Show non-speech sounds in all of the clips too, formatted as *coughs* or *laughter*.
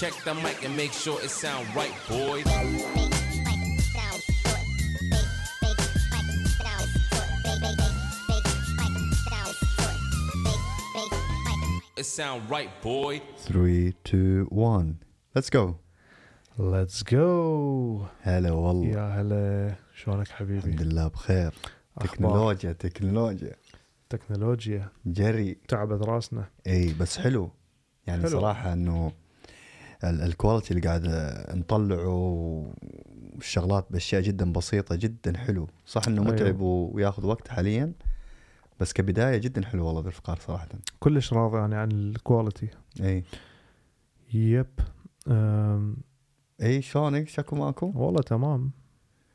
Check the mic and make sure it sound right, boys. It sound right, boy. 3 2 1 let's go. ليتس جو هلا والله. يا هلا. شلونك الحمد حبيبي لله بخير. أخبار؟ تكنولوجيا تكنولوجيا. تكنولوجيا. جري. تعبت راسنا. إي بس حلو. يعني حلو. صراحة إنه ال quality اللي قاعد نطلعه والشغلات بأشياء جدا بسيطة جدا حلو. صح إنه أيوه. متعب وياخذ وقت حاليا بس كبداية جدا حلو والله ذو الفقار صراحة. كلش راضي يعني عن ال quality اي yep. أم اي شلونك شكو ماكو؟ والله تمام.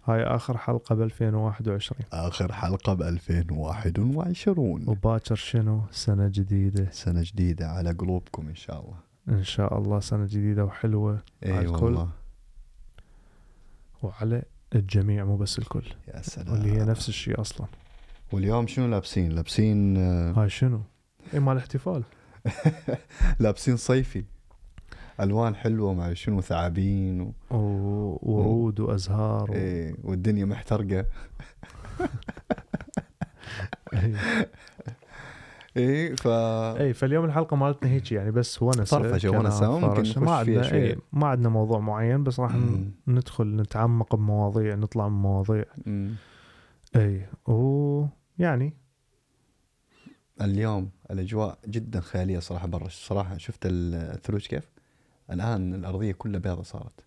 هاي آخر حلقة ب 2021 آخر حلقة ب 2021 وباكر شنو؟ سنة جديدة. سنة جديدة على قلوبكم إن شاء الله. إن شاء الله سنة جديدة وحلوة اي على الكل. والله. وعلى الجميع مو بس الكل. يا سلام. واللي هي نفس الشيء أصلا. واليوم شنو لابسين؟ لابسين آه، هاي شنو؟ اي مال احتفال. *laughs* لابسين صيفي. ألوان حلوة مع شنو ثعابين و... وورود وأزهار و... إيه والدنيا محترقة. *laughs* *laughs* إيه. إيه ف اي فاليوم الحلقة مالتنا هيك يعني بس ونسه ونسة، وممكن فرشة. نخش ما عندنا شوية. اي ما عندنا موضوع معين بس راح. ندخل نتعمق بمواضيع نطلع من مواضيع. اي ويعني اليوم الأجواء جدا خيالية صراحة برا صراحة شفت ال- الثلوج كيف الآن الأرضية كلها بيضة صارت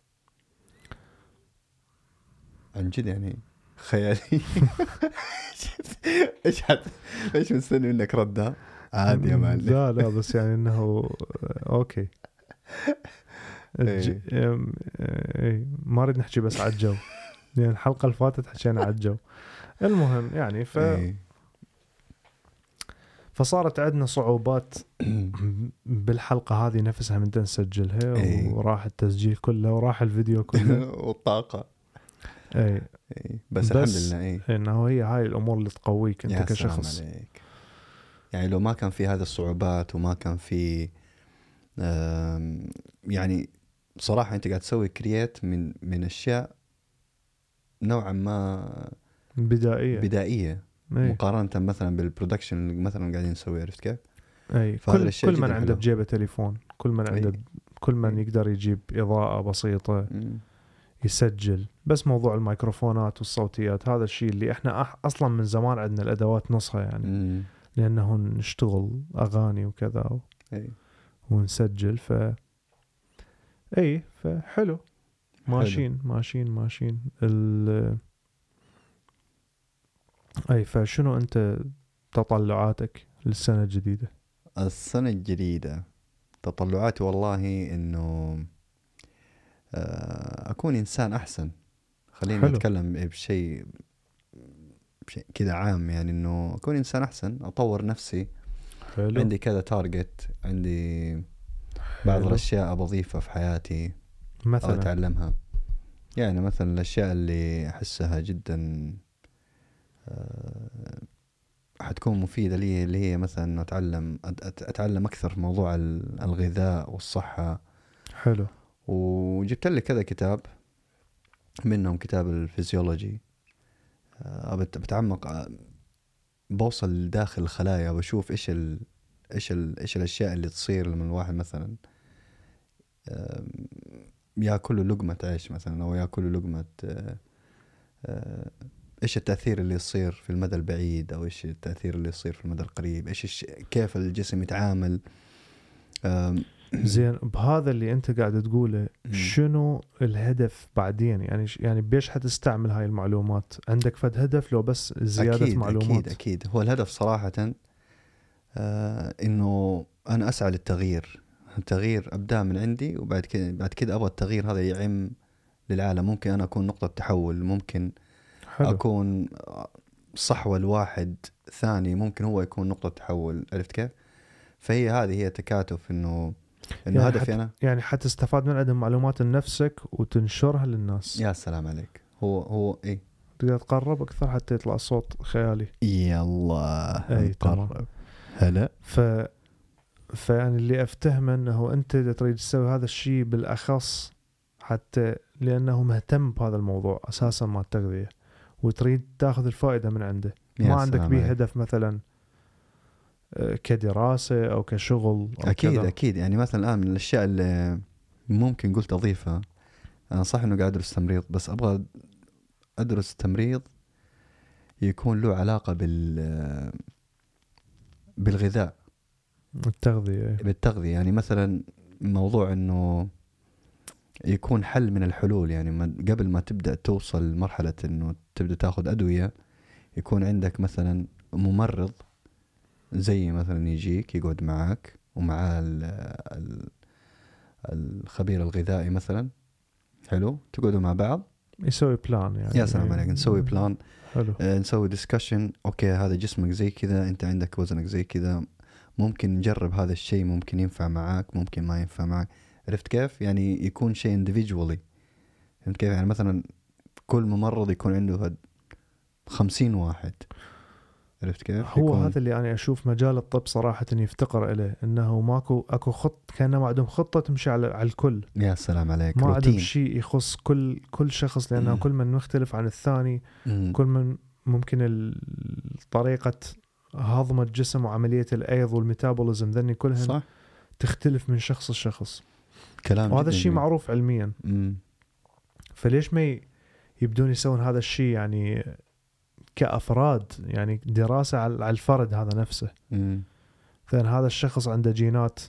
عن جد يعني خيالي. *laughs* إيش حت إيش مستني منك رده عادي يا معلم. لا لا بس يعني إنه أوكي. الج... إيه. اي ما أريد نحكي بس على الجو. يعني الحلقة اللي فاتت حكينا على الجو. المهم يعني ف... إيه. فصارت عندنا صعوبات *clears throat* بالحلقة هذه نفسها من نسجلها إيه. وراح التسجيل كله وراح الفيديو كله. *laughs* والطاقة. اي إيه. بس, بس الحمد لله إيه إنه هي هاي الأمور اللي تقويك أنت يا كشخص سلام عليك يعني لو ما كان في هذه الصعوبات وما كان في يعني صراحة أنت قاعد تسوي create من من أشياء نوعا ما بدائية بدائية اي مقارنة مثلا بال production اللي مثلا قاعدين نسويه عرفت كيف؟ اي كل, كل من عنده. بجيبه تليفون كل من عنده إي. كل من يقدر يجيب إضاءة بسيطة مم. يسجل. بس موضوع الميكروفونات والصوتيات هذا الشيء اللي إحنا أح- أصلا من زمان عندنا الأدوات نصها يعني. مم. لأنه نشتغل أغاني وكذا و- إيه. ونسجل ف إي فحلو. ماشيين ماشيين ماشيين. ال إي فشنو أنت تطلعاتك للسنة الجديدة؟ السنة الجديدة تطلعاتي والله إنه آه، أكون إنسان أحسن. خلينا. نتكلم بشيء بشيء كذا عام يعني إنه أكون إنسان أحسن أطور نفسي. حلو. عندي كذا تارجت عندي بعض حلو. الأشياء أضيفها في حياتي مثلا؟ أتعلمها. يعني مثلا الأشياء اللي أحسها جدا آه، حتكون مفيدة لي اللي هي مثلا أت- أتعلم أكثر في موضوع ال- الغذاء والصحة. حلو. وجبت لي كذا كتاب منهم كتاب الفيزيولوجي. آه، بت- بتعمق آه، بوصل داخل الخلايا واشوف إيش ال... إيش ال... إيش الأشياء اللي تصير لما الواحد مثلا يأكل لقمة عيش مثلا أو يأكل لقمة آه، إيش التأثير اللي يصير في المدى البعيد أو إيش التأثير اللي يصير في المدى القريب إيش الش... كيف الجسم يتعامل. *clears throat* زين بهذا اللي أنت قاعد تقوله. شنو الهدف بعدين؟ يعني يعني بيش حتستعمل هاي المعلومات؟ عندك فد هدف لو بس زيادة أكيد معلومات؟ أكيد. أكيد هو الهدف صراحة آه إنه أنا أسعى للتغيير. التغيير أبدأ من عندي وبعد كده بعد كده أبغى التغيير هذا يعم للعالم. ممكن أنا أكون نقطة تحول ممكن حلو. أكون صحوة لواحد ثاني ممكن هو يكون نقطة تحول. عرفت كيف؟ فهي هذه هي تكاتف إنه إنه يعني هدفي أنا. يعني حتستفاد من عندهم معلومات لنفسك وتنشرها للناس. يا سلام عليك. هو هو إيه؟ تقدر تقرب أكثر حتى يطلع صوت خيالي. يلا أي، تمام. نقرب. هلا. ف فيعني اللي أفتهمه إنه أنت إذا تريد تسوي هذا الشيء بالأخص حتى لأنه مهتم بهذا الموضوع أساسا مال التغذية وتريد تاخذ الفائدة من عنده. ما عندك عليك. هدف مثلا. كدراسة أو كشغل أو أكيد كذا. أكيد يعني مثلا الآن من الأشياء اللي ممكن قلت أضيفها أنا صح إنه قاعد أدرس تمريض بس أبغى أدرس تمريض يكون له علاقة بال بالغذاء. التغذية بالتغذية. يعني مثلا موضوع إنه يكون حل من الحلول. يعني قبل ما تبدأ توصل لمرحلة إنه تبدأ تاخذ أدوية يكون عندك مثلا ممرض زي مثلا يجيك يقعد معك ومعاه ال- ال- الخبير الغذائي مثلا. حلو؟ تقعدوا مع بعض. يسوي plan يعني. يا سلام عليك نسوي plan حلو. آه، نسوي discussion okay هذا جسمك زي كذا أنت عندك وزنك زي كذا. ممكن نجرب هذا الشيء ممكن ينفع معاك ممكن ما ينفع معك عرفت كيف؟ يعني يكون شيء individually. فهمت كيف؟ يعني مثلا كل ممرض يكون عنده هاد خمسين واحد. عرفت كيف هو هذا اللي أنا أشوف مجال الطب صراحة يفتقر إليه إنه ماكو أكو خط كأنه ما عندهم خطة تمشي على على الكل يا سلام عليك ما عندهم شيء يخص كل كل شخص لأنه مم. كل من مختلف عن الثاني مم. كل من ممكن طريقة هضم الجسم وعملية الأيض والميتابوليزم ذني كلهن صح تختلف من شخص لشخص كلام وهذا الشيء. معروف علميا مم. فليش ما يبدون يسوون هذا الشيء يعني كأفراد يعني دراسة على الفرد هذا نفسه. مثلا هذا الشخص عنده جينات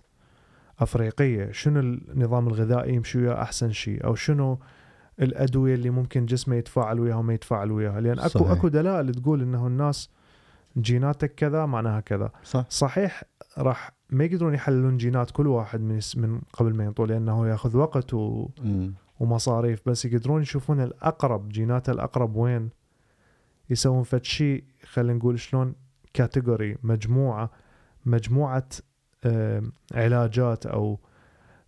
أفريقية. شنو النظام الغذائي يمشي وياه أحسن شيء؟ أو شنو الأدوية اللي ممكن جسمه يتفاعل وياها وما يتفاعل وياها؟ لأن اكو صحيح. أكو دلائل تقول إنه الناس جيناتك كذا معناها كذا. صح. صحيح راح ما يقدرون يحللون جينات كل واحد من من قبل ما ينطوا لأنه يأخذ وقت و... مم. ومصاريف بس يقدرون يشوفون الأقرب جينات الأقرب وين؟ يسوون فد شيء خلينا نقول شلون كاتيجوري مجموعة مجموعة علاجات أو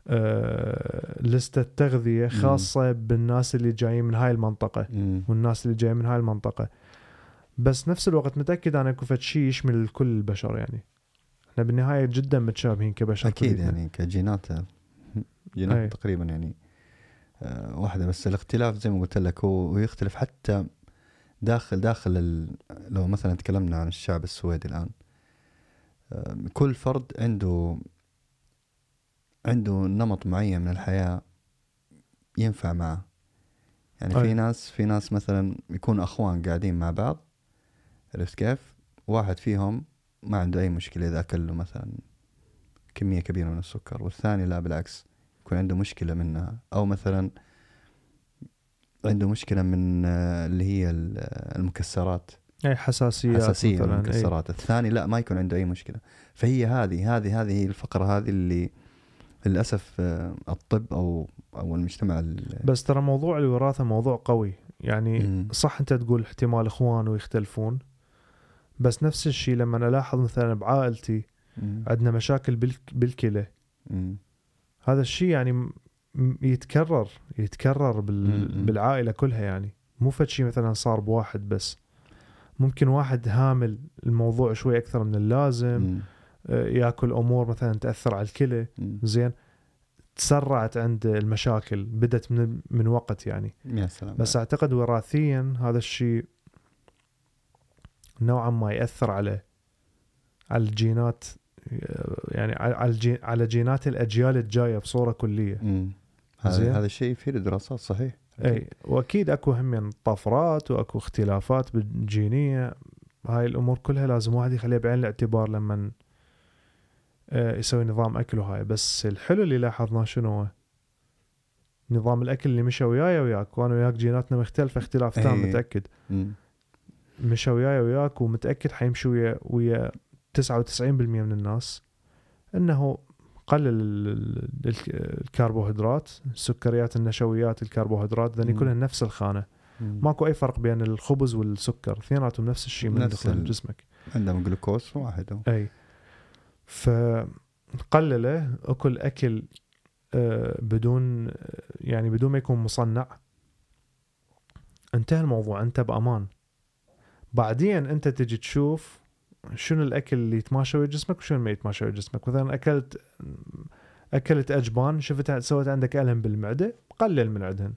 آه، لستة تغذية خاصة بالناس اللي جايين من هاي المنطقة مم. والناس اللي جايين من هاي المنطقة بس نفس الوقت متأكد أنا اكو شيء يشمل كل البشر يعني إحنا بالنهاية جدا متشابهين كبشر أكيد كلنا. يعني كجينات جينات أي. تقريبا يعني آه، واحدة بس الاختلاف زي ما قلت لك هو يختلف حتى داخل داخل ال... لو مثلا تكلمنا عن الشعب السويدي الآن آه، كل فرد عنده عنده نمط معين من الحياة ينفع معه يعني أي. في ناس في ناس مثلا يكونوا أخوان قاعدين مع بعض عرفت كيف؟ واحد فيهم ما عنده أي مشكلة إذا اكل له مثلا كمية كبيرة من السكر والثاني لا بالعكس يكون عنده مشكلة منها أو مثلا عنده مشكلة من آه، اللي هي ال- آه، المكسرات أي حساسية من إيه. المكسرات الثاني لا ما يكون عنده أي مشكلة فهي هذه هذه هذه هي الفقرة هذه اللي للأسف آه، الطب أو أو المجتمع ال- بس ترى موضوع الوراثة موضوع قوي يعني مم. صح أنت تقول احتمال إخوان ويختلفون بس نفس الشيء لما أنا ألاحظ مثلا بعائلتي. عندنا مشاكل بالك- بالكلى. هذا الشيء يعني م- م- يتكرر يتكرر. بالعائلة كلها يعني مو فد شيء مثلا صار بواحد بس ممكن واحد هامل الموضوع شوي أكثر من اللازم مم. آه، ياكل أمور مثلا تأثر على الكلى. زين تسرعت عند المشاكل بدت من من وقت يعني يا سلام بس أعتقد وراثيا هذا الشيء نوعا ما يأثر على على الجينات يعني على على جينات الأجيال الجاية بصورة كلية مم. هذا هذا الشيء في دراسات صحيح. إي وأكيد أكو هم طفرات وأكو اختلافات بالجينية. هاي الأمور كلها لازم واحد يخليها بعين الاعتبار لما آه، يسوي نظام أكل وهاي. بس الحلو اللي لاحظناه شنو هو؟ نظام الأكل اللي مشى وياي وياك. وأنا وياك جيناتنا مختلفة اختلاف تام. متأكد. مشى وياي وياك ومتأكد حيمشي ويا ويا 99% من الناس إنه قلل ال- ال- ال- الكربوهيدرات السكريات النشويات الكربوهيدرات ذني. كلها نفس الخانة مم. ماكو أي فرق بين الخبز والسكر اثنيناتهم نفس الشيء من نفس ال- جسمك عندهم جلوكوز واحد. أي فقلله أكل أكل آه، بدون يعني بدون ما يكون مصنع انتهى الموضوع أنت بأمان بعدين أنت تجي تشوف شنو الأكل اللي يتماشى ويا جسمك وشنو ما يتماشى ويا جسمك؟ مثلا أكلت أكلت أجبان شفت سويت عندك ألم بالمعدة قلل من عندهن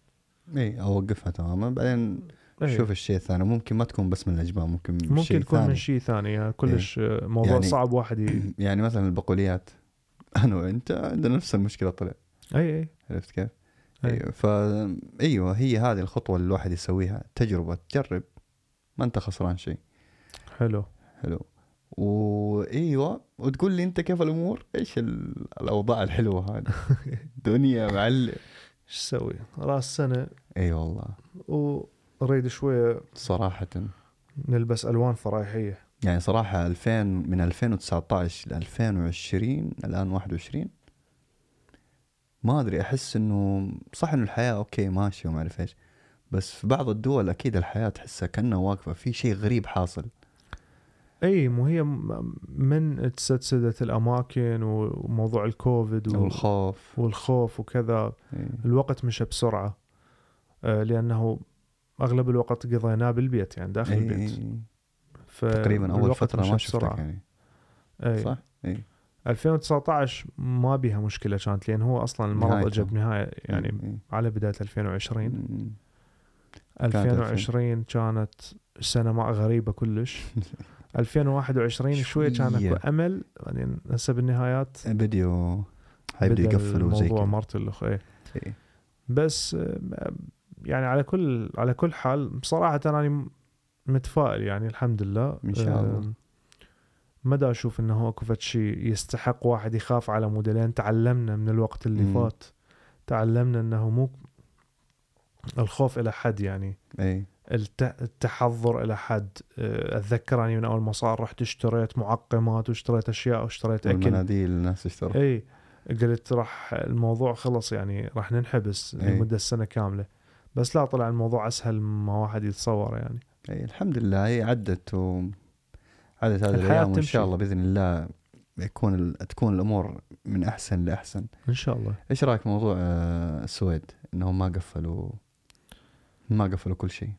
إي أوقفها تماما. بعدين إيه. شوف الشيء الثاني. ممكن ما تكون بس من الأجبان ممكن من ممكن شيء ثاني. من شيء ثاني كلش آه، موضوع يعني- صعب واحد ي... *clears throat* يعني مثلا البقوليات. *laughs* أنا وأنت عندنا نفس المشكلة طلع. إي إي. عرفت كيف؟ أي. أيوه ف إيوه هي هذه الخطوة اللي الواحد يسويها. تجربة تجرب. ما أنت خسران شيء. حلو. حلو. وإيوة وتقول لي أنت كيف الأمور؟ إيش ال- الأوضاع الحلوة هذه؟ *laughs* دنيا معلم. إيش أسوي؟ راس سنة. إي والله. ونريد شوية صراحة. نلبس ألوان فرايحية. يعني صراحة 2000 من 2019 ل 2020 الآن 21 ما أدري أحس إنه صح إنه الحياة أوكي ماشيه وما أعرف إيش. بس في بعض الدول أكيد الحياة تحسها كأنها واقفة في شيء غريب حاصل. إي مو هي من تسدسدت الأماكن وموضوع الكوفيد أو و- الخوف والخوف وكذا إيه. الوقت مشى بسرعة آه، لأنه أغلب الوقت قضيناه بالبيت يعني داخل إيه، البيت إيه. ف تقريبا أول فترة ما شفتك. يعني إي صح؟ إي 2019 ما بيها مشكلة كانت لأن هو أصلا المرض. اجى بنهايه يعني إيه. على بداية 2020 مم. 2020 كانت سنة ما غريبة كلش *laughs* 2021 شوية كان. أكو أمل بعدين هسه بالنهايات بديو حيبدأ بدأ يقفلوا زي الموضوع كذا مرت الاخ إيه إيه. بس يعني على كل على كل حال بصراحة أنا م- متفائل يعني الحمد لله إن شاء الله. ما دا أشوف إنه أكو فد شيء يستحق واحد يخاف على مود لأن تعلمنا من الوقت اللي مم. فات تعلمنا إنه مو الخوف إلى حد يعني اي التحضر إلى حد. آه، أتذكر أني من أول ما صار رحت اشتريت معقمات واشتريت أشياء واشتريت أكل. والمناديل الناس تشتري. إي قلت راح الموضوع خلص يعني راح ننحبس إي. لمدة سنة كاملة. بس لا طلع الموضوع أسهل ما واحد يتصور يعني. إي الحمد لله. هي عدت و عدت هذه الأيام وإن. شاء الله بإذن الله يكون ال... تكون الأمور من أحسن لأحسن. إن شاء الله. إيش رأيك موضوع آه، السويد؟ إنهم ما قفلوا ما قفلوا كل شيء.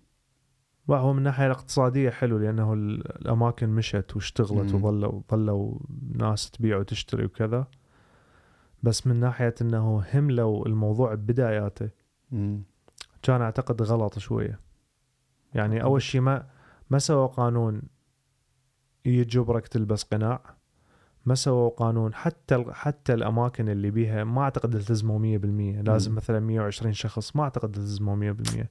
وهو من الناحيه الاقتصادية حلو لأنه ال- الأماكن مشت واشتغلت. وظلوا ظلوا ناس تبيع وتشتري وكذا بس من ناحية إنه هملوا الموضوع ببداياته. كان أعتقد غلط شوية يعني أول شيء ما ما سووا قانون يجبرك تلبس قناع ما سووا قانون حتى حتى الأماكن اللي بيها ما أعتقد التزموا 100% لازم مم. مثلا 120 شخص ما أعتقد التزموا 100%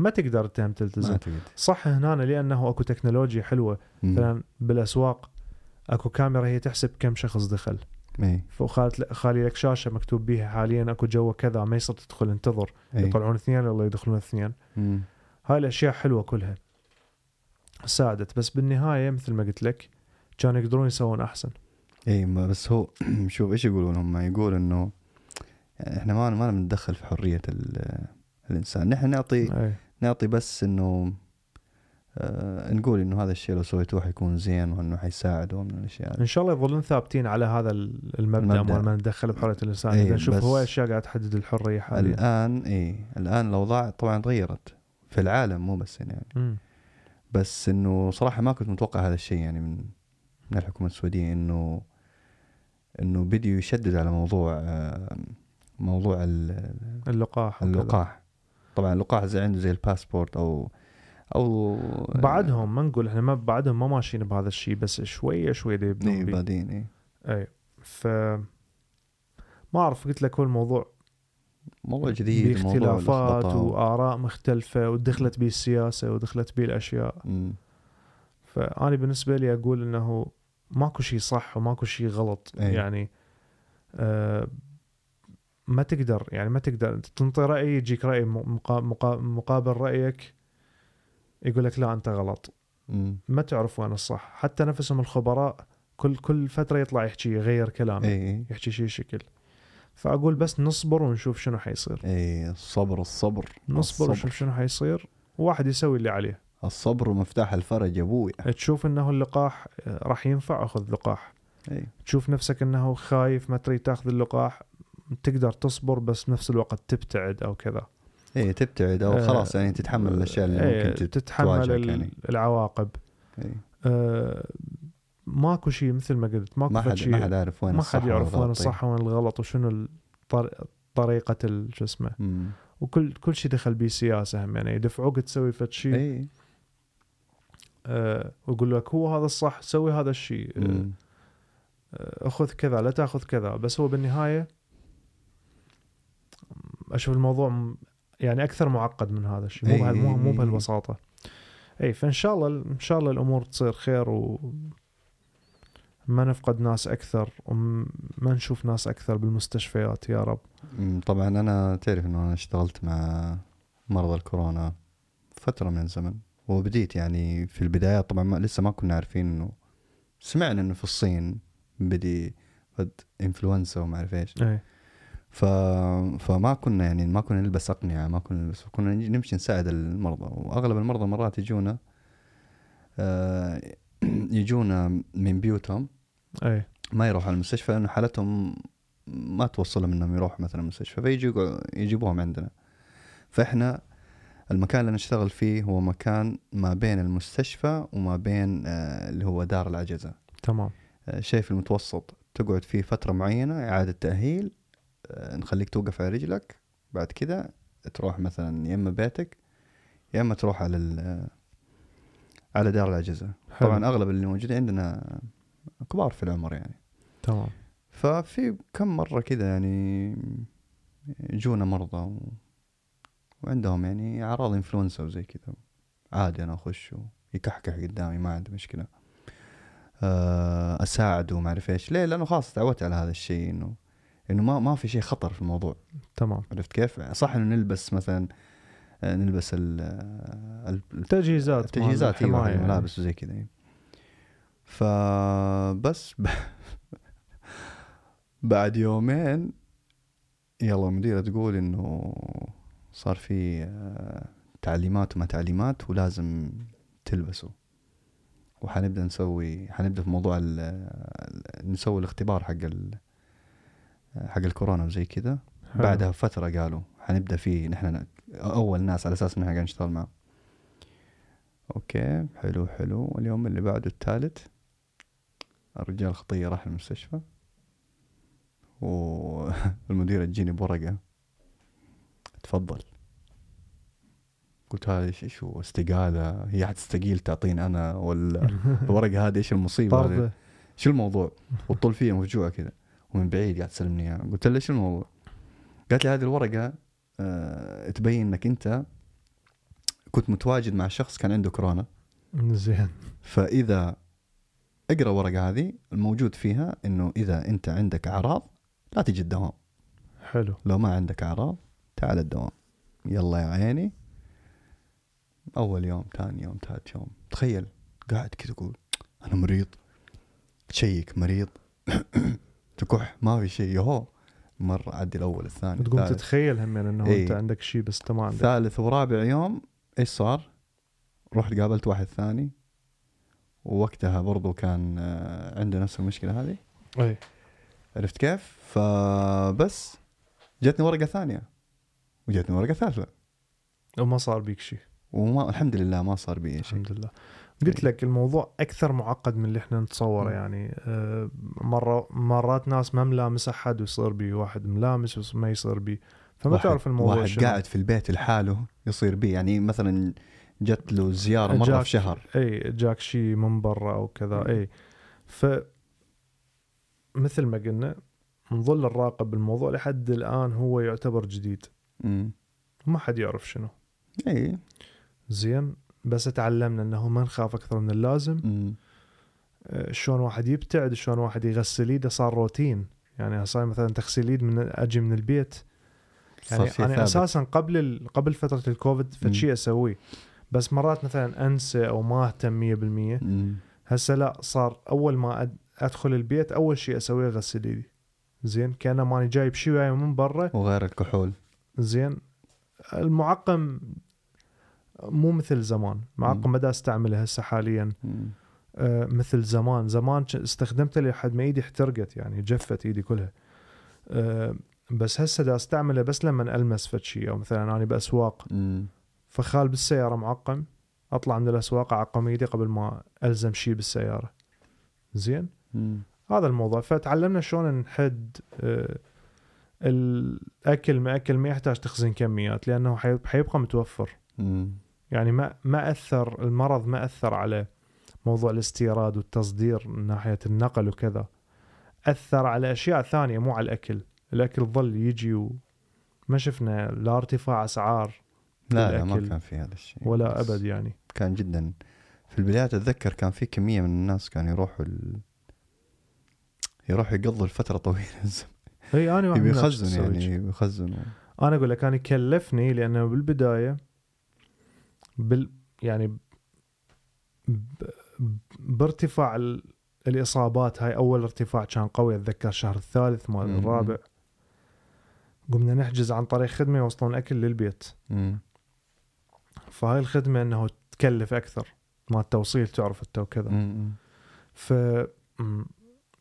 ما تقدر تهم تلتزم. صح هنا لأنه أكو تكنولوجيا حلوة. مثلا بالأسواق أكو كاميرا هي تحسب كم شخص دخل. إي. فخالت خالي لك شاشة مكتوب بيها حاليا أكو جوا كذا ما يصير تدخل انتظر. إي. يطلعون اثنين يلا يدخلون اثنين. مم. هاي الأشياء حلوة كلها. ساعدت. بس بالنهاية مثل ما قلت لك كانوا يقدرون يسوون أحسن. إي بس هو *clears throat* شوف إيش يقولون هم؟ يقول إنه إحنا ما ما نتدخل في حرية ال- الإنسان. نحن نعطي إي. نعطي بس إنه آه نقول إنه هذا الشيء لو سويتوه حيكون زين وإنه حيساعد ومن الأشياء. إن شاء الله يظلون ثابتين على هذا ال- المبدأ. مال ما نتدخل بحريه الإنسان إي، إذا نشوف هو اشياء قاعد تحدد الحرية حاليا الآن اي الآن الأوضاع طبعا تغيرت في العالم مو بس هنا يعني مم. بس إنه صراحة ما كنت متوقع هذا الشيء يعني من من الحكومة السعوديه إنه إنه بديوا يشددوا على موضوع آه، موضوع ال- اللقاح. اللقاح طبعا اللقاح زي عنده زي الباسبورت أو أو بعدهم ما نقول إحنا ما بعدهم ما ماشيين بهذا الشيء بس شوية شوية دي اي يبدون بيه. بعدين اي اي ف ما أعرف قلت لك هو الموضوع موضوع جديد باختلافات. وآراء مختلفة ودخلت بيه السياسة ودخلت بيه الأشياء. فأنا بالنسبة لي أقول إنه ماكو شيء صح وماكو شيء غلط أي. يعني آه ما تقدر يعني ما تقدر. تنطي رأي يجيك رأي مقا- مقا- مقابل رأيك يقول لك لا أنت غلط. ما تعرف وين الصح. حتى نفسهم الخبراء كل كل فترة يطلع يحكي يغير كلامه اي اي يحكي شيء شكل. فأقول بس نصبر ونشوف شنو حيصير. اي الصبر الصبر. نصبر ونشوف شنو حيصير. وواحد يسوي اللي عليه. الصبر مفتاح الفرج يا أبوي. تشوف إنه اللقاح آه، راح ينفع أخذ لقاح. اي تشوف نفسك إنه خايف ما تريد تأخذ اللقاح. تقدر تصبر بس بنفس الوقت تبتعد أو كذا اي تبتعد أو آه، خلاص يعني تتحمل الأشياء اللي إيه، ممكن تت- تتحمل يعني العواقب إي. آه، ماكو شيء مثل ما قلت ماكو ما حد شيء ما حد عارف وين ما حد يعرف وين. الصح وين الغلط وشنو. طريقة شو اسمه. وكل كل شيء دخل بيه سياسة هم يعني يدفعوك تسوي فد شيء اي آه ويقول لك هو هذا الصح سوي هذا الشيء آه. آه، أخذ كذا لا تأخذ كذا بس هو بالنهاية أشوف الموضوع يعني أكثر معقد من هذا الشيء مو إي بهال- مو مو إي إي. بهالبساطة اي فإن شاء الله إن شاء الله الأمور تصير خير و ما نفقد ناس أكثر وما نشوف ناس أكثر بالمستشفيات يا رب. طبعا أنا تعرف إنه أنا اشتغلت مع مرضى الكورونا فترة من الزمن وبديت يعني في البدايات طبعا ما لسه ما كنا عارفين انه سمعنا إنه في الصين بدي إنفلونزا وما أعرف إيش اي ف... فما كنا يعني ما كنا نلبس أقنعة ما كنا نلبس كنا نمشي نساعد المرضى. وأغلب المرضى مرات يجونا آه، *clears throat* يجونا من بيوتهم. أي. ما يروحوا على المستشفى لأنه حالتهم ما توصلهم إنهم يروحوا مثلا المستشفى فيجوا يجيبوهم عندنا. فإحنا المكان اللي نشتغل فيه هو مكان ما بين المستشفى وما بين آه، اللي هو دار العجزة. تمام. آه، شيء في المتوسط تقعد فيه فترة معينة إعادة تأهيل آه، نخليك توقف على رجلك بعد كذا تروح مثلا يا إما بيتك يا إما تروح على ال- على دار العجزه حلو. طبعا أغلب اللي موجودين عندنا كبار في العمر يعني. تمام. ففي كم مرة كذا يعني يجونا مرضى و... وعندهم يعني أعراض إنفلونزا وزي كذا عادي أنا أخش ويكحكح قدامي ما عندي مشكلة. آه، أساعده وما أعرف إيش. ليه؟ لأنه خلاص تعودت على هذا الشيء إنه إنه ما ما في شيء خطر في الموضوع تمام عرفت كيف؟ صح إنه نلبس مثلا آه، نلبس تجهيزات التجهيزات أيوه حماية يعني. الملابس وزي كذا أيوة. فبس ب... *laughs* بعد يومين يلا المديرة تقول إنه صار في آه، تعليمات وما تعليمات ولازم تلبسوا وحنبدأ نسوي حنبدأ في موضوع. ال- نسوي الاختبار حق ال... حق الكورونا وزي كذا. بعدها فترة قالوا حنبدأ فيه نحن أول ناس على أساس ان إحنا قاعدين نشتغل معه أوكي حلو حلو. اليوم اللي بعده الثالث الرجال خطية راح المستشفى. والمديرة *laughs* تجيني بورقة. تفضل. قلت هذا إيش إيش هو؟ استقالة؟ هي حتستقيل تعطيني أنا ولا *laughs* الورقة هذه؟ إيش؟ طردة شو الموضوع؟ والطول فيها مفجوعة كذا. ومن بعيد قاعد تسلمني إياها. قلت لها شو الموضوع؟ قالت لي هذه الورقة آه تبين إنك أنت كنت متواجد مع شخص كان عنده كورونا. زين فإذا اقرأ الورقة هذه الموجود فيها إنه إذا أنت عندك أعراض لا تجي الدوام. حلو. لو ما عندك أعراض تعال الدوام. يلا يا عيني. أول يوم ثاني يوم ثالث يوم. تخيل قاعد كذا تقول أنا مريض. تشيك مريض. *clears throat* تكح ما في شيء. يهو مرة عدي الأول الثاني تقوم الثالث. تتخيل هم انه إيه. أنت عندك شيء بس ما عندك. ثالث ورابع يوم إيش صار؟ رحت قابلت واحد ثاني. ووقتها برضو كان آه، عنده نفس المشكلة هذه. اي عرفت كيف؟ فبس جتني ورقة ثانية. وجتني ورقة ثالثة. وما صار بيك شيء. وما الحمد لله ما صار بي شيء. الحمد لله. قلت لك الموضوع أكثر معقد من اللي إحنا نتصوره. يعني آه، مرة مرات ناس ما ملامس أحد ويصير بي واحد ملامس وما يصير بي. فما واحد- تعرف الموضوع واحد شنو. قاعد في البيت لحاله يصير بيه يعني مثلا جت له زيارة مرة جاك- في شهر. إي جاك شيء من برا أو كذا. إي. ف مثل ما قلنا نظل نراقب الموضوع لحد الآن هو يعتبر جديد. امم ما حد يعرف شنو. إي. زين. بس تعلمنا إنه ما نخاف أكثر من اللازم. آه، شلون واحد يبتعد شلون واحد يغسل إيده صار روتين يعني صار مثلا تغسيل إيد من أجي من البيت يعني أنا ثابت. أساسا قبل ال... قبل فترة الكوفيد. شيء أسويه بس مرات مثلا أنسى أو ما أهتم 100% أمم. هسه لا صار أول ما أد... أدخل البيت أول شيء أسويه أغسل إيدي زين كان ماني جايب شيء وياي من برا وغير الكحول زين المعقم مو مثل زمان. معقم بدا استعمله هسه حاليا. آه، مثل زمان زمان استخدمته لحد ما ايدي احترقت يعني جفت ايدي كلها آه، بس هسه دا استعمله بس لما ألمس فد شيء أو مثلا أنا بأسواق أمم. فخال بالسيارة معقم أطلع من الأسواق أعقم ايدي قبل ما ألزم شيء بالسيارة زين مم. هذا الموضوع فتعلمنا شلون نحد آه، الاكل ما أكل ما يحتاج تخزين كميات لأنه حي- حيبقى متوفر مم. يعني ما ما أثر المرض ما أثر على موضوع الاستيراد والتصدير من ناحية النقل وكذا. أثر على أشياء ثانية مو على الأكل. الأكل ظل يجي وما شفنا لا ارتفاع أسعار لا لا ما. كان في هذا الشيء. ولا أبد يعني. كان جدا. في البدايات أتذكر كان في كمية من الناس كانوا يروحوا ال... يروحوا يقضوا الفترة طويلة. *laughs* إي أنا تسوي يعني شي. بيخزن أنا أقول لك أنا كلفني لأنه بالبداية بال يعني. بارتفاع ال... الإصابات هاي أول ارتفاع كان قوي أتذكر الشهر الثالث مال. الرابع قمنا نحجز عن طريق خدمة يوصلون أكل للبيت مم. فهاي الخدمة إنه تكلف أكثر ما التوصيل تعرف أنت وكذا. ف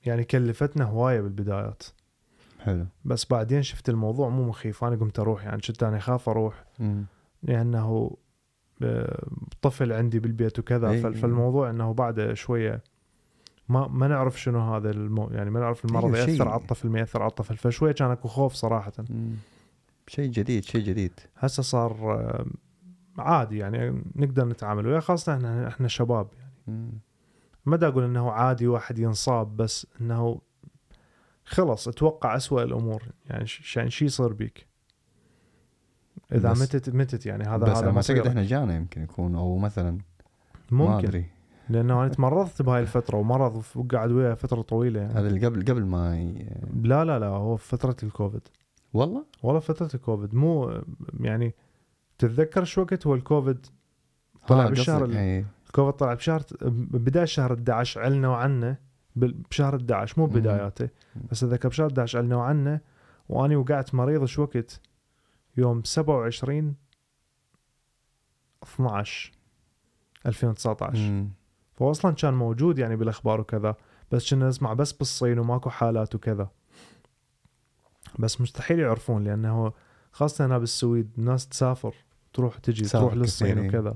يعني كلفتنا هواية بالبدايات حلو بس بعدين شفت الموضوع مو مخيف أنا قمت أروح يعني كنت أنا أخاف أروح مم. لأنه طفل عندي بالبيت وكذا إي. فال- فالموضوع إنه بعد شوية ما ما نعرف شنو هذا المو يعني ما نعرف المرض شيء. يأثر على الطفل ما يأثر على الطفل فشوية كان أكو خوف صراحة. شيء جديد شيء جديد هسه صار آه، عادي يعني نقدر نتعامل وياه خاصة إحنا إحنا شباب يعني. ما دا أقول إنه عادي واحد ينصاب بس إنه خلص أتوقع أسوأ الأمور يعني ش- يعني شي يصير بيك إذا متت متت يعني هذا بس هذا اعتقد. إحنا جانا يمكن يكون أو مثلا ما ممكن. أدري. لأنه أنا تمرضت بهاي الفترة ومرض وقعد وياه فترة طويلة. يعني هذا اللي قبل قبل ما ي... لا لا لا هو في فترة الكوفيد. والله؟ والله فترة الكوفيد. مو يعني تتذكر شو وقت هو الكوفيد؟ طلع بالشهر ال- إيه. الكوفيد طلع بشهر بداية شهر 11 علنا وعنه. بال- بشهر 11 مو. بداياته. بس أتذكر بشهر 11 علنا وعنه وأني وقعت مريض شو وقت؟ يوم 27 12 2019 مم. فهو أصلا كان موجود يعني بالأخبار وكذا بس كنا نسمع بس بالصين وماكو حالات وكذا بس مستحيل يعرفون لأنه خاصة هنا بالسويد الناس تسافر تروح تجي تروح للصين. وكذا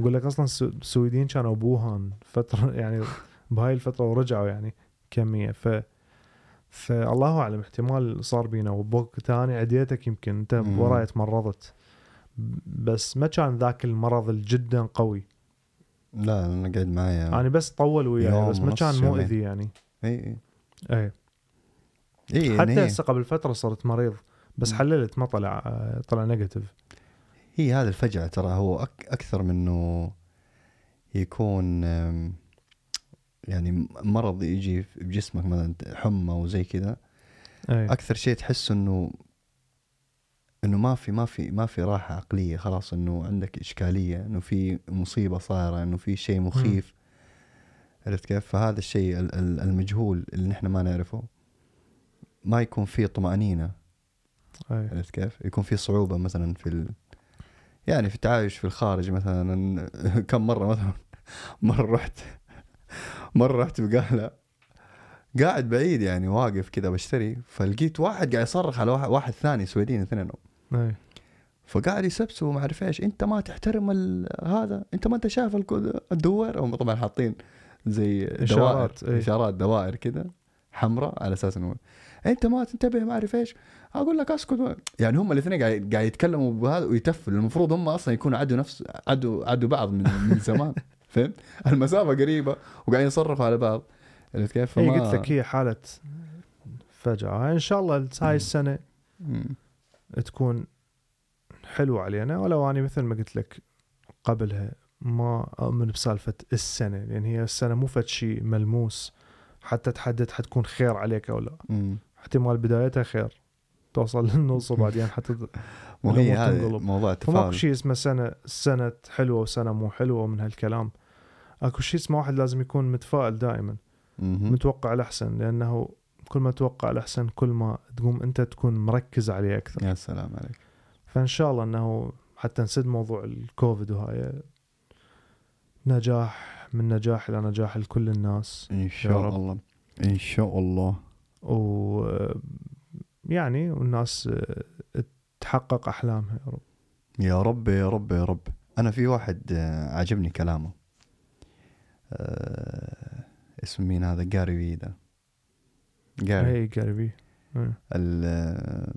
أقول لك أصلا السو- السويديين كانوا بوهان فترة *laughs* يعني بهاي الفترة ورجعوا يعني كمية ف فالله أعلم احتمال صار بينا وبوقت ثاني عديتك يمكن أنت. وراي تمرضت بس ما كان ذاك المرض الجدا قوي. لا أنا قاعد معايا أنا بس طول وياي بس ما كان. مؤذي يعني. إي إي. إي. حتى يعني هي, هسه قبل فترة صرت مريض بس. حللت ما طلع طلع نيجاتيف. هي هذا الفجعة ترى هو أك أكثر من إنه يكون يعني مرض يجي في بجسمك مثلا حمى وزي كذا أي. أكثر شيء تحس إنه إنه ما في ما في ما في راحة عقلية خلاص إنه عندك إشكالية إنه في مصيبة صايرة إنه في شيء مخيف. عرفت كيف؟ فهذا الشيء ال- ال- المجهول اللي نحن ما نعرفه. ما يكون فيه طمأنينة. أي. عرفت كيف؟ يكون في صعوبة مثلا في ال... يعني في التعايش في الخارج مثلا. *laughs* كم مرة مثلا مرة رحت مرة رحت بقالة قاعد بعيد يعني واقف كذا بشتري. فلقيت واحد قاعد يصرخ على واحد, واحد ثاني سويدين اثنينهم. فقاعد يسبسوا وما أعرف إيش. أنت ما تحترم هذا. أنت ما أنت شايف الدوائر؟ هم طبعا حاطين زي. دوائر إشارات دوائر كذا حمراء على أساس إنه أنت ما تنتبه ما أعرف إيش. أقول لك أسكت. يعني هم الاثنين قاعد قاعد يتكلموا بهذا ويتفلوا المفروض هم أصلا يكونوا عدوا نفس عدوا عدوا بعض من من زمان. *laughs* فهمت؟ *laughs* المسافة قريبة وقاعدين يصرخوا على بعض. عرفت كيف؟ اي فما- قلت لك هي حالة فجأة. إن شاء الله هاي السنة. تكون حلوة علينا. ولو اني مثل ما قلت لك قبلها ما أؤمن بسالفة السنة لأن هي السنة مو فد شيء ملموس. حتى تحدد حتكون خير عليك أو لا. مم. احتمال بدايتها خير. توصل للنص وبعدين حتى *laughs* وهي الأمور هذا. موضوع فماكو التفاؤل شيء اسمه سنة سنة حلوة وسنة مو حلوة من هالكلام. أكو شيء اسمه واحد لازم يكون متفائل دائما. متوقع الأحسن لأنه كل ما تتوقع الأحسن كل ما تقوم أنت تكون مركز عليه أكثر. يا سلام عليك. فإن شاء الله إنه حتى نسد موضوع الكوفيد وهاي نجاح من نجاح إلى نجاح لكل الناس. إن شاء. الله. إن شاء الله. و يعني والناس تحقق أحلامها يا رب. يا رب يا رب يا رب. أنا في واحد آه، عجبني كلامه. آه، اسمه مين هذا؟ جاري في ده جاري. اي قريبي إيه. ال-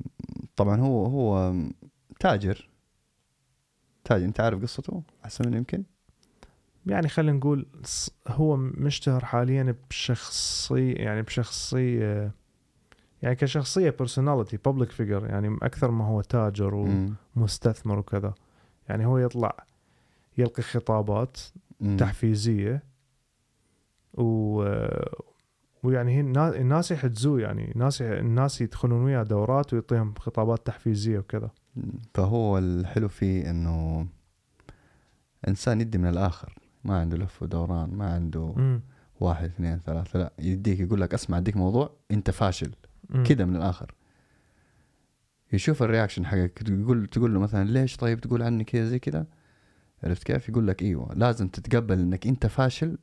طبعا هو هو تاجر. تاجر أنت عارف قصته؟ احسن من يمكن؟ يعني خلينا نقول هو مشتهر حاليا بشخصية يعني بشخصية يعني كشخصية personality public figure يعني أكثر ما هو تاجر. ومستثمر وكذا. يعني هو يطلع يلقي خطابات مم. تحفيزية و ويعني هي النا- الناس يحجزوه يعني الناس الناس يدخلون وياه دورات ويعطيهم خطابات تحفيزية وكذا. فهو الحلو فيه إنه إنسان يدي من الآخر ما عنده لف ودوران ما عنده مم. واحد اثنين ثلاثة لا يديك يقول لك اسمع أديك موضوع أنت فاشل. كذا من الآخر. يشوف الرياكشن حقك تقول تقول له مثلا ليش طيب؟ تقول عني كذا زي كذا. عرفت كيف؟ يقول لك إيوه لازم تتقبل إنك أنت فاشل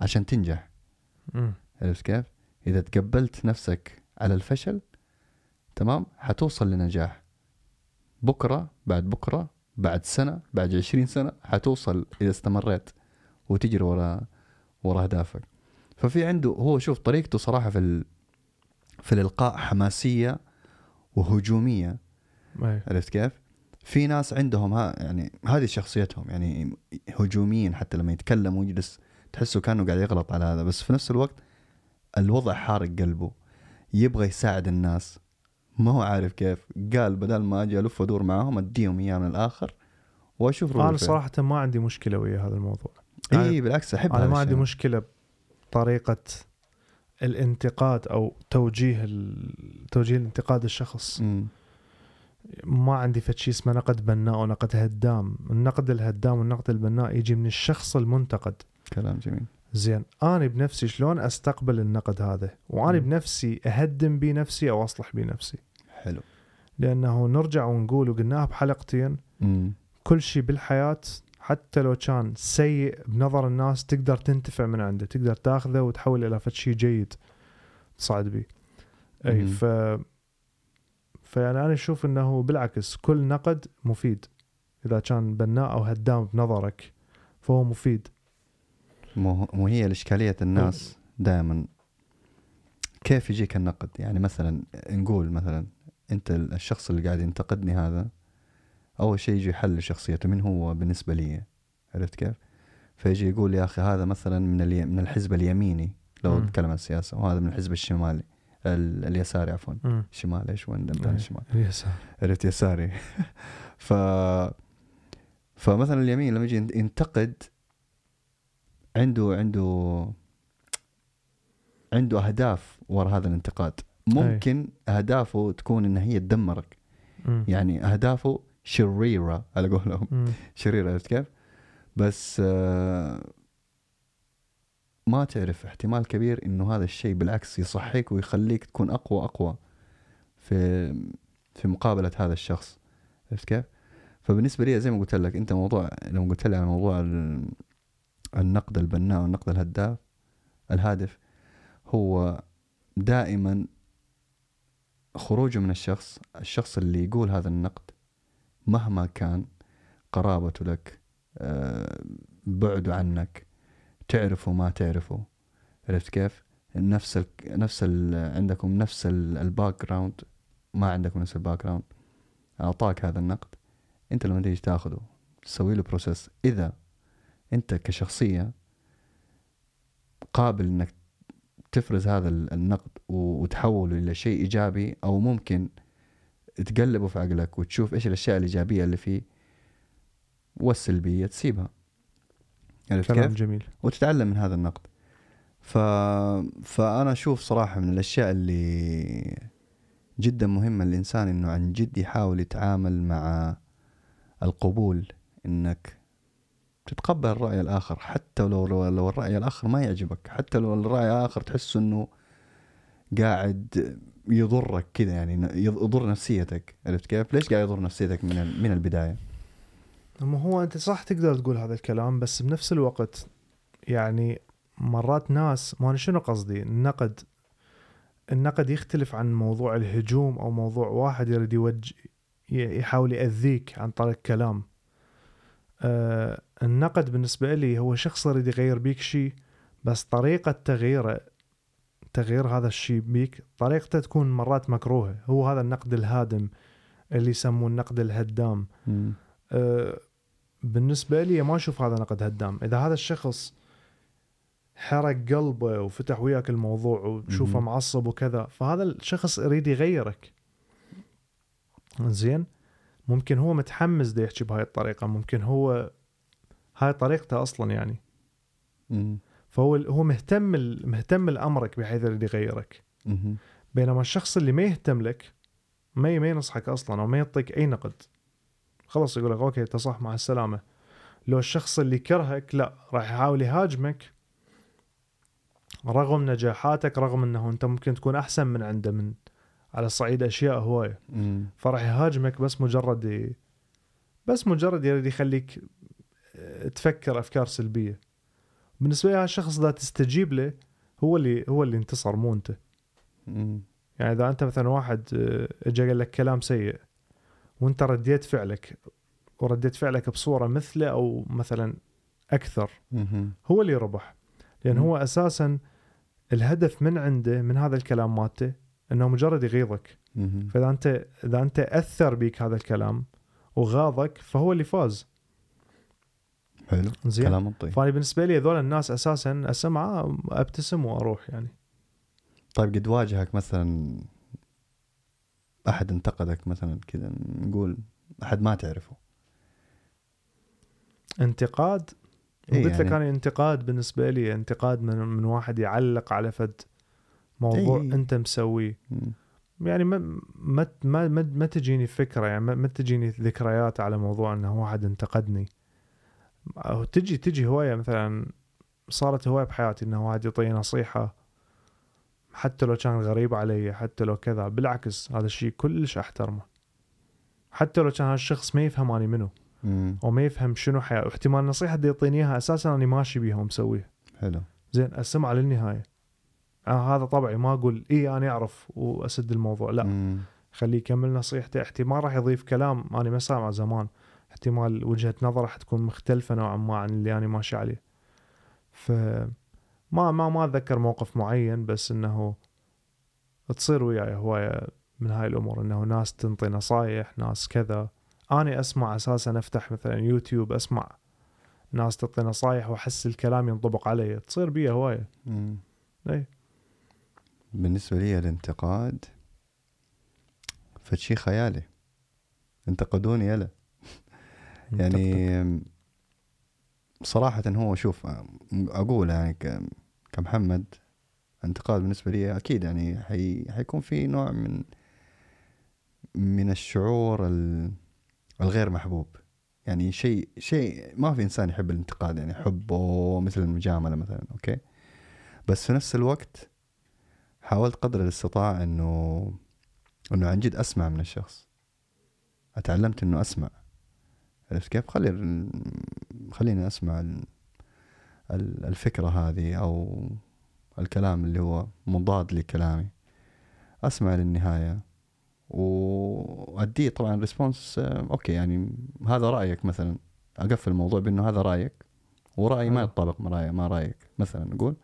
عشان تنجح. عرفت كيف إذا تقبلت نفسك على الفشل تمام حتوصل لنجاح بكرة بعد بكرة بعد سنة بعد عشرين سنة حتوصل إذا استمريت وتجري ورا ورا أهدافك ففي عنده هو شوف طريقته صراحة في ال... في الإلقاء حماسية وهجومية. عرفت كيف؟ في ناس عندهم ها يعني هذه شخصيتهم يعني هجوميين حتى لما يتكلم ويجلس تحسه كأنه قاعد يغلط على هذا بس في نفس الوقت الوضع حارق قلبه يبغى يساعد الناس ما هو عارف كيف قال بدل ما أجي ألف وأدور معاهم أديهم اياه من الآخر وأشوف أنا. صراحة ما عندي مشكلة ويا هذا الموضوع إي بالعكس أحب أنا ما عندي. مشكلة بطريقة الانتقاد أو توجيه. توجيه الانتقاد الشخص مم. ما عندي شيء اسمه نقد بناء ونقد هدام النقد الهدام والنقد البناء يجي من الشخص المنتقد كلام جميل. زين أنا بنفسي شلون أستقبل النقد هذا؟ وأنا. بنفسي أهدم بيه نفسي أو أصلح بيه نفسي. حلو. لأنه نرجع ونقول وقلناها بحلقتين مم. كل شيء بالحياة حتى لو كان سيء بنظر الناس تقدر تنتفع من عنده تقدر تاخذه وتحوله إلى فد شيء جيد تصعد به مم. ف فيعني أنا أشوف أنه بالعكس كل نقد مفيد. إذا كان بناء أو هدام بنظرك فهو مفيد. مو هي الإشكالية الناس دائما كيف يجيك النقد؟ يعني مثلا نقول مثلا أنت الشخص اللي قاعد ينتقدني هذا أول شيء يجي يحلل شخصيته من هو بالنسبة لي؟ عرفت كيف؟ فيجي يقول يا أخي هذا مثلا من الي... من الحزب اليميني لو. نتكلم عن السياسة وهذا من الحزب الشمالي ال... اليساري عفوا. مم. شمال إيش وين. الشمال يسار عرفت؟ يساري. *laughs* ف فمثلا اليمين لما يجي ينتقد عنده عنده عنده أهداف وراء هذا الانتقاد ممكن أهدافه تكون إن هي تدمرك مم. يعني أهدافه شريرة على قولهم. شريرة عرفت كيف؟ بس آه، ما تعرف احتمال كبير إنه هذا الشيء بالعكس يصحيك ويخليك تكون أقوى أقوى في في مقابلة هذا الشخص عرفت كيف؟ فبالنسبة لي زي ما قلت لك أنت موضوع لما قلت لي على موضوع النقد البناء والنقد الهداف الهادف هو دائما خروجه من الشخص الشخص اللي يقول هذا النقد مهما كان قرابته لك آه، بعده عنك تعرفه ما تعرفه. عرفت كيف؟ نفس ال نفس ال عندكم نفس ال background ما عندكم نفس ال background أعطاك هذا النقد أنت لما تيجي تاخذه تسوي له process إذا أنت كشخصية قابل إنك تفرز هذا ال- النقد وتحوله إلى شيء إيجابي أو ممكن تقلبه في عقلك وتشوف إيش الأشياء الإيجابية اللي فيه والسلبيه تسيبها. عرفت كلام كيف؟ جميل. وتتعلم من هذا النقد. ف... فأنا أشوف صراحة من الأشياء اللي جدا مهمة للإنسان إنه عن جد يحاول يتعامل مع القبول إنك تتقبل الرأي الآخر حتى لو لو, الرأي الآخر ما يعجبك حتى لو الرأي الآخر تحس إنه قاعد يضرك كذا يعني يضر نفسيتك عرفت كيف؟ ليش قاعد يضر نفسيتك من من البداية؟ اما هو أنت صح تقدر تقول هذا الكلام بس بنفس الوقت يعني مرات ناس ما أنا شنو قصدي النقد النقد يختلف عن موضوع الهجوم أو موضوع واحد يريد يوجه يحاول يأذيك عن طريق كلام آه النقد بالنسبة لي هو شخص يريد يغير بيك شيء بس طريقة تغييره تغيير هذا الشيء بيك طريقته تكون مرات مكروهة. هو هذا النقد الهادم اللي يسموه النقد الهدام. أه بالنسبة لي ما أشوف هذا نقد هدام. إذا هذا الشخص حرق قلبه وفتح وياك الموضوع وتشوفه. معصب وكذا فهذا الشخص يريد يغيرك. زين؟ ممكن هو متحمس دا يحكي بهاي الطريقة. ممكن هو هاي طريقته أصلا يعني مم. فهو هو مهتم مهتم لأمرك بحيث يريد يغيرك. بينما الشخص اللي ما يهتم لك ما ما ينصحك أصلا أو ما يعطيك أي نقد خلص يقول لك أوكي أنت صح مع السلامة لو الشخص اللي كرهك لا راح يحاول يهاجمك رغم نجاحاتك رغم إنه أنت ممكن تكون أحسن من عنده من على صعيد أشياء هواية. فراح يهاجمك بس مجرد. بس مجرد يريد يخليك تفكر أفكار سلبية بالنسبة لي الشخص ذا تستجيب له هو اللي هو اللي انتصر مو أنت. يعني إذا أنت مثلا واحد آه، اجى قال لك كلام سيء وأنت رديت فعلك ورديت فعلك بصورة مثله أو مثلا أكثر. هو اللي ربح لأن. هو أساسا الهدف من عنده من هذا الكلام مالته إنه مجرد يغيظك. فإذا أنت إذا أنت أثر بيك هذا الكلام وغاضك فهو اللي فاز حلو زين. كلام منطقي فأنا بالنسبة لي هذول الناس أساسا اسمعه أبتسم وأروح يعني. طيب قد واجهك مثلا أحد انتقدك مثلا كذا نقول أحد ما تعرفه؟ انتقاد؟ إيه قلت لك يعني- أنا انتقاد بالنسبة لي انتقاد من من واحد يعلق على فد موضوع إيه. أنت مسويه. يعني ما ما ما تجيني فكرة يعني ما تجيني ذكريات على موضوع إنه واحد انتقدني. أو تجي تجي هواية مثلا صارت هواية بحياتي إنه واحد يعطيني نصيحة حتى لو كان غريب علي حتى لو كذا بالعكس هذا الشيء كلش أحترمه. حتى لو كان هالشخص ما يفهم اني منو مم. أو ما يفهم شنو حياة واحتمال النصيحة اللي يعطيني إياها أساسا أني ماشي بيها ومسويها. حلو. زين اسمع للنهاية. آه هذا طبعي ما أقول إي أنا أعرف وأسد الموضوع لا. مم. خليه يكمل نصيحته احتمال راح يضيف كلام أنا ما سامع زمان. احتمال وجهة نظره حتكون مختلفة نوعا ما عن اللي أنا ماشي عليه. ف ما ما ما أتذكر موقف معين بس إنه تصير وياي هواية من هاي الأمور إنه ناس تنطي نصايح ناس كذا. أنا أسمع أساسا أفتح مثلا يوتيوب أسمع ناس تعطي نصايح وأحس الكلام ينطبق علي. تصير بيها هواية. مم. إي. بالنسبة لي الانتقاد فشي خيالي. انتقدوني يلا. يعني صراحة هو شوف أقول يعني كمحمد انتقاد بالنسبة لي أكيد يعني حي حيكون في نوع من من الشعور ال- الغير محبوب. يعني شيء شيء ما في إنسان يحب الانتقاد يعني حبه مثل المجاملة مثلا أوكي؟ بس في نفس الوقت حاولت قدر الاستطاع إنه إنه عن جد أسمع من الشخص. أتعلمت إنه أسمع. عرفت كيف؟ خلي خليني أسمع ال- ال- الفكرة هذه أو الكلام اللي هو مضاد لكلامي. أسمع للنهاية. واديه طبعا response okay يعني هذا رأيك مثلا. أقفل الموضوع بأنه هذا رأيك. ورأيي ما حلو. يتطابق مع رأيك مثلا نقول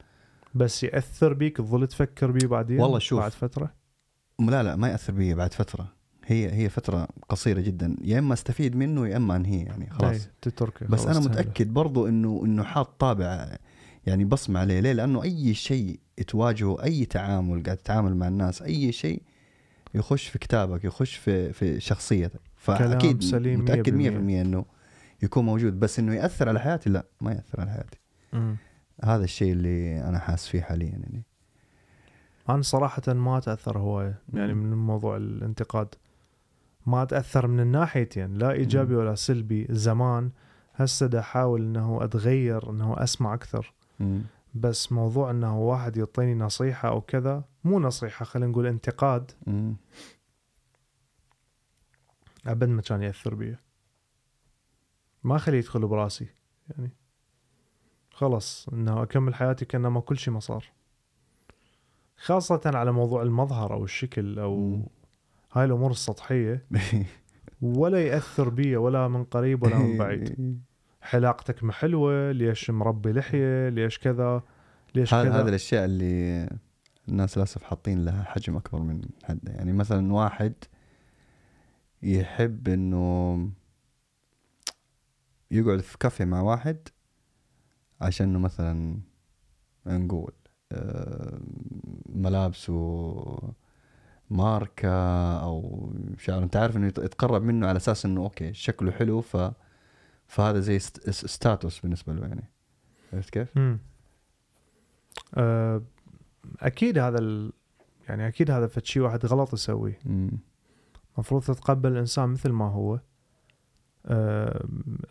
بس يأثر بيك؟ تظل تفكر بيه بعدين؟ والله شوف. بعد فترة؟ لا لا ما يأثر بي بعد فترة. هي هي فترة قصيرة جدا. يا إما أستفيد منه يا إما أنهيه يعني خلاص. تتركه بس أنا. متأكد برضو إنه إنه حاط طابع يعني بصمة عليه. ليه؟ لأنه أي شيء تواجهه أي تعامل قاعد تتعامل مع الناس أي شيء يخش في كتابك يخش في في شخصيتك. فأكيد سليم متأكد 100% 100%. إنه يكون موجود. بس إنه يأثر على حياتي؟ لا ما يأثر على حياتي. مم. هذا الشيء اللي أنا حاس فيه حاليا يعني. أنا صراحة ما تاثر هواية يعني من موضوع الانتقاد. ما اتاثر من الناحيتين لا إيجابي ولا سلبي. زمان هسه دا أحاول إنه أتغير إنه أسمع أكثر. مم. بس موضوع إنه واحد يعطيني نصيحة أو كذا مو نصيحة خلينا نقول انتقاد. مم. أبد ما كان يأثر بي. ما خليه يدخل براسي يعني. خلص إنه أكمل حياتي كانما كل شيء ما صار. خاصة على موضوع المظهر أو الشكل أو مم. هاي الأمور السطحية *laughs* ولا يأثر بي ولا من قريب ولا من بعيد. *laughs* حلاقتك ما حلوة ليش مربي لحية ليش كذا ليش هذا كذا؟ هذه الأشياء اللي الناس للأسف حاطين لها حجم أكبر من حدها. يعني مثلا واحد يحب إنه يقعد في كافيه مع واحد عشان إنه مثلا نقول آه، ملابسه ماركة أو شعر أنت عارف إنه يت- يتقرب منه على أساس إنه أوكي شكله حلو ف فهذا زي ست- ستاتوس بالنسبة له يعني عرفت كيف؟ مم. آه، أكيد هذا ال... يعني أكيد هذا فد شيء واحد غلط يسويه. المفروض تتقبل الإنسان مثل ما هو آه،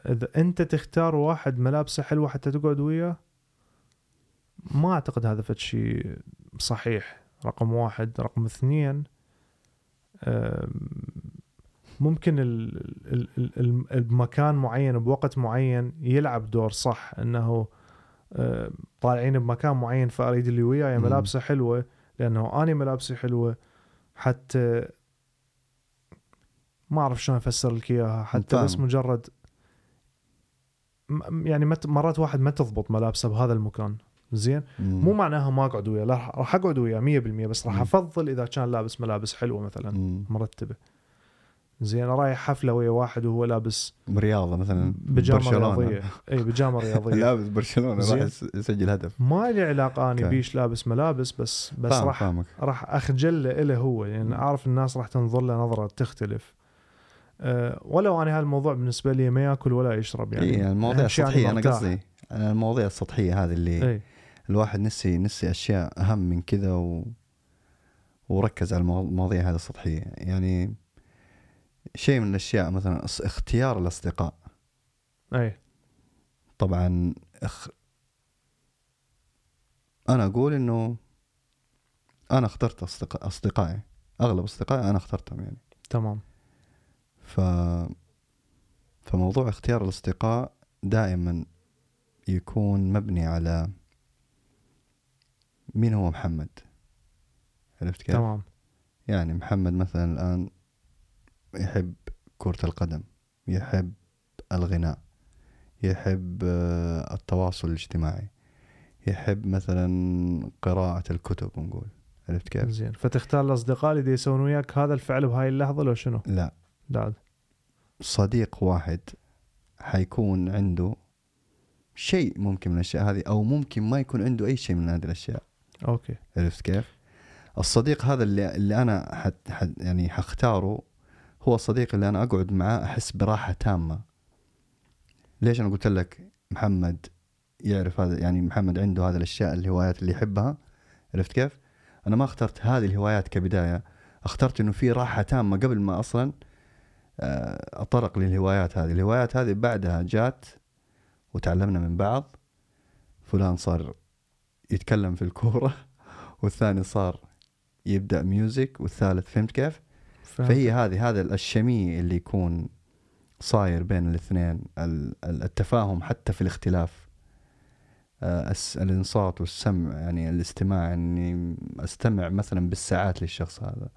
إذا أنت تختار واحد ملابسه حلوة حتى تقعد وياه ما أعتقد هذا فد شيء صحيح رقم واحد رقم اثنين ممكن ال- ال- ال- ال- بمكان معين بوقت معين يلعب دور صح إنه طالعين بمكان معين فأريد اللي وياي. ملابسه حلوة لأنه أني ملابسي حلوة حتى ما أعرف شلون أفسر لك إياها حتى. بس مجرد يعني مرات واحد ما تضبط ملابسه بهذا المكان زين. مو معناها ما اقعد وياه لا راح أقعد وياه 100% بس راح. أفضل إذا كان لابس ملابس حلوة مثلا مم. مرتبة زين رايح حفلة ويا واحد وهو لابس برياضة مثلا برشلونة. رياضية إي بيجامة رياضية *laughs* لابس برشلونة زين. راح يس- يسجل هدف ما لي علاقة اني. بيش لابس ملابس بس بس فاهم راح فاهمك راح أخجل له هو يعني مم. أعرف الناس راح تنظر له نظرة تختلف أه ولو أنا هالموضوع بالنسبة لي ما يأكل ولا يشرب يعني يعني, يعني المواضيع السطحية أنا مرتاح. قصدي المواضيع السطحية هذه اللي إي الواحد نسي نسي أشياء أهم من كذا و... وركز على المو- المواضيع هذه السطحية يعني شيء من الأشياء مثلا اختيار الأصدقاء. أي. طبعا اخ... أنا أقول إنه أنا اخترت أصدقاء أصدقائي. أغلب أصدقائي أنا اخترتهم يعني. تمام. ف فموضوع اختيار الأصدقاء دائما يكون مبني على مين هو محمد؟ عرفت كيف؟ تمام. يعني محمد مثلا الآن يحب كرة القدم يحب الغناء يحب آه، التواصل الاجتماعي يحب مثلا قراءة الكتب نقول. عرفت كيف؟ زين. فتختار الأصدقاء اللي يسوون وياك هذا الفعل بهاي اللحظة لو شنو؟ لا. لا. صديق واحد حيكون عنده شيء ممكن من الأشياء هذه أو ممكن ما يكون عنده أي شيء من هذه الأشياء. أوكي عرفت كيف؟ الصديق هذا اللي اللي أنا حت حت يعني حختاره هو الصديق اللي أنا أقعد معاه أحس براحة تامة. ليش أنا قلت لك محمد يعرف هذا يعني محمد عنده هذه الأشياء الهوايات اللي يحبها عرفت كيف؟ أنا ما اخترت هذه الهوايات كبداية، اخترت إنه في راحة تامة قبل ما أصلا آه، اتطرق للهوايات هذه، الهوايات هذه بعدها جات وتعلمنا من بعض فلان صار يتكلم في الكورة والثاني صار يبدأ ميوزك والثالث فهمت كيف؟ فهمت. فهي هذه هذا الشميع اللي يكون صاير بين الاثنين ال- ال- التفاهم حتى في الاختلاف. آه، الانصات والسمع يعني الاستماع إني أستمع مثلا بالساعات للشخص هذا.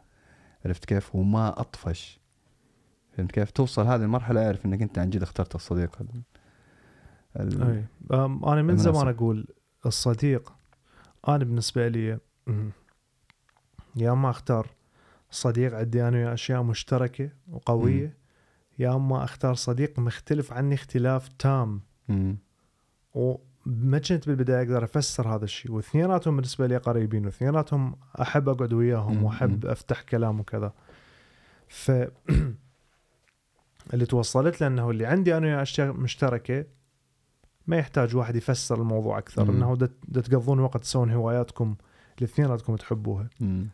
عرفت كيف؟ وما أطفش. فهمت كيف؟ توصل هذه المرحلة أعرف إنك أنت عن جد اخترت الصديق ال- ال- أي. أم، أنا من. زمان أقول الصديق أنا بالنسبة لي يا أما أختار صديق عندي أنا وياه أشياء مشتركة وقوية يا أما أختار صديق مختلف عني اختلاف تام. مم. وما كنت بالبداية أقدر أفسر هذا الشيء. واثنيناتهم بالنسبة لي قريبين واثنيناتهم أحب أقعد وياهم. وأحب أفتح كلام وكذا. ف *clears throat* اللي توصلت له إنه اللي عندي أنا وياه أشياء مشتركة ما يحتاج واحد يفسر الموضوع أكثر. مم. إنه دا تقضون وقت تسوون هواياتكم الاثنيناتكم تحبوها. مم.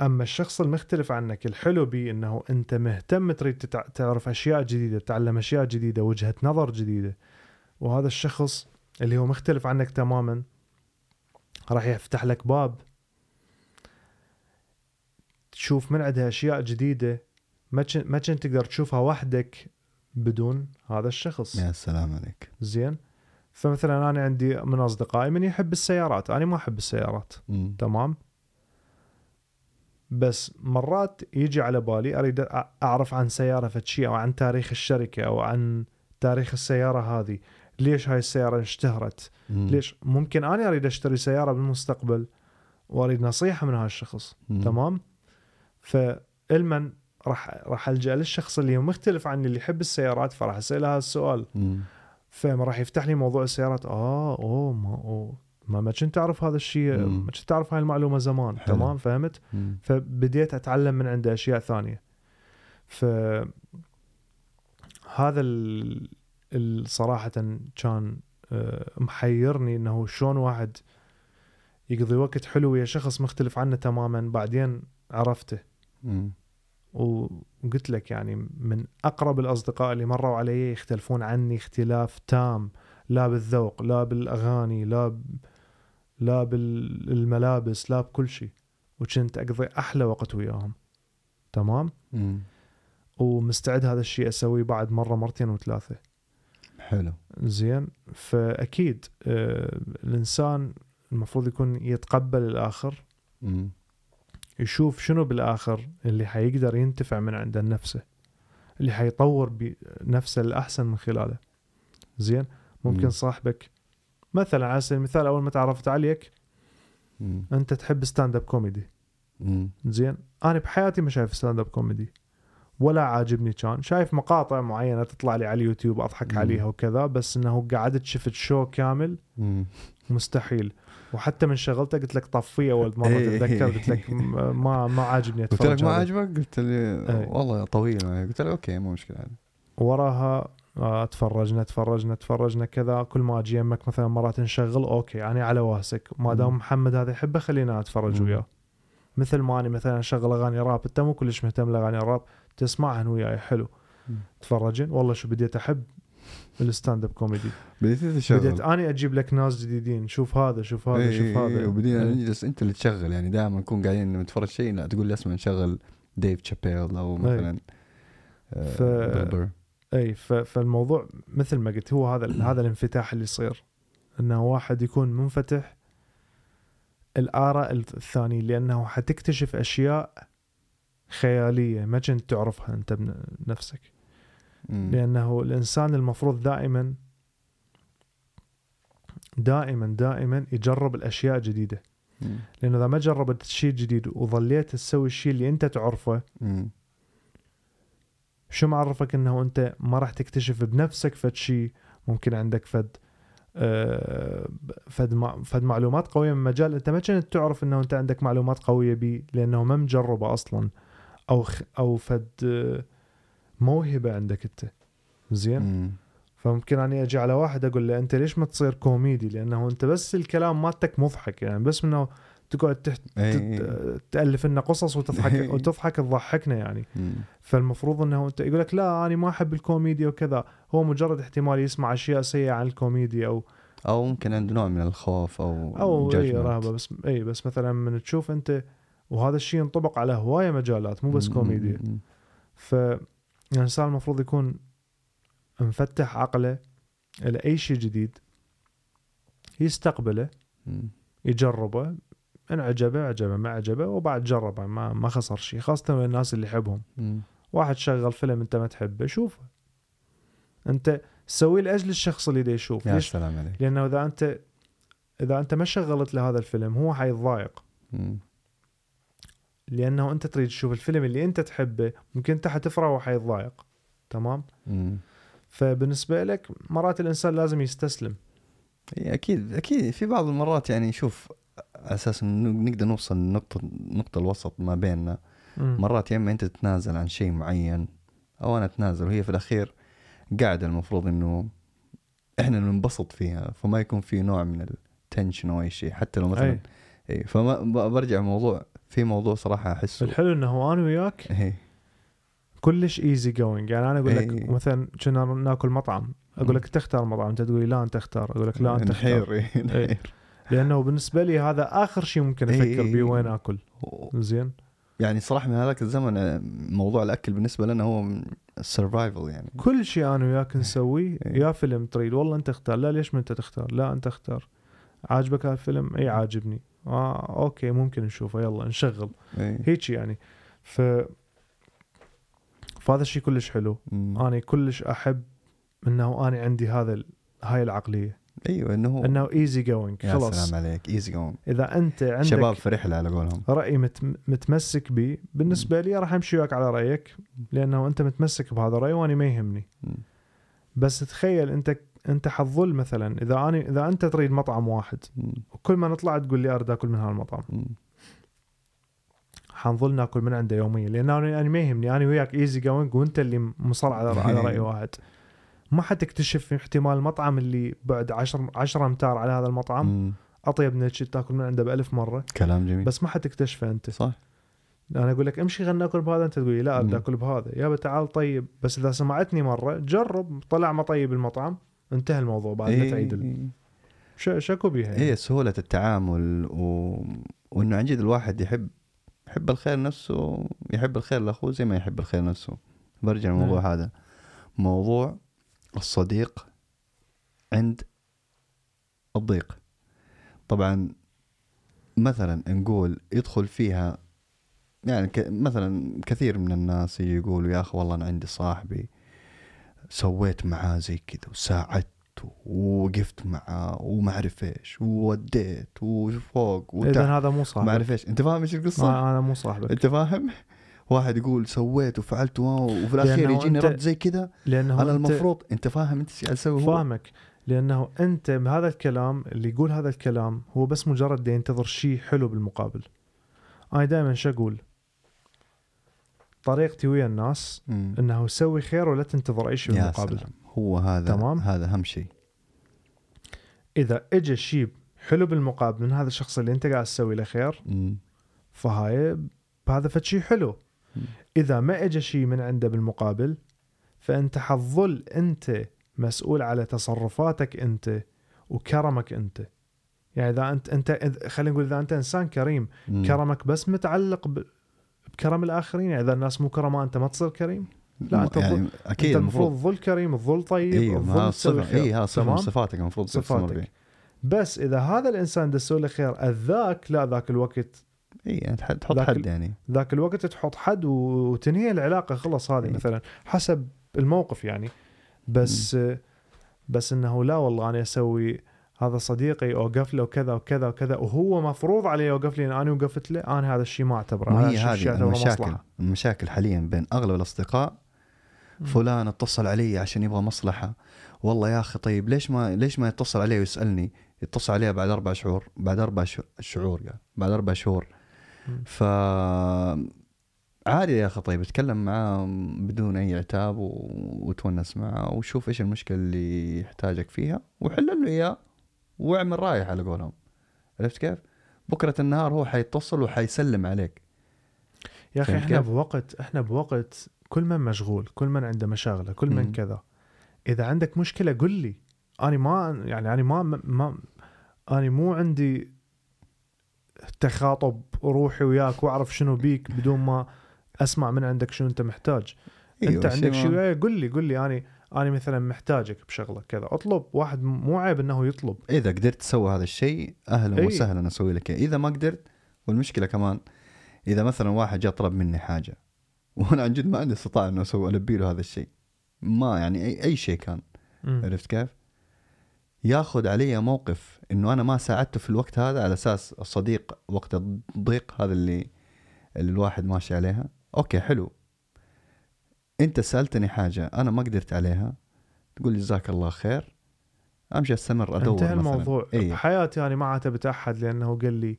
أما الشخص المختلف عنك الحلو بيه إنه أنت مهتم تريد تعرف أشياء جديدة تتعلم أشياء جديدة وجهة نظر جديدة. وهذا الشخص اللي هو مختلف عنك تماما راح يفتح لك باب. تشوف من عندها أشياء جديدة ما ما كنت تقدر تشوفها وحدك. بدون هذا الشخص. يا سلام عليك. زين. فمثلا أنا عندي من أصدقائي من يحب السيارات أنا ما أحب السيارات. مم. تمام؟ بس مرات يجي على بالي أريد أعرف عن سيارة فد شيء أو عن تاريخ الشركة أو عن تاريخ السيارة هذه. ليش هاي السيارة اشتهرت؟ مم. ليش؟ ممكن أنا أريد أشتري سيارة بالمستقبل وأريد نصيحة من هالشخص. تمام؟ فإلمن راح راح ألجأ للشخص اللي هو مختلف عني اللي يحب السيارات فراح اساله هذا السؤال. فما راح يفتح لي موضوع السيارات آه أوه ما أوه ما ما كنت أعرف هذا الشيء. ما كنت تعرف هاي المعلومة زمان حلو. تمام فهمت مم. فبديت أتعلم من عنده أشياء ثانية ف هذا ال... ال- صراحة كان آه، محيرني إنه شلون واحد يقضي وقت حلو ويا شخص مختلف عنه تماما بعدين عرفته مم. وقلت لك يعني من أقرب الأصدقاء اللي مروا علي يختلفون عني اختلاف تام لا بالذوق لا بالأغاني لا ب... لا بالملابس لا بكل شيء وكنت أقضي أحلى وقت وياهم. تمام؟ مم. ومستعد هذا الشيء أسويه بعد مرة مرتين وثلاثة. حلو. زين؟ فأكيد آه الإنسان المفروض يكون يتقبل الآخر. مم. يشوف شنو بالآخر اللي حيقدر ينتفع من عنده نفسه اللي حيطور بنفسه الاحسن من خلاله زين ممكن مم. صاحبك مثلا على سبيل المثال أول ما تعرفت عليك مم. أنت تحب stand-up comedy مم. زين أنا بحياتي ما شايف stand-up comedy ولا عاجبني كان شايف مقاطع معينة تطلع لي على اليوتيوب أضحك مم. عليها وكذا بس إنه قعدت شفت show كامل مم. مستحيل وحتى من شغلته قلت لك طفية اول مره إيه. تتذكر *laughs* قلت لك ما ما عاجبني قلت اتفرج لك ما عليه. عجبك قلت لي إيه. والله طويل. قلت لك okay مو مشكلة يعني. وراها آه، تفرجنا تفرجنا تفرجنا كذا كل ما أجي يمك مثلا مرات نشغل okay أنا على واسك ما دام. محمد هذا يحبه خلينا أتفرج. وياه مثل ما أنا مثلا أشغل أغاني راب أنت مو كلش مهتم لأغاني الراب تسمعهن وياي حلو مم. تفرجين والله show بديت أحب ال stand-up comedy. بديت تشغل. بديت أني أجيب لك ناس جديدين. شوف هذا شوف هذا إيه، شوف إيه، هذا وبدينا إيه. نجلس أنت اللي تشغل. يعني دائما نكون قاعدين نتفرج شيء لا تقول لي اسمع نشغل Dave Chappelle أو مثلا آه، ف-. اي ف- فالموضوع مثل ما قلت هو هذا هذا الانفتاح اللي يصير. إنه واحد يكون منفتح الآراء الثاني لأنه حتكتشف أشياء خيالية ما كنت تعرفها أنت بن- بنفسك مم. لأنه الإنسان المفروض دائما دائما دائما يجرب الأشياء الجديده مم. لأنه إذا ما جربت شيء جديد وظليت تسوي الشيء اللي أنت تعرفه. شو معرفك إنه أنت ما راح تكتشف بنفسك فد شيء ممكن عندك فد آه، فد فد معلومات قوية من مجال أنت ما كنت تعرف إنه أنت عندك معلومات قوية بيه لأنه ما مجربه أصلا أو أو فد آه، موهبة عندك أنت زين مم. فممكن أني أجي على واحد أقول له أنت ليش ما تصير كوميدي لأنه أنت بس الكلام مالتك مضحك يعني بس إنه تقعد تحت إيه. تت- تألف لنا قصص وتضحك *laughs* وتضحك تضحكنا يعني. فالمفروض إنه أنت يقول لك لا أنا ما أحب الكوميديا وكذا هو مجرد احتمال يسمع أشياء سيئة عن الكوميديا أو أو ممكن عنده نوع من الخوف أو أو اي. رهبة بس اي بس مثلا من تشوف أنت وهذا الشيء ينطبق على هواية مجالات مو بس. كوميديا مم. فالانسان المفروض يكون مفتح عقله إلى أي شيء جديد يستقبله. يجربه ان عجبه عجبه ما عجبه وبعد جربه ما ما خسر شيء خاصة الناس اللي يحبهم. واحد شغل فيلم أنت ما تحبه شوفه أنت سوي لأجل الشخص اللي دا يشوف يا؟ سلام عليك لأنه إذا أنت إذا أنت ما شغلت له هذا الفيلم هو حيتضايق. لأنه أنت تريد تشوف الفيلم اللي أنت تحبه ممكن أنت حتفرح وحيتضايق. تمام؟ مم. فبالنسبة لك مرات الإنسان لازم يستسلم. أكيد أكيد. في بعض المرات يعني شوف أساس نقدر نوصل نقطة نقطة الوسط ما بيننا. مم. مرات يا إما أنت تتنازل عن شيء معين أو أنا أتنازل وهي في الأخير قاعدة المفروض إنه إحنا ننبسط فيها. فما يكون في نوع من ال tension أو أي شيء. حتى لو مثلا أي. إي فما برجع الموضوع في موضوع صراحة أحسه. الحلو إنه أنا وياك اي كلش easy going يعني أنا أقول لك إيه. مثلا كنا ناكل مطعم أقول لك تختار مطعم أنت تقول لي لا أنت اختار أقول لك لا أنت اختار نحير إيه، لأنه بالنسبة لي هذا آخر شيء ممكن إيه، أفكر إيه، بيه إيه. وين آكل. زين؟ يعني صراحة من هذاك الزمن آه، موضوع الأكل بالنسبة لنا هو ال survival يعني. كل شيء أنا وياك نسويه إيه. يا فيلم تريد والله أنت اختار لا ليش ما أنت تختار؟ لا أنت اختار عاجبك هالفيلم اي عاجبني. آه okay ممكن نشوفه يلا نشغل. هيك يعني. ف فهذا الشيء كلش حلو. مم. أنا كلش أحب إنه أنا عندي هذا ال- هاي العقلية. أيوه إنه إنه easy going يا خلاص. سلام عليك. easy going إذا أنت عندك شباب في رحلة على قولهم. رأي مت متمسك به بالنسبة لي راح أمشي وياك على رأيك لأنه أنت متمسك بهذا الرأي وأنا ما يهمني. مم. بس تخيل أنت انت حتظل مثلا إذا أنا إذا أنت تريد مطعم واحد. وكل ما نطلع تقول لي اريد آكل من هذا المطعم. حنظل ناكل من عنده يوميا لأن أنا أنا ما يهمني أنا وياك easy going وأنت اللي مصر على *laughs* على رأي واحد. ما حتكتشف احتمال المطعم اللي بعد 10 10 أمتار على هذا المطعم مم. أطيب من تاكل من عنده بألف مرة. كلام جميل. بس ما حتكتشفه أنت. صح. أنا أقول لك امشي خلينا ناكل بهذا أنت تقول لي لا اريد. آكل بهذا. يابا تعال طيب. بس إذا سمعتني مرة جرب طلع ما طيب المطعم. انتهى الموضوع بعد لا تعيد ال- إيه. ش- شكو بيها يعني. هي سهولة التعامل و... وإنه عن جد الواحد يحب يحب الخير نفسه يحب الخير لأخوه زي ما يحب الخير نفسه برجع للموضوع نعم. هذا موضوع الصديق عند الضيق طبعا مثلا نقول يدخل فيها يعني ك... مثلا كثير من الناس يجي يقولوا يا أخي والله أنا عندي صاحبي سويت معاه زي كذا وساعدته ووقفت معاه وما أعرف إيش ووديت وفوق اذا هذا مو ما صاحبك أعرف إيش. أنت فاهم إيش القصة؟ ما أنا مو صاحبك. أنت فاهم؟ واحد يقول سويت وفعلت وفي الأخير يجيني رد زي كذا. لأنه أنا المفروض أنت فاهم إنت إيش هو؟ فاهمك. لأنه أنت بهذا الكلام اللي يقول هذا الكلام هو بس مجرد ينتظر شيء حلو بالمقابل. أنا دائما شو أقول؟ طريقتي ويا الناس مم. إنه سوي خير ولا تنتظر أي شيء بالمقابل هو هذا تمام. هذا أهم شيء إذا اجى شيء حلو بالمقابل من هذا الشخص اللي أنت قاعد تسوي له خير مم. فهاي هذا فد شيء حلو مم. إذا ما اجى شيء من عنده بالمقابل فأنت حتظل أنت مسؤول على تصرفاتك أنت وكرمك أنت يعني إذا انت أنت خلينا نقول إذا أنت إنسان كريم مم. كرمك بس متعلق ب- بكرم الآخرين؟ يعني إذا الناس مو كرماء أنت ما تصير كريم؟ لا، أنت يعني أكيد أنت المفروض تظل كريم تظل طيب تظل خير. إي هذا صفة من؟ صفاتك المفروض صفاتك. بس إذا هذا الإنسان ده يسوي له خير اذاك لا ذاك الوقت إي يعني تح- تحط حد يعني. ذاك الوقت تحط حد وتنهي العلاقة خلص هذه إيه. مثلا حسب الموقف يعني. بس بس إنه لا والله أنا أسوي هذا صديقي اوقف له كذا وكذا وكذا وهو مفروض علي يوقف لي أنا وقفت له أنا هذا الشيء ما أعتبره ما هي هذا الشيء هذه المشاكل مصلحة. المشاكل حاليا بين أغلب الأصدقاء. فلان اتصل علي عشان يبغى مصلحة والله يا أخي طيب ليش ما ليش ما يتصل علي ويسألني يتصل عليها بعد أربع شهور بعد أربع شهور يعني بعد أربع شهور. ف عادي يا أخي طيب اتكلم معاه بدون أي عتاب. وتونس معاه وشوف إيش المشكلة اللي يحتاجك فيها وحل له إياه واعمل رايح على قولهم عرفت كيف؟ بكرة النهار هو حيتصل وحيسلم عليك يا أخي إحنا؟ بوقت إحنا بوقت كل من مشغول كل من عنده مشاغلة كل من مم. كذا إذا عندك مشكلة قل لي أنا ما يعني أنا ما ما أنا مو عندي تخاطب روحي وياك وأعرف شنو بيك بدون ما أسمع من عندك شنو أنت محتاج أنت عندك شيء قل لي قل لي أنا أنا مثلا محتاجك بشغلة كذا أطلب واحد مو عيب إنه يطلب إذا قدرت تسوي هذا الشيء أهلا إي. وسهلا أسوي لك. إذا ما قدرت والمشكلة كمان إذا مثلا واحد جاء طلب مني حاجة *laughs* وأنا عن جد ما عندي استطاعه انه أسوي ألبي له هذا الشيء ما يعني أي أي شيء كان مم. عرفت كيف؟ ياخذ علي موقف إنه أنا ما ساعدته في الوقت هذا على أساس الصديق وقت الضيق هذا اللي اللي الواحد ماشي عليها أوكي حلو انت سألتني حاجة أنا ما قدرت عليها تقول لي جزاك الله خير امشي استمر ادور انتهى مثلا. الموضوع. اي بحياتي أنا ما عاتبت أحد لأنه قال لي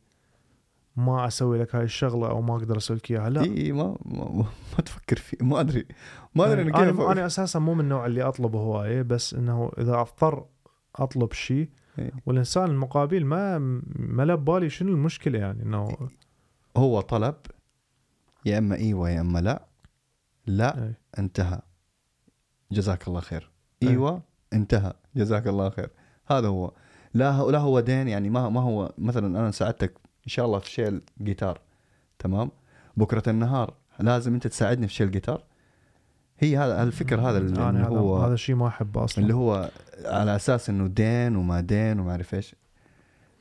ما أسوي لك هاي الشغلة أو ما أقدر أسوي لك إياها. لا. اي ما, ما, ما تفكر فيه ما أدري ما أدري أنا كيف أنا أنا أساسا مو من النوع اللي اطلبه هواية بس إنه إذا أضطر أطلب شيء إيه. والإنسان المقابل ما ما له ببالي شنو المشكلة يعني إنه هو طلب يا إما أيوه يا إما لا. لا إيه. انتهى. جزاك الله خير. إيوه انتهى. جزاك الله خير. هذا هو. لا هو لا هو دين يعني ما ما هو مثلا أنا ساعدتك إن شاء الله في شيل جيتار تمام؟ بكرة النهار لازم أنت تساعدني في شيل جيتار؟ هي هذا الفكر هذا اللي هذا هو هذا الشيء ما أحبه أصلا. اللي هو على أساس إنه دين وما دين وما أعرف إيش.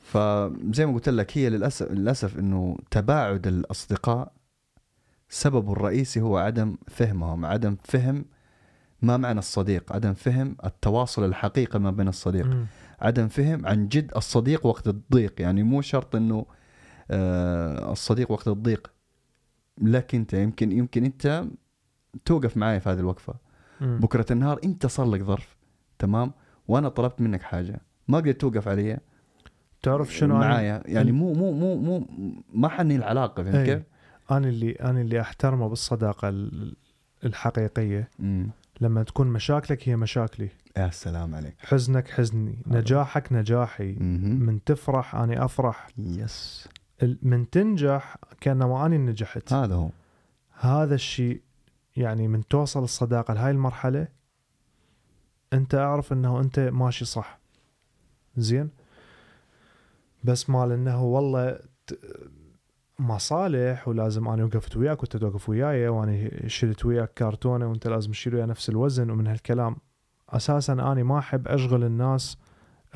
فزي ما قلت لك هي للاسف للأسف إنه تباعد الأصدقاء سببه الرئيسي هو عدم فهمهم عدم فهم ما معنى الصديق عدم فهم التواصل الحقيقي ما بين الصديق مم. عدم فهم عن جد الصديق وقت الضيق يعني مو شرط إنه آه الصديق وقت الضيق لك أنت يمكن يمكن أنت توقف معي في هذه الوقفة مم. بكرة النهار أنت صار لك ظرف تمام وأنا طلبت منك حاجة ما قدرت توقف علي تعرف شنو معايا يعني مو مو مو مو ما حني العلاقة فهمت. كيف؟ أنا اللي أنا اللي أحترمه بالصداقة ال- الحقيقية. مم. لما تكون مشاكلك هي مشاكلي. يا سلام عليك. حزنك حزني. نجاحك نجاحي. من تفرح اني أفرح. يس. من تنجح كانما اني نجحت. هذا هو. هذا الشيء يعني من توصل الصداقة لهاي المرحلة أنت أعرف إنه أنت ماشي صح. زين؟ بس مال إنه والله مصالح ولازم أنا وقفت وياك وأنت توقف وياي وأنا شلت وياك كرتونة وأنت لازم تشيل ويا نفس الوزن ومن هالكلام أساسا أنا ما أحب أشغل الناس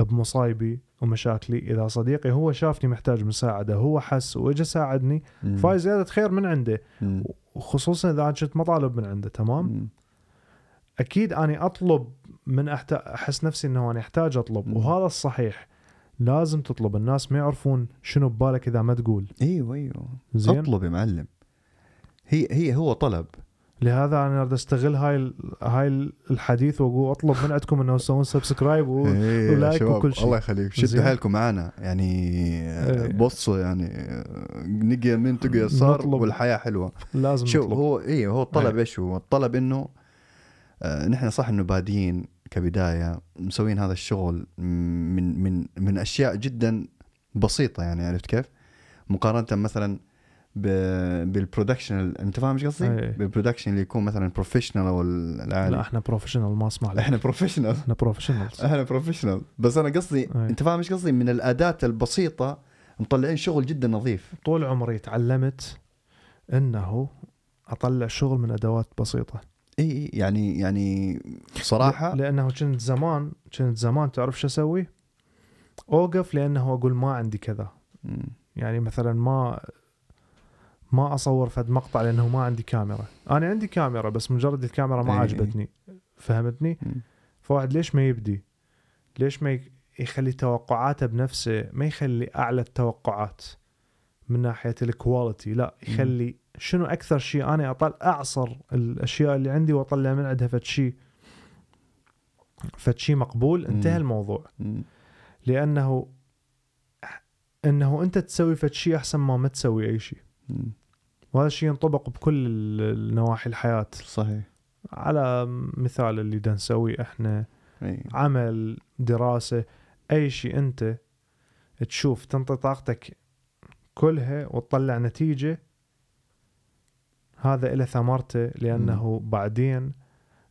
بمصايبي ومشاكلي إذا صديقي هو شافني محتاج مساعدة هو حس واجى ساعدني. فاي زيادة خير من عنده. وخصوصا إذا أنا كنت مطالب من عنده تمام. أكيد اني أطلب من أحت... أحس نفسي إنه أنا أحتاج أطلب. وهذا الصحيح لازم تطلب الناس ما يعرفون شنو ببالك إذا ما تقول إيوه إيوه زين اطلب يا معلم هي هي هو طلب لهذا أنا أريد أستغل هاي. هاي الحديث وأقول أطلب من عندكم إنه تسوون subscribe و like وكل شيء. الله يخليك. شدوا حيلكم معانا يعني إيه. بصوا يعني نقي يمين تقي يسار نطلب. والحياة حلوة لازم شو نطلب هو إيه هو الطلب إيه. إيش هو؟ الطلب إنه آه نحن صح إنه بادين كبداية مسوين هذا الشغل من من من أشياء جدا بسيطة يعني عرفت كيف؟ مقارنة مثلا بال production أنت فاهم إيش قصدي؟ إيه. بال production اللي يكون مثلا professional أو العالي لا إحنا professional ما اسمح لك إحنا professional إحنا professionals *laughs* إحنا professional بس أنا قصدي إيه. أنت فاهم إيش قصدي؟ من الأداة البسيطة مطلعين شغل جدا نظيف طول عمري تعلمت إنه أطلع شغل من أدوات بسيطة إي يعني يعني صراحة لأنه كنت زمان كنت زمان تعرف شو أسوي؟ أوقف لأنه أقول ما عندي كذا. يعني مثلا ما ما أصور فد مقطع لأنه ما عندي كاميرا أنا عندي كاميرا بس مجرد الكاميرا ما إي. عجبتني فهمتني مم. فواحد ليش ما يبدي ليش ما يخلي توقعاته بنفسه ما يخلي أعلى التوقعات من ناحية الكواليتي لا يخلي شنو أكثر شيء أنا اطل أعصر الأشياء اللي عندي وأطلع من عندها فد شيء فد شيء مقبول انتهى مم. الموضوع مم. لأنه إنه أنت تسوي فد شيء أحسن ما ما تسوي أي شيء. وهذا الشيء ينطبق بكل النواحي الحياة صحيح على مثال اللي دا نسويه إحنا إي عمل دراسة أي شيء أنت تشوف تنطي طاقتك كلها وتطلع نتيجة هذا له ثمرته لأنه بعدين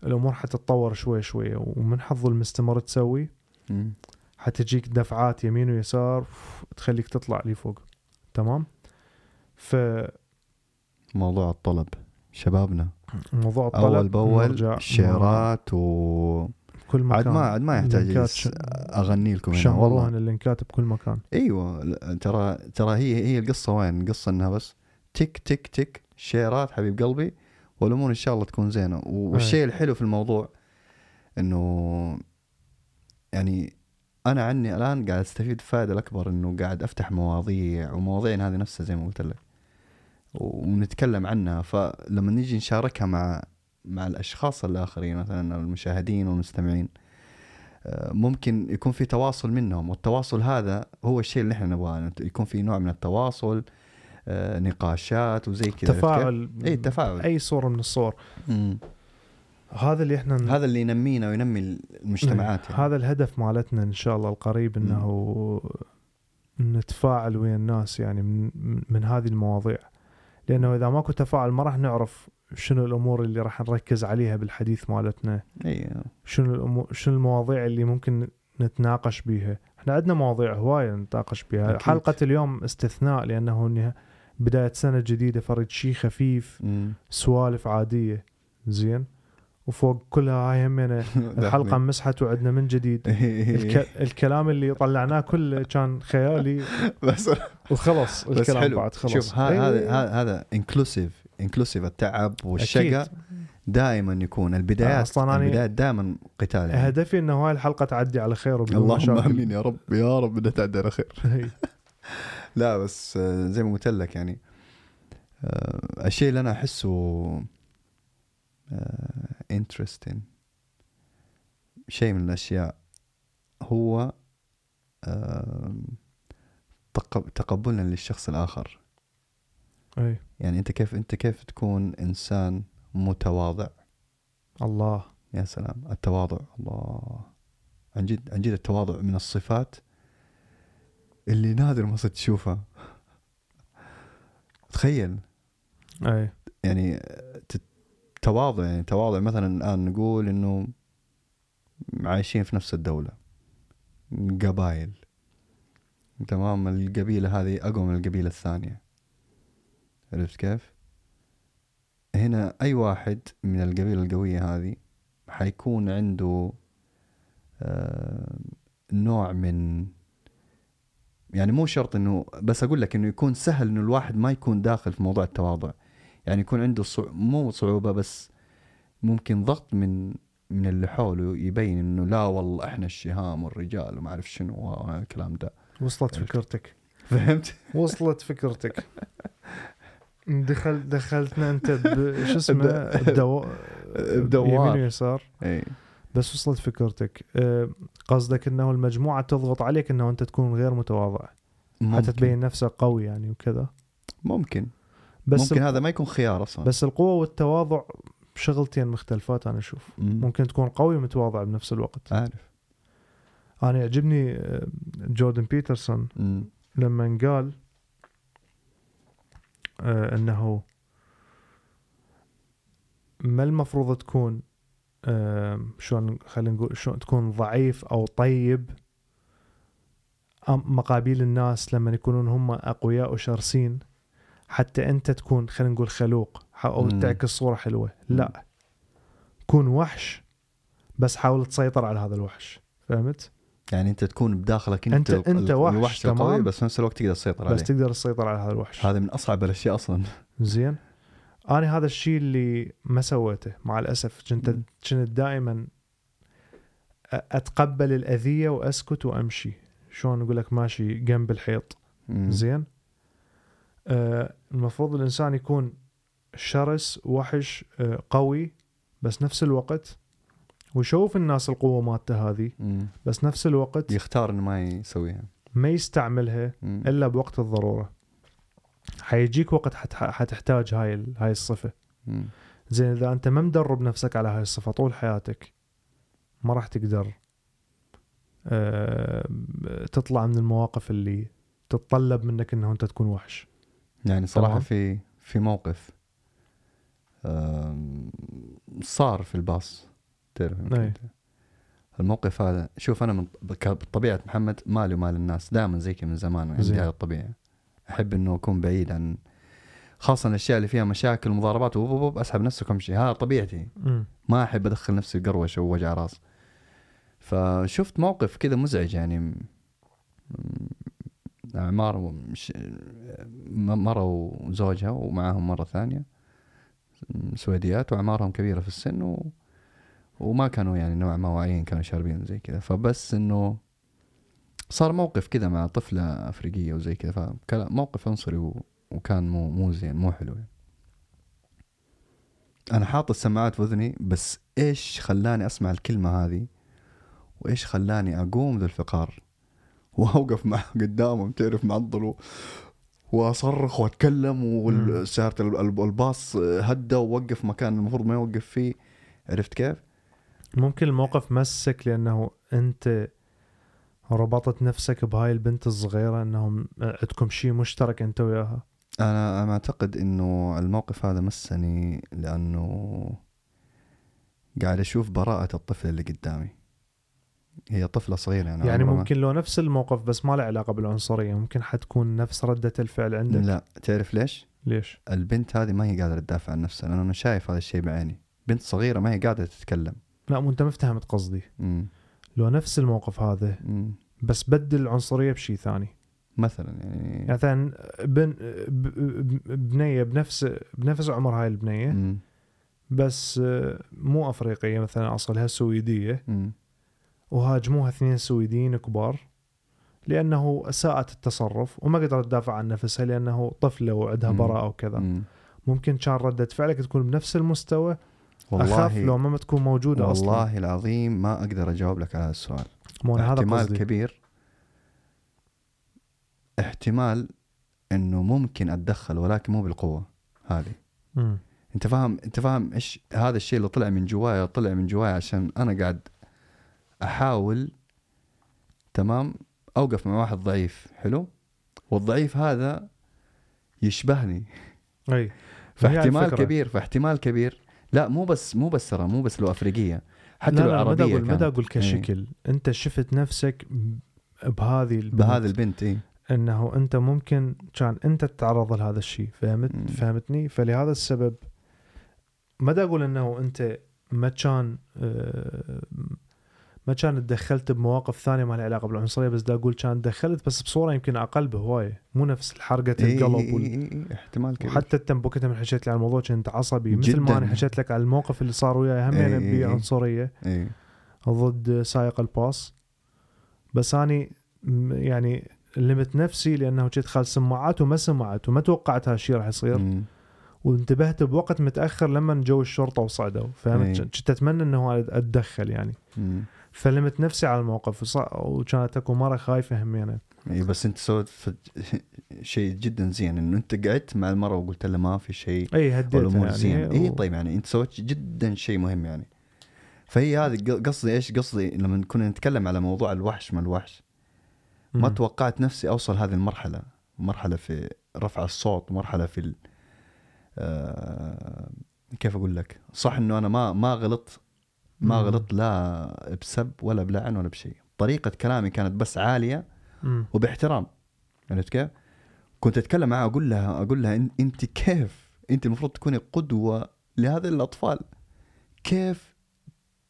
الأمور حتتطور شوي شوي ومن حظ المستمر تسوي مم. حتجيك دفعات يمين ويسار ف- تخليك تطلع لفوق تمام؟ فموضوع موضوع الطلب شبابنا. الطلب أول بأول شيرات و بكل مكان عاد ما عاد ما يحتاج أغني لكم هنا والله. اللينكات بكل مكان. أيوه ترى ترى هي هي القصة وين؟ القصة إنها بس تك تك تك شيرات حبيب قلبي والأمور إن شاء الله تكون زينة. والشيء الحلو في الموضوع إنه يعني أنا عني الآن قاعد أستفيد الفائده الأكبر إنه قاعد أفتح مواضيع ومواضيعنا هذه نفسها زي ما قلت لك. ونتكلم عنها. فلما نيجي نشاركها مع مع الأشخاص الآخرين مثلا المشاهدين والمستمعين آه، ممكن يكون في تواصل منهم. والتواصل هذا هو الشيء اللي إحنا نبغاه. يكون في نوع من التواصل نقاشات وزي كذا؟ تفاعل إي تفاعل أي صورة من الصور مم. هذا اللي إحنا هذا اللي ينمينا وينمي المجتمعات يعني. هذا الهدف مالتنا إن شاء الله القريب إنه نتفاعل ويا الناس يعني من, من هذه المواضيع لأنه إذا ماكو تفاعل ما راح نعرف شنو الأمور اللي راح نركز عليها بالحديث مالتنا إي شنو الأمور شنو المواضيع اللي ممكن نتناقش بيها إحنا عندنا مواضيع هواية نتناقش بيها أكيد. حلقة اليوم استثناء لأنه بداية سنة جديدة فرد شيء خفيف. سوالف عادية زين وفوق كلها هاي همنا الحلقة *laughs* مسحت وعدنا من جديد *laughs* الك... الكلام اللي طلعناه كله كان خيالي *laughs* بس وخلص بس الكلام حلو بعد خلص شوف إيه، هذا إيه. هذا inclusive inclusive التعب والشقى. دائما يكون البدايات أصلاً أنا- البدايات دائما قتال يعني. هدفي إنه هاي الحلقة تعدي على خير وبدون اللهم مشاكل. آمين يا رب يا رب بدها تعدي على خير هي. لا بس آه، زي ما قلت لك يعني آه، الشيء اللي أنا أحسه interesting شيء من الأشياء هو آه، تقب- تقبلنا للشخص الآخر. أي. يعني أنت كيف أنت كيف تكون إنسان متواضع؟ الله. يا سلام التواضع الله. عن جد عن جد التواضع من الصفات اللي نادر ما صرت تشوفها. تخيل. أي. يعني تواضع يعني تواضع. مثلا الآن نقول إنه عايشين في نفس الدولة. قبائل. تمام؟ القبيلة هذه أقوى من القبيلة الثانية. عرفت كيف؟ هنا أي واحد من القبيلة القوية هذه حيكون عنده آه، نوع من يعني مو شرط إنه بس أقول لك إنه يكون سهل إنه الواحد ما يكون داخل في موضوع التواضع يعني يكون عنده صع... مو صعوبة بس ممكن ضغط من من اللي حوله يبين إنه لا والله إحنا الشهام والرجال وما أعرف شنو والكلام ده وصلت عرفت. فكرتك فهمت؟ وصلت فكرتك *laughs* دخل دخلتنا أنت شو اسمه بدو... بدوار. يمين ويسار اي بس وصلت فكرتك. أه، قصدك إنه المجموعة تضغط عليك إنه أنت تكون غير متواضع. حتى ممكن. تبين نفسك قوي يعني وكذا. ممكن. بس ممكن هذا ما يكون خيار أصلا. بس القوة والتواضع شغلتين مختلفات أنا أشوف. مم. ممكن تكون قوي ومتواضع بنفس الوقت. عارف أنا يعجبني أه، جوردن بيترسون مم. لما قال آه إنه ما المفروض تكون آه شلون خلينا نقول شلون تكون ضعيف أو طيب. مقابيل الناس لما يكونون هم أقوياء وشرسين حتى أنت تكون خلينا نقول خلوق أو مم. تعكس صورة حلوة. لا. كون وحش بس حاول تسيطر على هذا الوحش. فهمت؟ يعني أنت تكون بداخلك أنت أنت ال- وحش، الوحش تمام؟ بس في نفس الوقت تقدر تسيطر عليه. بس تقدر تسيطر على هذا الوحش. هذا من أصعب الأشياء أصلا. زين. أنا هذا الشيء اللي ما سويته مع الأسف كنت. كنت دائما أتقبل الأذية وأسكت وأمشي شلون أقول لك ماشي جنب الحيط مم. زين آه المفروض الإنسان يكون شرس وحش آه قوي بس نفس الوقت ويشوف الناس القوة مالته هذه. بس نفس الوقت يختار إنه ما يسويها ما يستعملها. إلا بوقت الضرورة حيجيك وقت حت- حتحتاج هاي ال- هاي الصفة. زين إذا أنت ما مدرب نفسك على هاي الصفة طول حياتك ما راح تقدر آه، تطلع من المواقف اللي تتطلب منك إنه أنت تكون وحش يعني صراحة تمام. في في موقف صار في الباص تعرف. الموقف هذا شوف أنا من بطبيعة محمد مالي ومال الناس دائما زي كذا من زمان عندي زين. هذه الطبيعة أحب إنه أكون بعيد عن خاصة الأشياء اللي فيها مشاكل ومضاربات أسحب نفسي وامشي هذا طبيعتي. ما أحب أدخل نفسي في قروشه ووجع راس. فشفت موقف كذا مزعج يعني. م- اعمار ومش م- مرة وزوجها ومعاهم مرة ثانية. م- سويديات واعمارهم كبيرة في السن و... وما كانوا يعني نوعا ما واعيين كانوا شاربين زي كذا. فبس إنه صار موقف كذا مع طفلة أفريقية وزي كذا فكان موقف عنصري. وكان مو مو زين مو حلو يعني. أنا حاط السماعات في اذني بس إيش خلاني أسمع الكلمة هذه وإيش خلاني أقوم ذو الفقار *laughs* وأوقف معه قدامهم تعرف معضل وأصرخ وأتكلم ال- الباص هدى ووقف مكان المفروض ما يوقف فيه عرفت كيف؟ ممكن الموقف مسك لأنه أنت ربطت نفسك بهاي البنت الصغيرة إنهم عندكم شيء مشترك انت وياها أنا أنا أعتقد إنه الموقف هذا مسني لأنه قاعد أشوف براءة الطفل اللي قدامي هي طفلة صغيرة يعني يعني ممكن لو نفس الموقف بس ما له علاقة بالعنصرية ممكن حتكون نفس ردة الفعل عندك لا تعرف ليش؟ ليش؟ البنت هذه ما هي قادرة تدافع عن نفسها لأن أنا شايف هذا الشيء بعيني بنت صغيرة ما هي قادرة تتكلم لا مو أنت ما فهمت قصدي. لو نفس الموقف هذا. بس بدل العنصريه بشيء ثاني مثلا يعني مثلا بن بنية بنفس بنفس عمر هاي البنية. بس آه، مو أفريقية مثلا أصلها سويدية. وهاجموها اثنين سويديين كبار لأنه أساءت التصرف وما قدرت تدافع عن نفسها لأنه طفلة وعندها. براءة وكذا مم. ممكن كان ردة فعلك تكون بنفس المستوى والله لو ما تكون موجودة أصلا. والله العظيم ما أقدر أجاوب لك على هذا السؤال. مو هذا احتمال قصدي. كبير. احتمال إنه ممكن أتدخل ولكن مو بالقوة هذه. مم. أنت فاهم أنت فاهم إيش هذا الشيء اللي طلع من جوايا طلع من جوايا عشان أنا قاعد أحاول تمام؟ أوقف مع واحد ضعيف حلو؟ والضعيف هذا يشبهني. أي. فاحتمال. كبير فاحتمال كبير لا مو بس مو بس ترى مو بس لو أفريقية حتى لا لو لا ما عربية أقول ما. أقول. كشكل أنت شفت نفسك بهذه البنت. بهذا البنت اي إنه أنت ممكن كان أنت تتعرض لهذا الشيء فهمت مم. فهمتني فلهذا السبب ما أقول إنه أنت ما كان آه، ما كان تدخلت بمواقف ثانية ما لها علاقة بالعنصرية بس دا أقول كان دخلت بس بصورة يمكن أقل بهوايه مو نفس حرقة القلب إيه وال... إيه احتمال كبير وحتى انت بوقتها من حكيت لي عن الموضوع كنت عصبي مثل ما. أنا حكيت لك عن الموقف اللي صار وياي هم إيه. بعنصرية إيه. ضد سائق الباص بس أني يعني لمت نفسي لأنه كنت خال سماعات وما سمعت وما توقعت هالشيء راح يصير مم. وانتبهت بوقت متأخر لما جو الشرطة وصعدوا. فهمت كنت أتمنى إنه اتدخل يعني مم. فلمت نفسي على الموقف وكانت أكو مرة خايفة همينه إي بس أنت سويت *laughs* شيء جدا زين إنه أنت قعدت مع المرة وقلت لها ما في شيء إي هديتها والأمور يعني. زينة. إي طيب يعني أنت سويت جدا شيء مهم يعني. فهي هذه قصدي إيش؟ قصدي لما كنا نتكلم على موضوع الوحش ما الوحش. ما مم. توقعت نفسي أوصل هذه المرحلة. مرحلة في رفع الصوت مرحلة في ال... آه... كيف أقول لك؟ صح إنه أنا ما ما غلطت ما مم. غلطت لا بسب ولا بلعن ولا بشيء طريقة كلامي كانت بس عالية مم. وباحترام عرفت كيف؟ كنت أتكلم معها أقول لها أقول لها أنت كيف؟ أنت المفروض تكوني قدوة لهذه الأطفال كيف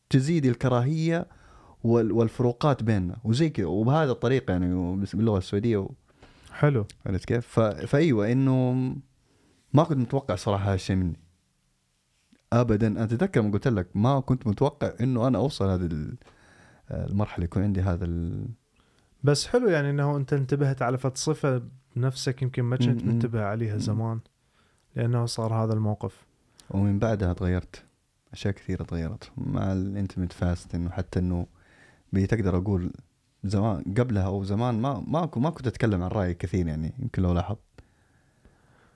تزيدي الكراهية وال- والفروقات بيننا وزي كذا وبهذا الطريقة يعني باللغة السعوديه و- حلو عرفت كيف؟ ف... فأيوة إنه ما كنت متوقع صراحة هذا الشيء مني ابدا أنا أتذكر ما قلت لك ما كنت متوقع إنه أنا أوصل هذه ال- المرحلة يكون عندي هذا ال... بس حلو يعني إنه أنت انتبهت على فد صفة بنفسك يمكن ما كنت. منتبه عليها. زمان لأنه صار هذا الموقف ومن بعدها تغيرت أشياء كثيرة تغيرت مع الانتمت فاست إنه حتى إنه بتقدر أقول زمان قبلها أو زمان ما ما ما كنت أتكلم عن رايي كثير يعني يمكن لو لاحظت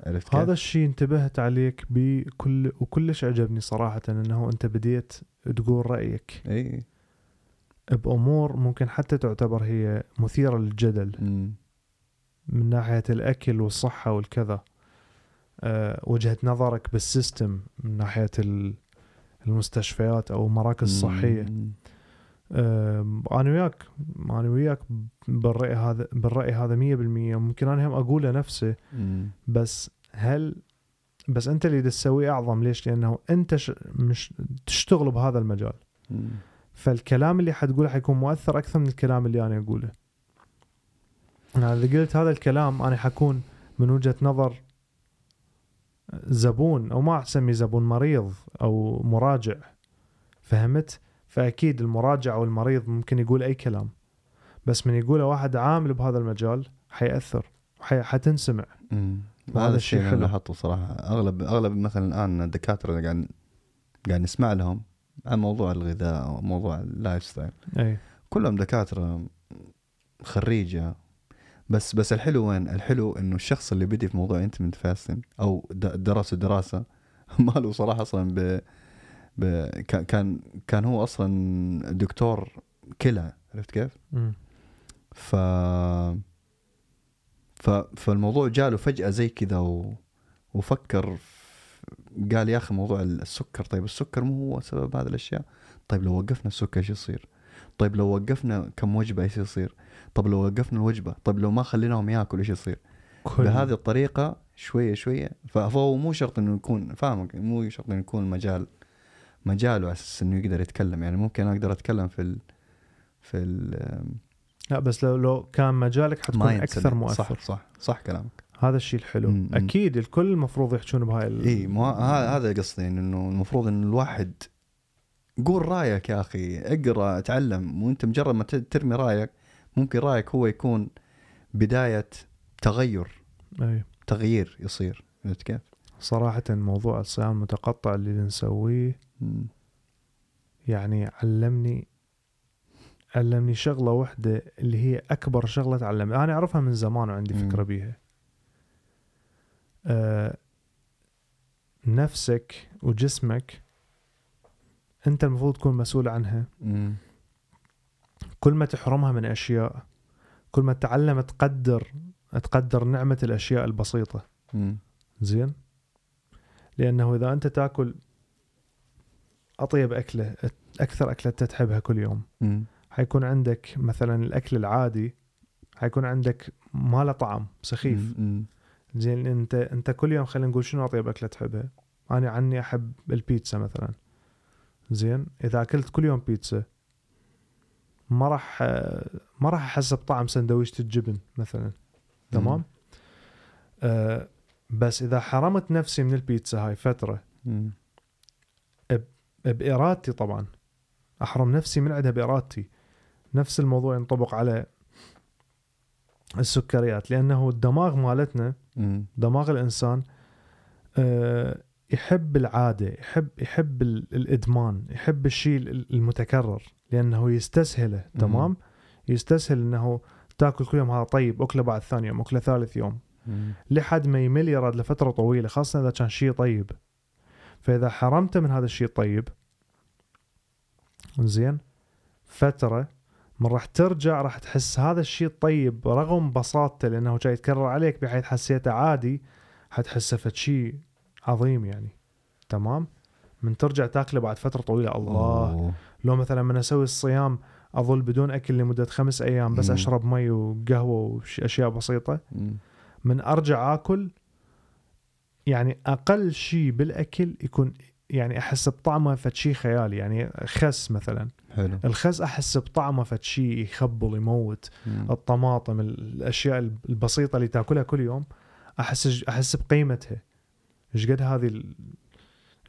عرفت كيف؟ هذا الشيء انتبهت عليك بكل وكلش عجبني صراحة إنه أنت بديت تقول رأيك إي بأمور ممكن حتى تعتبر هي مثيرة للجدل أمم. من ناحية الأكل والصحة والكذا أه وجهة نظرك بالسيستم من ناحية ال- المستشفيات أو المراكز الصحية أمم. أنا وياك أنا وياك بالرأي هذا بالرأي هذا مية بالمية ممكن أنا هم أقوله نفسه. بس هل بس أنت اللي تسويه أعظم ليش؟ لأنه أنت ش... مش تشتغل بهذا المجال. فالكلام اللي حتقوله حيكون مؤثر أكثر من الكلام اللي أنا أقوله. أنا إذا قلت هذا الكلام أنا حكون من وجهة نظر زبون أو ما اسمي زبون مريض أو مراجع فهمت؟ فأكيد المراجع أو المريض ممكن يقول أي كلام بس من يقوله واحد عامل بهذا المجال حيأثر حي... حتنسمع. وهذا هذا الشيء حلو. لاحظته صراحة أغلب أغلب مثلا الآن الدكاترة اللي قاعد قاعد نسمع لهم عن موضوع الغذاء وموضوع ال lifestyle أي كلهم دكاترة خريجة بس بس الحلو وين؟ الحلو إنه الشخص اللي بدي في موضوع انتمنت فاستنج أو درس دراسة *laughs* ما له صراحة أصلا كان- كان كان هو أصلا دكتور كلى عرفت كيف؟ مم. ف ف فالموضوع جاله فجأة زي كذا و... وفكر في- قال يا أخي موضوع السكر طيب السكر مو هو سبب هذه الأشياء؟ طيب لو وقفنا السكر إيش يصير؟ طيب لو وقفنا كم وجبة إيش يصير؟ طيب لو وقفنا الوجبة طيب لو ما خليناهم ياكلوا إيش يصير؟ كل بهذه الطريقة شوية شوية فهو مو شرط إنه يكون فاهمك؟ مو شرط إنه يكون مجال مجاله على أساس إنه يقدر يتكلم. يعني ممكن أقدر أتكلم في ال في ال لا بس لو لو كان مجالك حتكون أكثر مؤثر. صح صح صح كلامك. هذا الشيء الحلو. مم. أكيد الكل المفروض يحجون بهاي ال... اي مو هذا قصدي يعني إنه المفروض إن الواحد قول رأيك يا أخي اقرأ اتعلم. وانت مجرد ما ترمي رأيك ممكن رأيك هو يكون بداية تغير. أي. تغيير يصير. كيف؟ صراحة موضوع الصيام المتقطع اللي نسويه. يعني علمني علمني شغلة واحدة اللي هي أكبر شغلة تعلمها أنا أعرفها من زمان وعندي. فكرة بيها أه نفسك وجسمك أنت المفروض تكون مسؤول عنها مم. كل ما تحرمها من أشياء كل ما تتعلم تقدر تقدر نعمة الأشياء البسيطة مم. زين لأنه إذا أنت تأكل أطيب أكلة أكثر أكلة تحبها كل يوم. مم. حيكون عندك مثلا الأكل العادي حيكون عندك ما له طعم سخيف. زين أنت أنت كل يوم خلينا نقول شنو أطيب أكلة تحبها؟ أنا عني أحب البيتزا مثلا. زين إذا أكلت كل يوم بيتزا ما راح ما راح أحس بطعم سندويشة الجبن مثلا. تمام؟ آه بس إذا حرمت نفسي من البيتزا هاي فترة مم. بارادتي طبعا أحرم نفسي من عندها بارادتي نفس الموضوع ينطبق على السكريات لأنه الدماغ مالتنا. دماغ الإنسان آه، يحب العادة يحب يحب ال- الإدمان يحب الشيء ال- المتكرر لأنه يستسهله. تمام يستسهل إنه تاكل كل يوم هذا طيب أكلة بعد ثاني يوم أكلة ثالث يوم. لحد ما يمل يراد لفترة طويلة خاصة إذا كان شيء طيب. فإذا حرمته من هذا الشيء الطيب زين فترة من راح ترجع راح تحس هذا الشيء الطيب رغم بساطته لأنه جاي يتكرر عليك بحيث حسيته عادي حتحسه فد شيء عظيم يعني. تمام؟ من ترجع تاكله بعد فترة طويلة. الله. أوه. لو مثلا من أسوي الصيام أظل بدون أكل لمدة خمس أيام بس مم. أشرب مي وقهوة وأشياء بسيطة. مم. من أرجع آكل يعني أقل شيء بالأكل يكون يعني أحس بطعمه فد شيء خيالي يعني خس مثلا. حلو. الخس أحس بطعمه فد شيء يخبل يموت. مم. الطماطم الأشياء البسيطة اللي تأكلها كل يوم أحس أحس بقيمتها. إيش قد هذه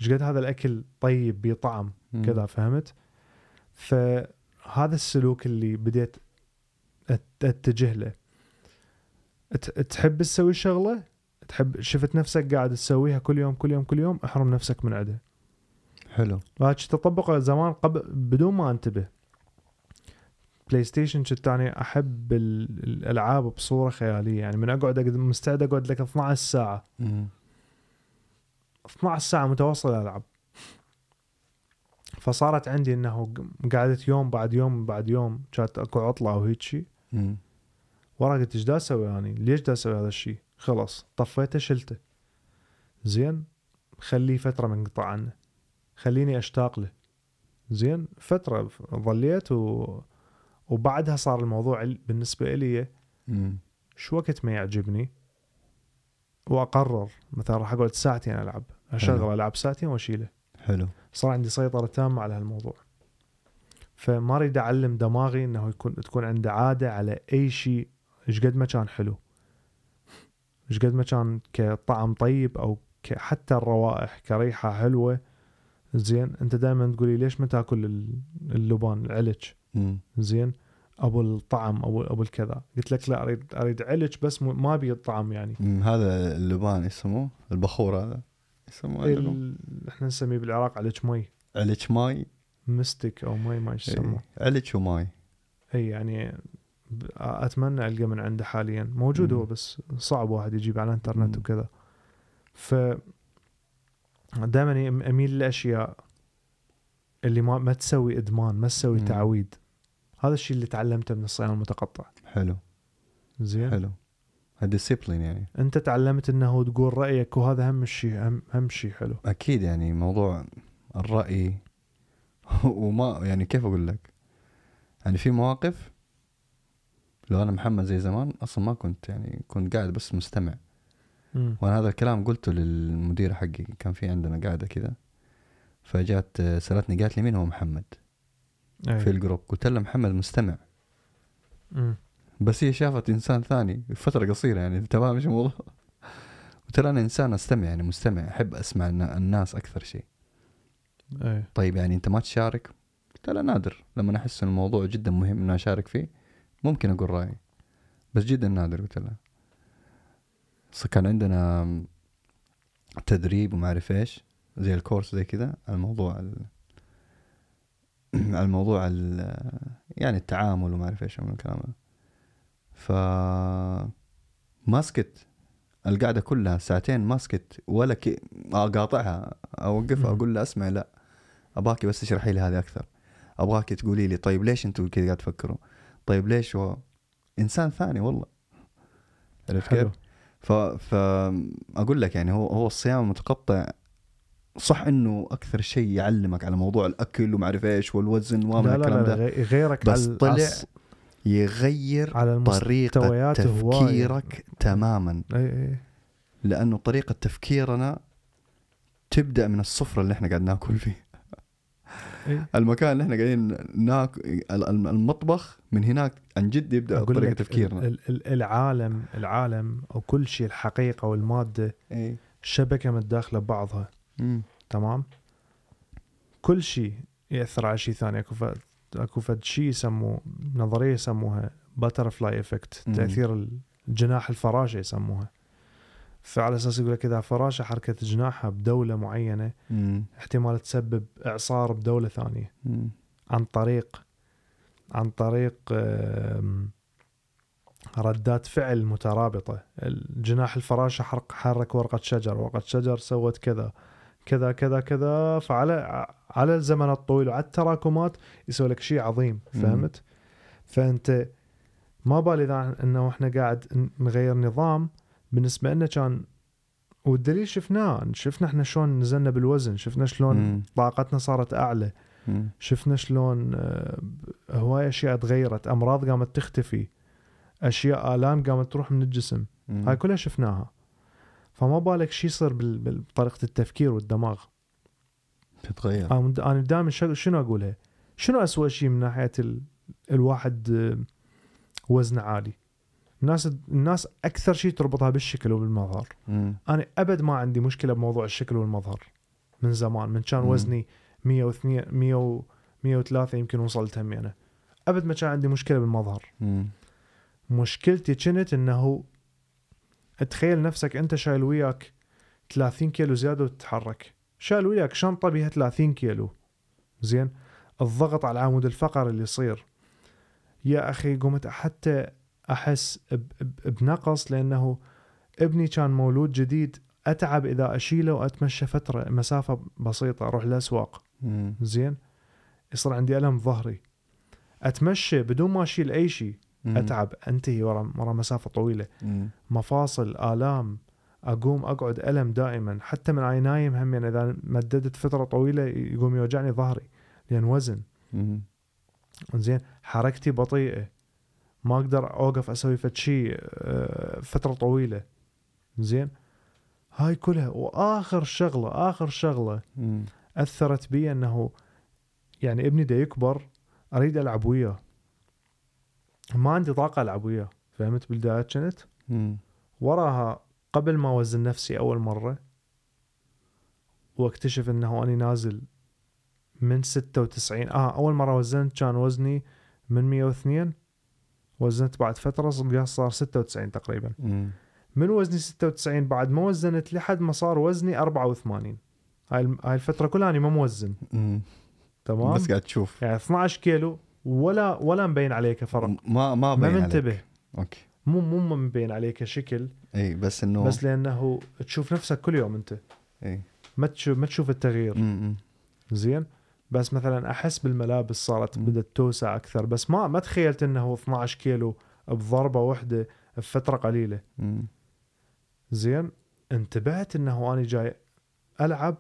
إيش قد هذا الأكل طيب بطعم. كذا فهمت؟ فهذا السلوك اللي بديت أتجه له. تحب تسوي الشغله تحب شفت نفسك قاعد تسويها كل يوم كل يوم كل يوم احرم نفسك من عده حلو. هذا تطبقه زمان قبل بدون ما انتبه. PlayStation كنت أنا أحب ال- الألعاب بصورة خيالية. يعني من أقعد مستعد أقعد لك 12 ساعة. مم. 12 ساعة متواصله ألعب. فصارت عندي إنه قعدت يوم بعد يوم بعد يوم كانت أكو عطلة أو هيك شيء. ورا قلت إيش دا أسوي يعني ليش دا أسوي هذا الشيء خلص طفيته شلته. زين خليه فترة منقطع عنه. خليني أشتاق له. زين فترة ظليت و... وبعدها صار الموضوع ال- بالنسبة لي. شو وقت ما يعجبني؟ وأقرر مثلا راح أقعد ساعتين ألعب. أشغل. ألعب ساعتين وأشيله. حلو. صار عندي سيطرة تامة على هالموضوع. فما أريد أعلم دماغي إنه يكون تكون عنده عادة على أي شيء إيش قد ما كان حلو. إيش قد ما كان كطعم طيب أو حتى الروائح كريحة حلوة. زين أنت دائما تقولي ليش ما تأكل ال- اللبان العلج. زين أبو الطعم أبو أبو الكذا. قلت لك لا أريد أريد علج بس ما أبي الطعم يعني. هذا اللبان يسموه؟ البخور هذا يسموه ال... إحنا نسميه بالعراق علج مي. علج ماي مستك أو مي ما يسموه. علج وماي إي يعني أتمنى ألقى من عنده حاليا. موجود. هو بس صعب واحد يجيب على الانترنت. وكذا. ف دائما أميل للأشياء اللي ما ما تسوي إدمان ما تسوي مم. تعويد. هذا الشيء اللي تعلمته من الصيام المتقطع. حلو. زين. حلو. discipline يعني. أنت تعلمت إنه تقول رأيك وهذا أهم شيء اهم, أهم شيء حلو. أكيد يعني موضوع الرأي *laughs* وما يعني كيف أقول لك؟ يعني في مواقف لو أنا محمد زي زمان أصلا ما كنت يعني كنت قاعد بس مستمع. مم. وأنا هذا الكلام قلته للمدير حقي كان في عندنا قاعدة كذا فجات آه، سألتني قالت لي مين هو محمد؟ أي. في الجروب. قلت لها محمد مستمع. مم. بس هي شافت إنسان ثاني فترة قصيرة يعني *laughs* تمام إيش الموضوع وترى أنا إنسان أستمع يعني مستمع أحب أسمع النا- الناس أكثر شيء. طيب يعني أنت ما تشارك؟ قلت لا نادر لما أحس إن الموضوع جدا مهم اني أشارك فيه. ممكن أقول رأيي بس جدا نادر قلت لها كان عندنا تدريب وما أعرف إيش زي الكورس زي كذا على الموضوع ال... على الموضوع ال... يعني التعامل وما أعرف إيش من الكلام ده. ف ما سكت القعدة كلها ساعتين ما سكت ولا كي... أقاطعها أوقفها. أقول لها اسمعي لا ابغاكي بس تشرحي لي هذه أكثر. ابغاكي تقولي لي طيب ليش أنتم كذا قاعد تفكروا؟ طيب ليش؟ هو إنسان ثاني والله. عرفت كيف؟ ف... ف أقول لك يعني هو هو الصيام المتقطع صح إنه أكثر شيء يعلمك على موضوع الأكل وما أعرف إيش والوزن وما لا لا الكلام لا ده. غي- غيرك بس على طلع يغير على هواية. تفكيرك تماما. إي إي. لأنه طريقة تفكيرنا تبدأ من الصفر اللي إحنا قاعد ناكل فيه. المكان اللي إحنا قاعدين ناكل المطبخ من هناك عن جد يبدأ لك تفكيرنا. ال- ال- العالم العالم أو كل شيء الحقيقة والمادة اي شبكة متداخلة ببعضها. تمام؟ كل شيء يأثر على شيء ثاني. أكو فد أكو فد شيء يسموه نظرية يسموها butterfly effect. تأثير الجناح الفراشة يسموها. فعلى أساس يقول لك إذا فراشة حركة جناحها بدولة معينة مم. احتمال تسبب إعصار بدولة ثانية مم. عن طريق عن طريق ردات فعل مترابطة الجناح الفراشة حرك حرك ورقة شجر ورقة شجر سوت كذا كذا كذا كذا فعلى على الزمن الطويل وعلى التراكمات يسوي لك شيء عظيم مم. فهمت فأنت ما بالي إذا إنه إحنا قاعد نغير نظام بالنسبة لنا كان والدليل شفناه شفنا إحنا شلون نزلنا بالوزن شفنا شلون مم. طاقتنا صارت أعلى مم. شفنا شلون آه، هواي أشياء تغيرت أمراض قامت تختفي أشياء آلام قامت تروح من الجسم مم. هاي كلها شفناها فما بالك شو يصير بطريقة التفكير والدماغ تتغير أنا دائما شنو أقولها شنو أسوأ شيء من ناحية ال... الواحد آه، وزنه عالي الناس الناس أكثر شيء تربطها بالشكل وبالمظهر مم. أنا أبد ما عندي مشكلة بموضوع الشكل والمظهر من زمان من كان. وزني 102 100 و- 103 يمكن وصلت همي أنا. أبد ما كان عندي مشكلة بالمظهر. مم. مشكلتي كانت إنه تخيل نفسك أنت شايل وياك 30 كيلو زيادة وتتحرك. شايل وياك شنطه بيها 30 كيلو؟ زين؟ الضغط على العمود الفقري اللي يصير. يا أخي قمت حتى أحس بنقص لأنه ابني كان مولود جديد أتعب إذا أشيله وأتمشى فترة مسافة بسيطة أروح الأسواق. زين؟ يصير عندي ألم ظهري. أتمشى بدون ما أشيل أي شيء. أتعب أنتهي ورا ورا مسافة طويلة. مم. مفاصل آلام أقوم أقعد ألم دائما. حتى من اي نايم هم يعني إذا مددت فترة طويلة يقوم يوجعني ظهري. لأن وزن. مم. زين؟ حركتي بطيئة. ما أقدر أوقف أسوي فد شيء آه، فترة طويلة. زين؟ هاي كلها. وآخر شغلة آخر شغلة مم. أثرت بي إنه يعني ابني دا يكبر أريد ألعب وياه. ما عندي طاقة ألعب وياه. فهمت بالبدايه كنت. وراها قبل ما أوزن نفسي أول مرة واكتشف إنه أني نازل من 96 آه أول مرة وزنت كان وزني من 102 وزنت بعد فترة صار 96 تقريبا. مم. من وزني 96 بعد ما وزنت لحد ما صار وزني 84 هاي هاي الفترة كلها أنا ما موزن. مم. تمام؟ بس قاعد تشوف. يعني 12 كيلو ولا ولا مبين عليك فرق. ما ما ما بين منتبه. عليك. okay. مو مو مبين عليك شكل. إي بس إنه بس لأنه تشوف نفسك كل يوم أنت. إي. ما تشوف ما تشوف التغيير. مم. زين؟ بس مثلا أحس بالملابس صارت مم. بدأت توسع أكثر بس ما ما تخيلت إنه 12 كيلو بضربة واحدة بفترة قليلة مم. زين انتبهت إنه أنا جاي ألعب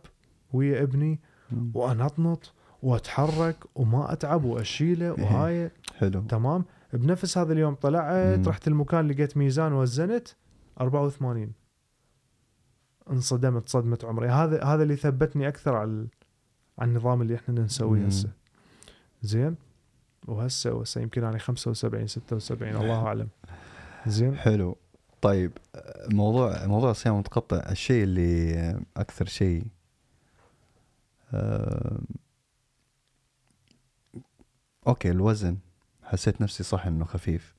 ويا ابني مم. وانطنط وأتحرك وما أتعب وأشيله وهاي حلو تمام بنفس هذا اليوم طلعت مم. رحت المكان لقيت ميزان وزنت 84 انصدمت صدمة عمري هذا هذا اللي ثبتني أكثر على على النظام اللي إحنا نسويه. هسه. زين؟ وهسه وهسه يمكن أنا 75 76 الله *laughs* أعلم. زين؟ حلو. طيب موضوع موضوع الصيام المتقطع الشيء اللي أكثر شيء آه، أوكي الوزن. حسيت نفسي صح إنه خفيف.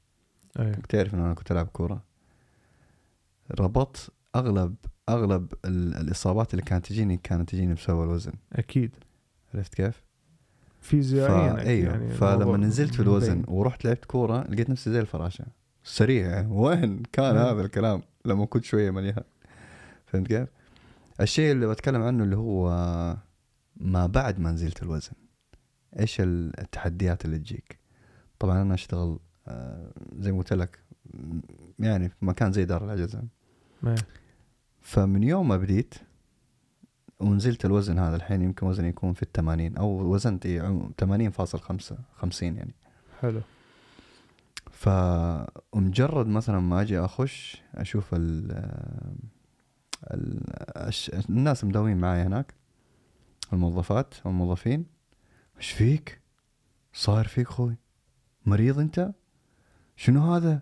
إيه تعرف إنه أنا كنت ألعب كورة. ربطت أغلب أغلب ال- الإصابات اللي كانت تجيني كانت تجيني بسبب الوزن. أكيد. عرفت كيف؟ فيزيائيا فا أكيد أيوه يعني فلما نزلت في الوزن مبين. ورحت لعبت كورة لقيت نفسي زي الفراشة سريع *laughs* وين كان مم. هذا الكلام لما كنت شوية مليان فهمت كيف؟ الشيء اللي بتكلم عنه اللي هو ما بعد ما نزلت الوزن إيش التحديات اللي تجيك؟ طبعا أنا أشتغل آه، زي ما قلت لك يعني في مكان زي دار العجزة إيه. فمن يوم ما بديت ونزلت الوزن هذا الحين يمكن وزني يكون في الثمانين أو وزنت عم- 80.5 50 يعني حلو فمجرد مثلا ما أجي أخش أشوف ال ال الناس المداومين معي هناك الموظفات والموظفين إيش فيك؟ صاير فيك خوي؟ مريض أنت؟ شنو هذا؟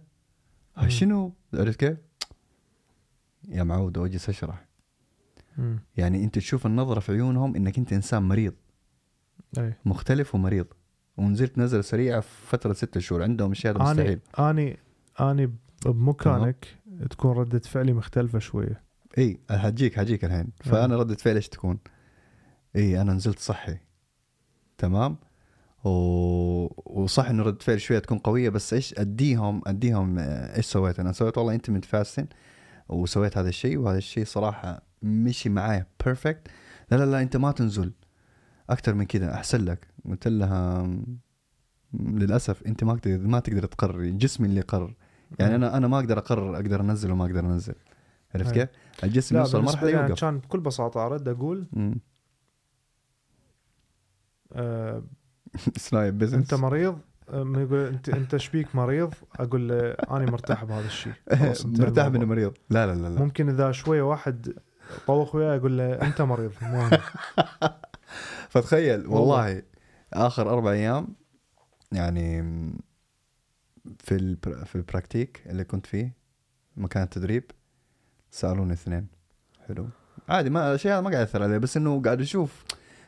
شنو؟ عرفت كيف؟ يا معود واجلس أشرح مم. يعني انت تشوف النظرة في عيونهم انك انت انسان مريض. إيه مختلف ومريض. ونزلت نزلة سريعة في فترة ستة شهور. عندهم أشياء هذا مستحيل. اني اني بمكانك تكون ردة فعلي مختلفة شوية. إي حجيك حجيك الحين. فأنا ردة فعلي إيش تكون؟ إي أنا نزلت صحي. تمام؟ و... وصح إنه ردة فعل شوية تكون قوية بس إيش أديهم أديهم إيش سويت؟ أنا سويت والله أنت مت fasting وسويت هذا الشيء وهذا الشيء صراحة مشي معايا. perfect لا لا لا أنت ما تنزل. أكثر من كذا أحسن لك. قلت لها للأسف أنت ما تقدر ما تقدر تقرري. جسمي اللي يقرر. يعني أنا أنا ما أقدر أقرر أقدر أنزل وما أقدر أنزل. عرفت. كيف؟ الجسم يوصل مرحله أنا يوقف. كان بكل بساطة أرد أقول. آه *laughs* سنايب بزنس أنت مريض؟ يقول أنت أنت شبيك مريض؟ أقول له أنا مرتاح بهذا الشيء. *laughs* مرتاح. منه مريض. لا لا لا لا. ممكن إذا شوية واحد طوخ وياه أقول له أنت مريض مو أنا. *laughs* فتخيل والله. آخر أربع أيام يعني في البر... في ال practic اللي كنت فيه مكان التدريب سألوني اثنين حلو عادي ما الاشياء ما قاعد اثر علي بس إنه قاعد أشوف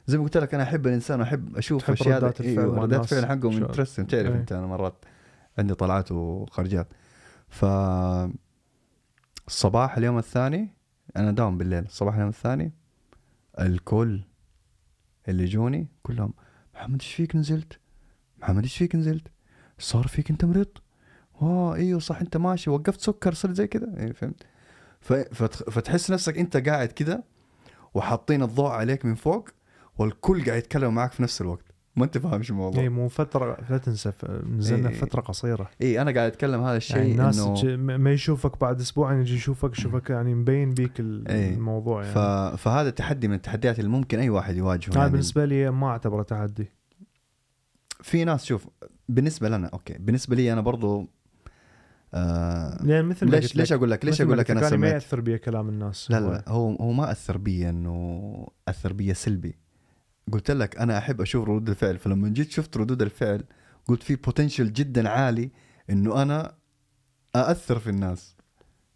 زي ما قلت لك أنا أحب الإنسان وأحب أشوف أشياء ردات الفعل مع ردات. فعل حقهم interesting تعرف إيه. أنت أنا مرات عندي طلعات وخرجات ف الصباح اليوم الثاني أنا داوم بالليل الصباح اليوم الثاني الكل اللي جوني كلهم محمد إيش فيك نزلت؟ محمد إيش فيك نزلت؟ صار فيك أنت مريض؟ آه إيوه صح أنت ماشي وقفت سكر صرت زي كذا إيه فهمت؟ ف- فتخ- فتحس نفسك أنت قاعد كذا وحاطين الضوء عليك من فوق والكل قاعد يتكلم معك في نفس الوقت ما أنت فاهم شو الموضوع. اي مو فترة لا تنسى ف- نزلنا إيه. فترة قصيرة. اي أنا قاعد أتكلم هذا الشيء يعني الناس م- ما يشوفك بعد أسبوع يعني يجي يشوفك يشوفك يعني مبين بيك إيه. الموضوع ف... يعني فهذا تحدي من التحديات اللي ممكن أي واحد يواجهه هذا يعني. بالنسبة لي ما أعتبره تحدي. في ناس شوف بالنسبة لنا okay بالنسبة لي أنا برضو آه لأن مثل ما ليش ليش أقول لك ليش مثل ما أقول لك أنا أنا ما سميت يأثر بي كلام الناس لا لا لا هو هو ما أثر بي إنه أثر بي سلبي. قلت لك أنا أحب أشوف ردود الفعل فلما جيت شفت ردود الفعل قلت في بوتنشل جدا عالي إنه أنا أأثر في الناس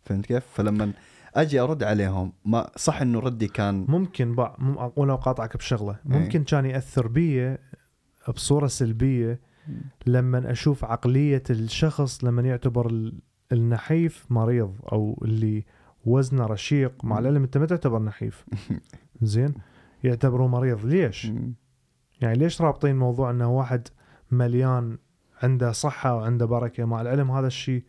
فهمت كيف؟ فلما أجي أرد عليهم ما صح إنه ردي كان ممكن بع... مم... ولو قاطعك بشغلة إيه. ممكن كان يأثر بي بصورة سلبية لما أشوف عقلية الشخص لما يعتبر ال- النحيف مريض أو اللي وزنه رشيق مع. العلم أنت ما تعتبر نحيف *laughs* زين يعتبره مريض ليش؟ مم. يعني ليش رابطين موضوع إنه واحد مليان عنده صحة وعنده بركة مع العلم هذا الشيء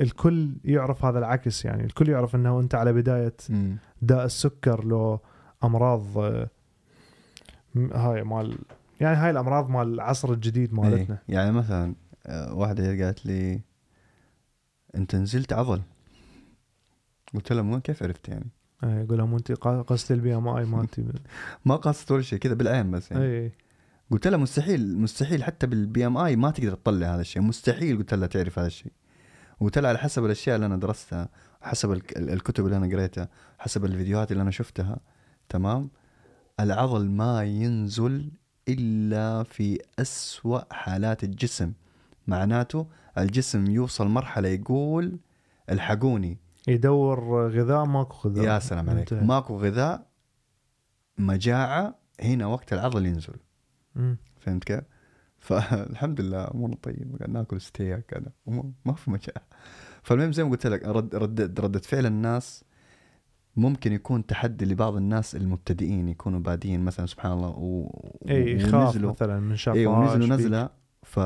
الكل يعرف هذا العكس يعني الكل يعرف إنه أنت على بداية مم. داء السكر لو أمراض آه، هاي مال يعني هاي الأمراض مال العصر الجديد مالتنا إيه. يعني مثلا آه، واحدة قالت لي أنت نزلت عضل قلت لها كيف عرفت يعني يقول لهم أنت قصت ال BMI مالتي ما قاصت ولا شيء كذا بالعين بس يعني. اي قلت لها مستحيل مستحيل حتى بال BMI ما تقدر تطلع هذا الشيء مستحيل قلت لها تعرف هذا الشيء. قلت لها على حسب الأشياء اللي أنا درستها حسب الك- ال- الكتب اللي أنا قريتها حسب الفيديوهات اللي أنا شفتها تمام؟ العضل ما ينزل إلا في أسوأ حالات الجسم. معناته الجسم يوصل مرحلة يقول الحقوني. يدور غذاء ماكو غذاء. يا سلام عليك. ماكو غذاء مجاعة هنا وقت العضل ينزل. فهمت كيف؟ *laughs* فالحمد لله أمورنا طيبة قاعد ناكل ستيك وما- ما في مجاعة. فالمهم زي ما قلت لك رد ردة ردة فعل الناس ممكن يكون تحدي لبعض الناس المبتدئين يكونوا بادين مثلا سبحان الله و... اي يخاف مثلا من شاف اي ونزلوا نزلة. ف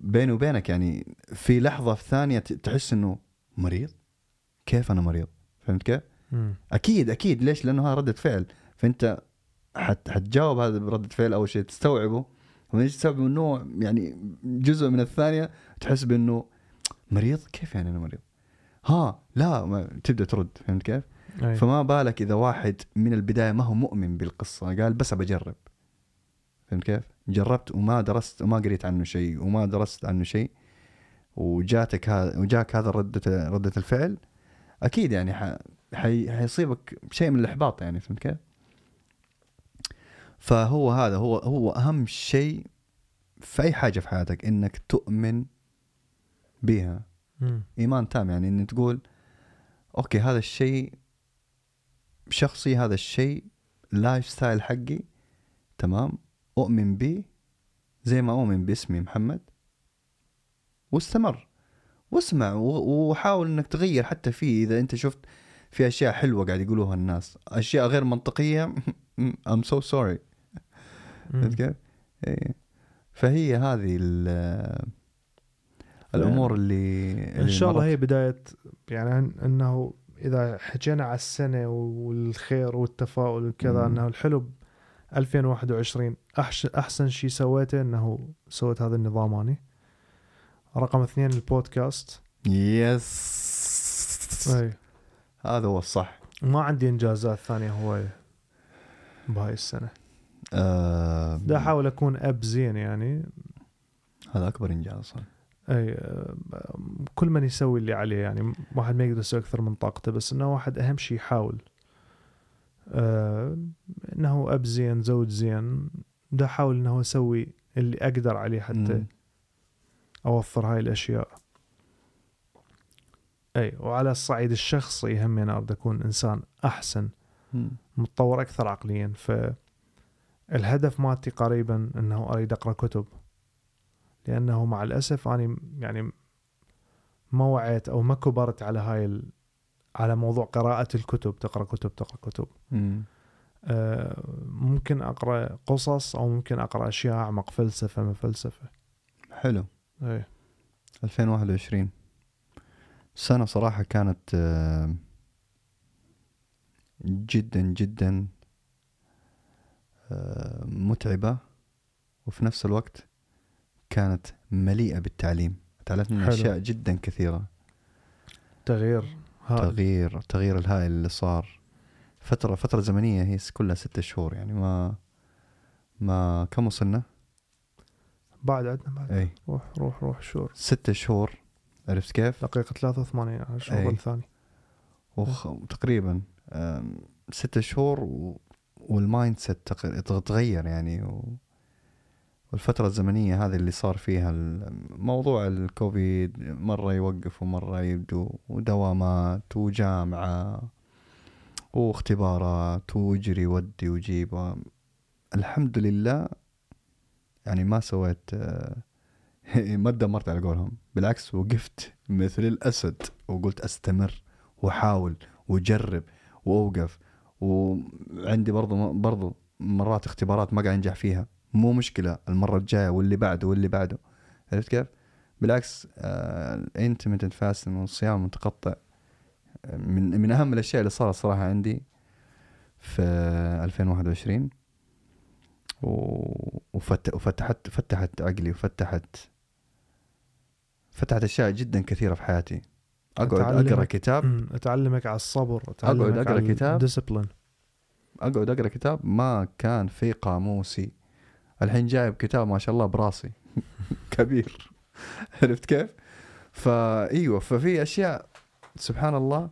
بيني وبينك يعني في لحظة في ثانية تحس إنه مريض. كيف أنا مريض فهمت كيف؟ مم. أكيد أكيد ليش؟ لأنه هذا ردة فعل فأنت حت حتجاوب هذا بردة فعل أول شيء تستوعبه ومن تستوعب انه يعني جزء من الثانية تحس بأنه مريض كيف يعني أنا مريض؟ ها لا ما تبدأ ترد فهمت كيف؟ أي. فما بالك إذا واحد من البداية ما هو مؤمن بالقصة قال بس بجرب فهمت كيف؟ جربت وما درست وما قريت عنه شيء وما درست عنه شيء وجاتك هذا وجاك هذا ردة ردة الفعل أكيد يعني ح... حي... حيصيبك شيء من الإحباط يعني فهمت كيف؟ فهو هذا هو هو أهم شيء في أي حاجة في حياتك إنك تؤمن بها. إيمان تام يعني إن تقول okay هذا الشيء شخصي هذا الشيء lifestyle حقي تمام أؤمن به زي ما أؤمن باسمي محمد واستمر واسمع وحاول إنك تغير حتى فيه إذا أنت شفت في أشياء حلوة قاعد يقولوها الناس أشياء غير منطقية *laughs* so sorry مم. فهمت كيف؟ إيه. فهي هذه ال- الأمور اللي, اللي إن شاء الله هي بداية يعني إنه إذا حكينا على السنة والخير والتفاؤل وكذا. إنه الحلو ب 2021 احسن أحسن شيء سويته إنه سويت هذا النظام اني رقم اثنين البودكاست. يس أي. هذا هو الصح. ما عندي إنجازات ثانية هواية بهاي السنة. دا أحاول أكون أب زين يعني. هذا أكبر إنجاز صح أي كل من يسوي اللي عليه يعني. واحد ما يقدر يسوي أكثر من طاقته بس إنه واحد أهم شيء يحاول. آه إنه أب زين زوج زين. دا أحاول إنه أسوي اللي أقدر عليه حتى. مم. أوفر هاي الأشياء. أي وعلى الصعيد الشخصي هم أنا أريد أكون إنسان أحسن مم. متطور أكثر عقليا. فالهدف مالتي قريبا إنه أريد أقرأ كتب. لأنه مع الأسف أني يعني ما وعيت أو ما كبرت على هاي ال... على موضوع قراءة الكتب تقرأ كتب تقرأ كتب. آه، ممكن أقرأ قصص أو ممكن أقرأ أشياء أعمق فلسفة ما فلسفة. حلو. اي 2021 سنة صراحة كانت آه، جدا جدا آه، متعبة وفي نفس الوقت كانت مليئة بالتعليم. تعلمت حلو. أشياء جدا كثيرة. تغيير هائل. تغيير التغيير الهائل اللي صار. فترة فترة زمنية هي كلها ستة شهور يعني ما ما كم وصلنا؟ بعد عندنا بعد أي روح روح روح شهور ستة شهور عرفت كيف؟ دقيقة 83 على أي. الثاني وخ... تقريبا ستة شهور و... وال mindset تق- تغير يعني و... والفترة الزمنية هذه اللي صار فيها موضوع الكوفيد مرة يوقف ومرة يبدو ودوامات وجامعة واختبارات ويجري ودي وجيب. الحمد لله يعني ما سويت آه، *laughs* ما تدمرت على قولهم. بالعكس وقفت مثل الأسد وقلت أستمر وأحاول وأجرب وأوقف. وعندي برضو برضو مرات اختبارات ما قاعد أنجح فيها. مو مشكلة المرة الجاية واللي بعده واللي بعده. عرفت كيف؟ بالعكس ال intermittent fasting والصيام المتقطع آه، من من أهم الأشياء اللي صارت صراحة عندي في 2021 وفتحت فتحت عقلي وفتحت فتحت أشياء جدا كثيرة في حياتي أقعد أتعلمك. اقرا كتاب أتعلمك على الصبر أتعلمك أقرأ على كتاب. ديسبلين أقعد أقرأ كتاب ما كان في قاموسي الحين جايب كتاب ما شاء الله براسي *laughs* كبير *laughs* عرفت كيف؟ فايوه ففي أشياء سبحان الله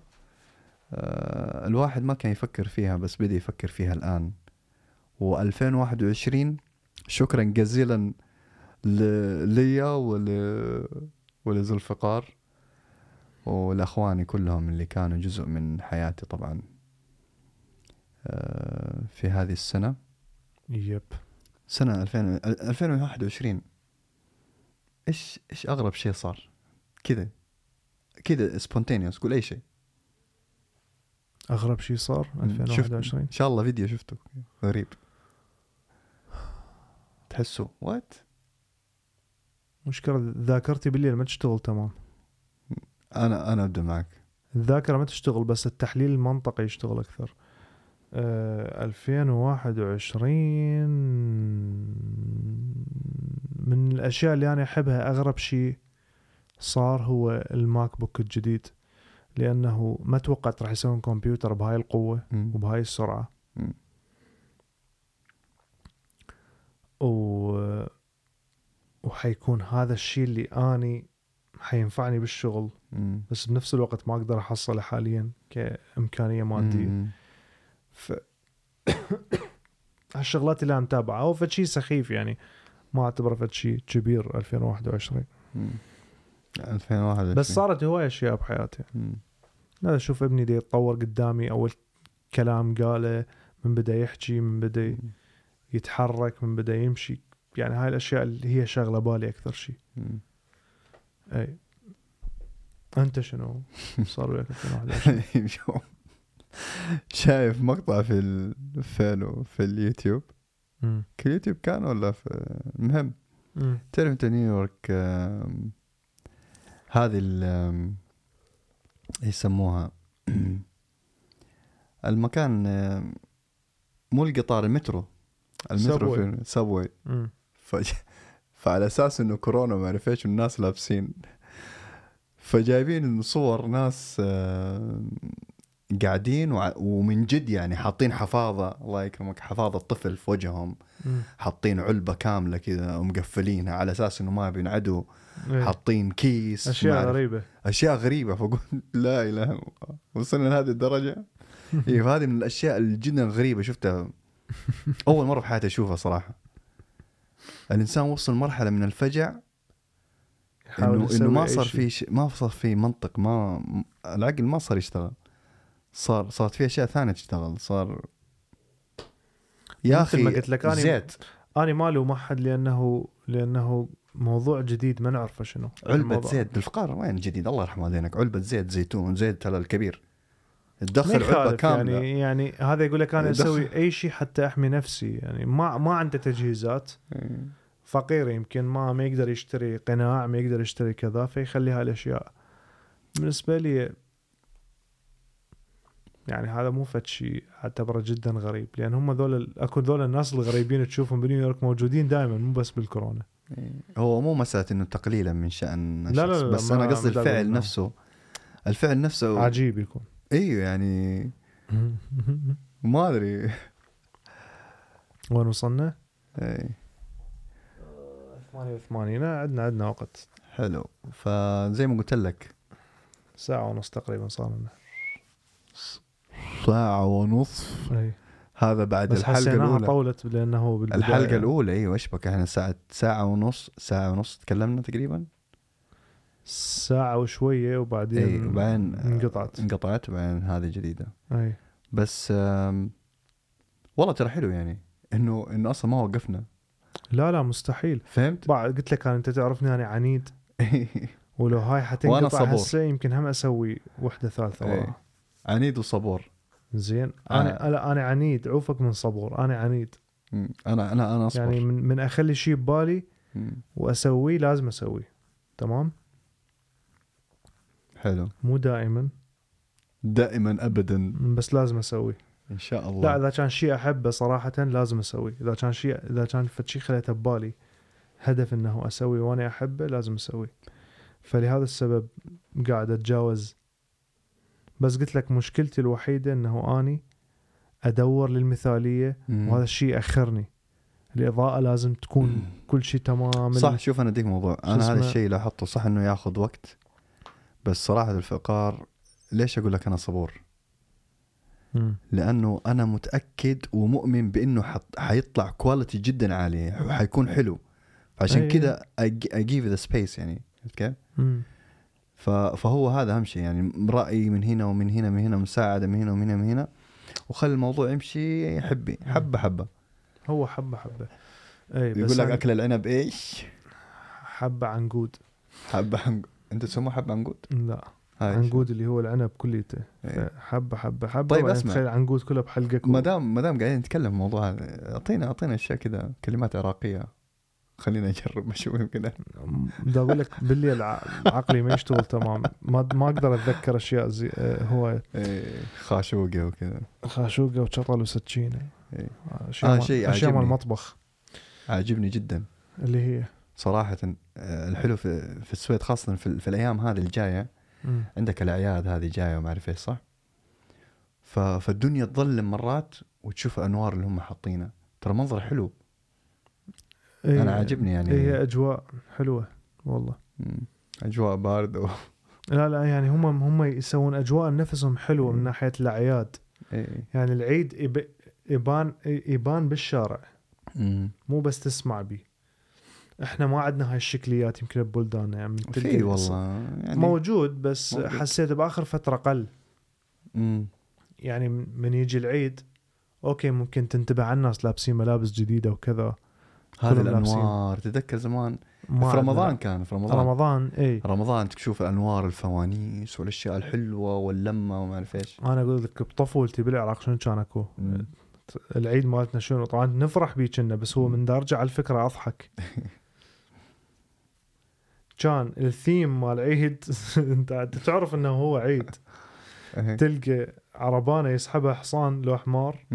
آه، الواحد ما كان يفكر فيها بس بدأ يفكر فيها الآن و2021 شكرا جزيلا ليا ول ولذوالفقار ولأخواني كلهم اللي كانوا جزء من حياتي طبعا آه، في هذه السنة. يب. سنة 2000 2021 إيش إيش أغرب شيء صار؟ كذا كذا spontaneous قول أي شيء. أغرب شيء صار؟ شفت. 2021 إن شاء الله فيديو شفته. غريب. تحسه. what مشكلة ذاكرتي بالليل ما تشتغل تمام. أنا أنا أبدأ معك. الذاكرة ما تشتغل بس التحليل المنطقي يشتغل أكثر. آه 2021 من الأشياء اللي أنا أحبها أغرب شيء صار هو الماك بوك الجديد. لأنه ما توقعت راح يسوون كمبيوتر بهاي القوة مم. وبهاي السرعة. مم. و... وحيكون هذا الشيء اللي أني حينفعني بالشغل مم. بس بنفس الوقت ما أقدر أحصله حاليا كإمكانية مادية مم. ف *coughs* هالشغلات اللي أنا متابعها هو فد شيء سخيف يعني ما أعتبره فد شيء كبير 2021 مم. 2021 بس صارت هواي أشياء بحياتي. لا أشوف ابني دي يتطور قدامي اول كلام قاله من بدا يحكي من بدا يتحرك من بدا يمشي. يعني هاي الأشياء اللي هي شغله بالي أكثر شيء. أي. أنت شنو؟ صار وياك 2021 شوف. *laughs* شايف مقطع في ال... فين في اليوتيوب؟ مم. في اليوتيوب كان ولا في؟ المهم. تعرف أنت نيويورك هذه ال يسموها؟ *clears throat* المكان مو القطار المترو. المترو. في subway. فج... فعلى أساس إنه كورونا ما اعرف إيش والناس لابسين فجايبين صور ناس آم، قاعدين وع- ومن جد يعني حاطين حفاضه الله يكرمك حفاضه طفل في وجههم. حاطين علبة كاملة كذا ومقفلينها على أساس إنه ما بينعدوا إيه. حاطين كيس أشياء. غريبة أشياء غريبة فقلت *laughs* لا إله إلا الله وصلنا لهذه الدرجة *laughs* اي فهذه من الأشياء اللي جدا غريبة شفتها *laughs* اول مرة في حياتي أشوفها صراحة. الإنسان وصل مرحلة من الفجع انه إنه ما صار. في شيء ما صار في منطق ما العقل ما صار يشتغل. صار صارت في أشياء ثانية تشتغل. صار يا أخي ما قلت لك أنا- زيت. أنا ما ألوم أحد لأنه لأنه موضوع جديد ما نعرفه شنو. علبة الموضوع. زيت. الفقار وين جديد؟ الله يرحم والدينك علبة زيت زيتون زيت هلا الكبير. تدخل علبة يخالف كاملة. يعني يعني هذا يقول لك أنا. أسوي أي شيء حتى أحمي نفسي يعني ما ما عنده تجهيزات. إيه. فقير يمكن ما ما يقدر يشتري قناع ما يقدر يشتري كذا فيخلي هاي الاشياء بالنسبة لي يعني هذا مو فد شيء أعتبره جدا غريب. لأن هم ذول أكو ذول الناس الغريبين تشوفهم بنيويورك موجودين دائما مو بس بالكورونا. إيه. هو مو مسألة إنه تقليلا من شأن لا، لا، لا، بس أنا قصدي الفعل نفسه. الفعل نفسه عجيب يكون. إيوه يعني *laughs* ما أدري. وين وصلنا؟ إيه. 88 عندنا عندنا وقت. حلو. فزي ما قلت لك. ساعة ونص تقريبا صار لنا. ساعة ونصف اي هذا بعد بس الحلقة الأولى. طولت لأنه بالبداية. الحلقة الأولى إيوه إيش بك؟ إحنا ساعة ساعة ونص ساعة ونص تكلمنا تقريبا؟ ساعة وشوية وبعدين اي وبعدين آه، انقطعت. انقطعت وبعدين هذه جديدة. أي. بس والله ترى حلو يعني إنه إنه أصلا ما وقفنا. لا لا مستحيل. فهمت؟ بعد قلت لك أنا أنت تعرفني أنا عنيد. *laughs* ولو هاي حتنقطع صبور. هسه يمكن هم أسوي وحدة ثالثة. وراها عنيد وصبور. زين. آه. أنا أنا أنا عنيد. عوفك من صبور. أنا عنيد. مم. أنا أنا أنا أصبر. يعني من من أخلي شيء ببالي. وأسويه لازم أسويه. تمام؟ حلو. مو دائما. دائما ابدا. بس لازم اسويه إن شاء الله. لا إذا كان شيء أحبه صراحة لازم اسويه إذا كان شيء إذا كان فد شيء خليته ببالي هدف إنه اسويه وأنا أحبه لازم اسويه فلهذا السبب قاعد أتجاوز. بس قلت لك مشكلتي الوحيدة إنه أني أدور للمثالية مم. وهذا الشيء يأخرني. الإضاءة لازم تكون كل شيء تمام. صح شوف أنا أديك موضوع. أنا هذا؟ الشيء لاحظته صح إنه ياخذ وقت. بس صراحة الأفكار ليش أقول لك أنا صبور؟ مم. لأنه أنا متأكد ومؤمن بإنه حط حيطلع quality جدا عاليه وحيكون حلو عشان أي. كذا I give the space يعني عرفت كيف؟ فهو هذا أهم شيء يعني رايي من هنا ومن هنا من هنا مساعدة من هنا ومن هنا من هنا وخلي الموضوع يمشي حبي حبة حبة هو حبة حبة اي بس يقول لك عن- أكل العنب إيش؟ حبة عنقود حبة عنقود انت تسموه حبة عنقود؟ لا عنقود اللي هو العنب كليته إيه. حبة حبة حبة طيب، اسمع. تخيل عنقود كله بحلقك ما دام ما دام قاعدين نتكلم في الموضوع هذا أعطينا أعطينا أشياء كذا كلمات عراقية خلينا نجرب *laughs* أشوف يمكن بدي أقول لك بالليل عقلي ما يشتغل تمام ما ما أقدر أتذكر أشياء زي آه، هو إيه، خاشوقة وكذا خاشوقة وشطل وسكينه إيه. أشياء آه، شيء أشياء. المطبخ عاجبني جدا اللي هي صراحة آه، الحلو في في السويد خاصة في, في الأيام هذه الجاية مم. عندك الأعياد هذه جاية وما أعرف إيش صح؟ فالدنيا تظلم مرات وتشوف الانوار اللي هم حاطينها ترى منظر حلو إيه، أنا عاجبني يعني هي أجواء حلوة والله مم. أجواء باردة و... لا لا يعني هم هم يسوون أجواء نفسهم حلوة من. ناحية الأعياد إيه. يعني العيد يب- يبان يبان بالشارع مم. مو بس تسمع به إحنا ما عندنا هاي الشكليات يمكن ببلداننا يعني في والله يعني موجود بس موجود. حسيت بآخر فترة قل. مم. يعني من يجي العيد أوكي ممكن تنتبه على الناس لابسين ملابس جديدة وكذا. هذه لابسين. الأنوار. تتذكر زمان؟ ما في رمضان كان في رمضان. رمضان إي. رمضان تشوف الأنوار الفوانيس والأشياء الحلوة واللمة وما أعرف إيش. أنا أقول لك بطفولتي بالعراق شنو كان أكو. العيد مالتنا شنو؟ طبعا نفرح بيه كنا بس هو من دا ارجع على الفكرة أضحك. *laughs* كان الثيم مال عيد. *laughs* انت تعرف انه هو عيد. تلقى عربانة يسحبها حصان لو حمار.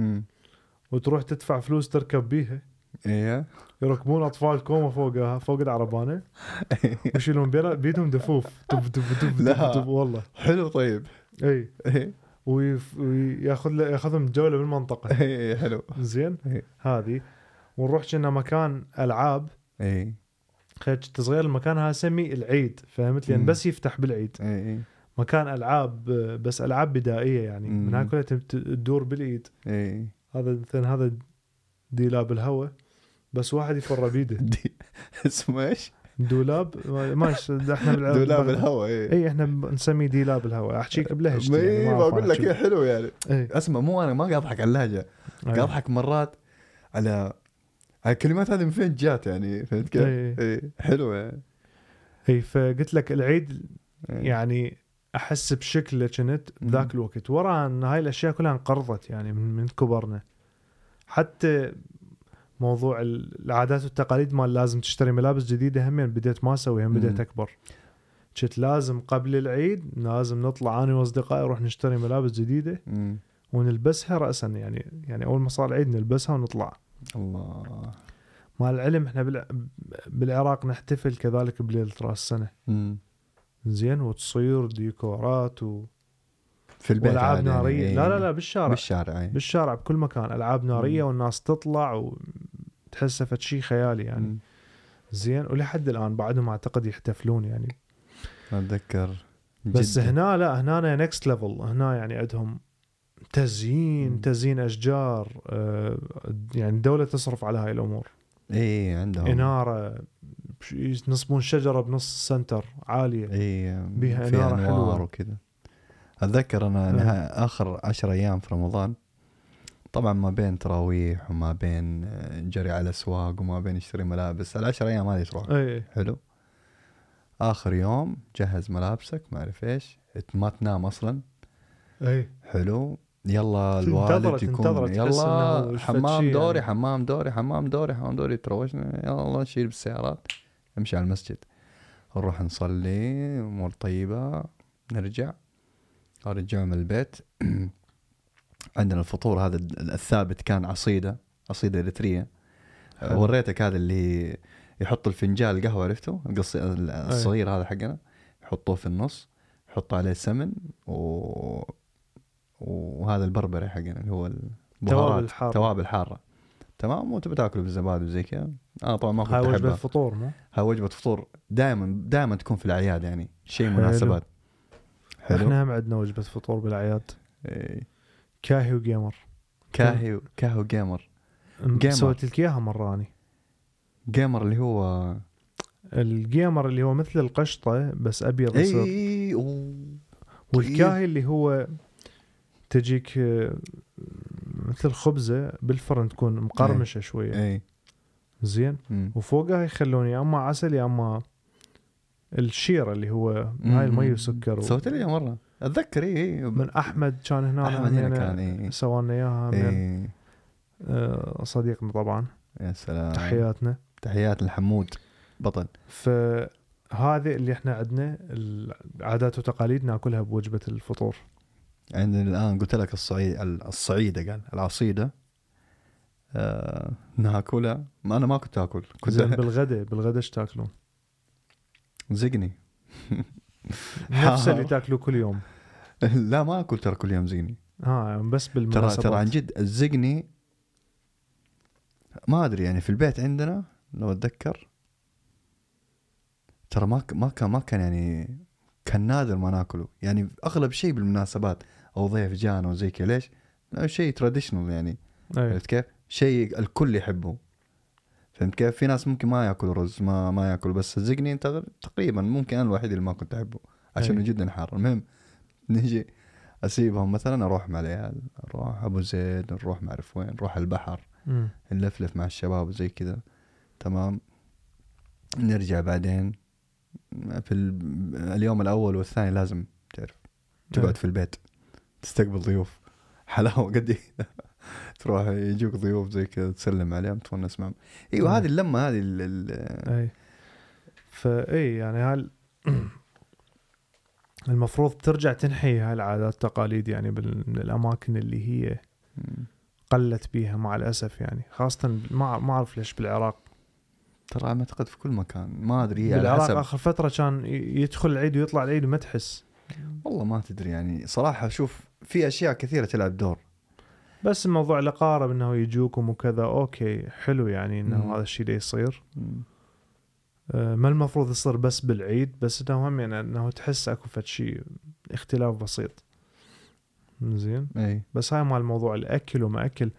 وتروح تدفع فلوس تركب بيها. إيه. يركبون أطفال كومة فوقها فوق العربانة. *laughs* ويشيلون بيدهم دفوف. دف دف دف لا. دف, دف والله. حلو طيب. إي. ويف- وياخذ ياخذهم جولة بالمنطقة. إيه حلو. زين. هذه. ونروح كنا مكان ألعاب. كنت صغير المكان هذا سمي العيد فهمت؟ لأن مم. بس يفتح بالعيد. إيه إيه مكان ألعاب بس ألعاب بدائية يعني. مم. من هاي كلها تدور بالايد إيه هذا مثلا هذا ديلاب بالهواء بس واحد يفر بيده. *laughs* اسمه إيش؟ دولاب؟ ما- ماش إحنا بالع- دولاب الهواء إيه إي إحنا نسميه ديلاب الهواء أحكيك بلهجتي يعني إيه، ما بقول لك. إيه حلو يعني. إي. اسمع مو أنا ما قاعد أضحك على اللهجة. قاعد. أضحك مرات على الكلمات هذه من فين جات يعني فهمت كيف؟ إيه. إيه حلو يعني اي فقلت لك العيد إيه. يعني أحس بشكله كنت بذاك. الوقت ورا إن هاي الأشياء كلها انقرضت يعني من, من كبرنا حتى موضوع العادات والتقاليد مال لازم تشتري ملابس جديدة هم بديت ما أسوي هم بديت. أكبر كنت لازم قبل العيد لازم نطلع أنا وأصدقائي نروح نشتري ملابس جديدة. ونلبسها راسا يعني يعني أول ما صار العيد نلبسها ونطلع الله مع العلم إحنا بالع... بالعراق نحتفل كذلك بليله راس السنة مم. زين وتصير ديكورات و... في البيت والعاب يعني، نارية إيه. لا لا لا بالشارع بالشارع إيه. بالشارع بكل مكان ألعاب نارية مم. والناس تطلع وتحسها فد شيء خيالي يعني مم. زين ولحد الآن بعدهم أعتقد يحتفلون يعني أتذكر بس. هنا لا هنا next level هنا يعني عندهم تزيين. تزيين أشجار آه، يعني الدولة تصرف على هاي الأمور. إيه عندهم. إنارة ينصبون شجرة بنص ال center عالية. في إنارة أنوار حلوة. وكذا. أتذكر أنا إيه. آخر عشر أيام في رمضان طبعا ما بين تراويح وما بين آه، جري على الأسواق وما بين يشتري ملابس. العشر أيام هذه تروح اي حلو. آخر يوم جهز ملابسك ما أعرف إيش. ما تنام أصلا. اي حلو. يلا الوالد يكون يلا فد حمام دوري يعني. حمام دوري حمام دوري حمام دوري تروشنا يلا نشيل بالسيارات. نمشي على المسجد. نروح نصلي أمور طيبة. نرجع. ارجع من البيت. *clears throat* عندنا الفطور هذا الثابت كان عصيدة عصيدة إريترية. وريتك هذا اللي يحط الفنجان القهوة عرفته القص الصغير هذا حقنا. يحطوه في النص يحطوا عليه سمن و... وهذا البربري حقنا اللي هو البهارات. توابل حارة. توابل حارة. تمام؟ وتبي تاكله بالزبادي وزي كذا. أنا طبعا ما كنت هاي وجبة الفطور مو؟ هاي وجبة فطور. دائما دائما تكون في الأعياد يعني. شيء. مناسبات. حلو. إحنا هم عندنا وجبة فطور بالأعياد. إيه. كاهي وجيمر. كاهي كاهي وجيمر جيمر. سويت لك اياها مرة اني جيمر اللي هو الجيمر اللي هو مثل القشطة بس أبيض يصير اي. والكاهي اللي هو تجيك آه، مثل خبزة بالفرن تكون مقرمشة شوية. اي زين؟ مم. وفوقها يخلون يا أما عسل يا أما الشيرة اللي هو هاي المي مم. وسكر و... سويت لي مرة. أتذكر اي اي من أحمد كان هنا أحمد هنا كان اي سوالنا إياها من اي آه، صديقنا طبعا. يا سلام. تحياتنا. تحيات لحمود بطل. فهذه اللي إحنا عندنا العادات والتقاليد ناكلها بوجبة الفطور. عندنا الآن قلت لك الصعيد الصعيدة قال العصيدة آه ناكلها. ما أنا ما كنت آكل. كنت زين بالغداء بالغداء إيش تاكلون؟ زقني. *laughs* نفس اللي *laughs* تاكلوه كل يوم. لا ما أكل ترى كل يوم زقني. ها بس ترى بالمناسبات. ترى عن جد الزقني ما أدري يعني في البيت عندنا لو أتذكر ترى ما ما كان ما كان يعني كان نادر ما ناكله. يعني أغلب شيء بالمناسبات أو ضيف جانا وزي كذا ليش؟ شيء تراديشنال يعني أي. عرفت كيف؟ شيء الكل يحبه فهمت كيف؟ في ناس ممكن ما يأكلوا رز ما ما يأكلوا بس الزقني أنت تقريبا ممكن أنا الوحيد اللي ما كنت أحبه عشان. جدا حار المهم *laughs* نجي أسيبهم مثلا أروح مع العيال أروح أبو زيد نروح ما اعرف وين نروح البحر. نلفلف مع الشباب وزي كذا تمام نرجع بعدين في ال- اليوم الأول والثاني لازم تعرف تقعد. في البيت تستقبل ضيوف. حلاوة قد إيه. *laughs* تروح يجوك ضيوف زي كذا تسلم عليهم تونس معهم إيوه. هذه اللمة هذه ال- ال- أي. فاي يعني هال *clears throat* المفروض ترجع تنحي هاي العادات والتقاليد يعني من الأماكن اللي هي قلت بيها مع الأسف يعني. خاصة ما ما أعرف ليش بالعراق. ترى أعتقد في كل مكان. ما أدري على بالعراق حسب. آخر فترة كان يدخل العيد ويطلع العيد وما تحس والله ما تدري يعني. صراحة شوف في أشياء كثيرة تلعب دور. بس الموضوع الاقارب إنه يجوكم وكذا أوكي حلو يعني إنه مم. هذا الشيء ده يصير. آه، ما المفروض يصير بس بالعيد بس إنه هم يعني إنه تحس أكو فد شيء اختلاف بسيط. زين؟ إي. بس هاي مال موضوع الأكل وما أكل.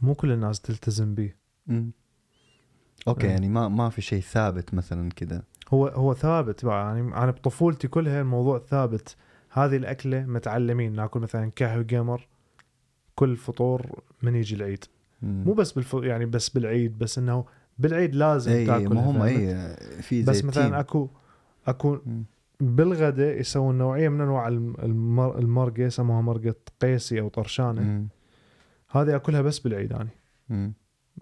مو كل الناس تلتزم به. أوكي إيه. يعني ما ما في شيء ثابت مثلا كذا هو هو ثابت بقى يعني أنا بطفولتي كلها الموضوع ثابت. هذه الأكلة متعلمين ناكل مثلا كاهي وجيمر كل فطور من يجي العيد مو بس بالف... يعني بس بالعيد بس إنه بالعيد لازم اي تاكل ما هم اي في زي بس مثلا. اكو أكو. بالغداء يسوون نوعية من أنواع الم- المر... المرقة يسموها مرقة قيسي أو طرشانة مم. هذه أكلها بس بالعيد يعني مم.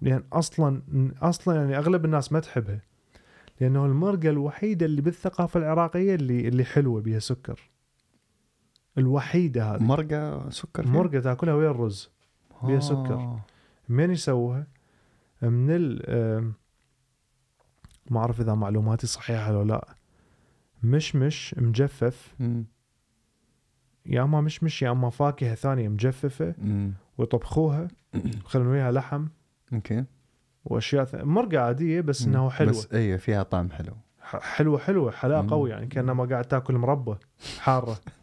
لأن أصلا أصلا يعني أغلب الناس ما تحبها لأنه المرقة الوحيدة اللي بالثقافة العراقية اللي اللي حلوة بها سكر الوحيدة هذه. مرقة سكر فيها؟ مرقة تأكلها ويا الرز بيها سكر. آه. من يسووها؟ من ال ما أعرف إذا معلوماتي صحيحة ولا لا. مشمش مجفف. مم. يا أما مشمش يا أما فاكهة ثانية مجففة. مم. ويطبخوها يخلون *coughs* وياها لحم. أوكي. وأشياء ث... مرقة عادية بس انه حلوة. بس اي فيها طعم حلو. حلوة حلوة حلاوه مم. قوي يعني كانما قاعد تأكل مربى. حارة. *laughs*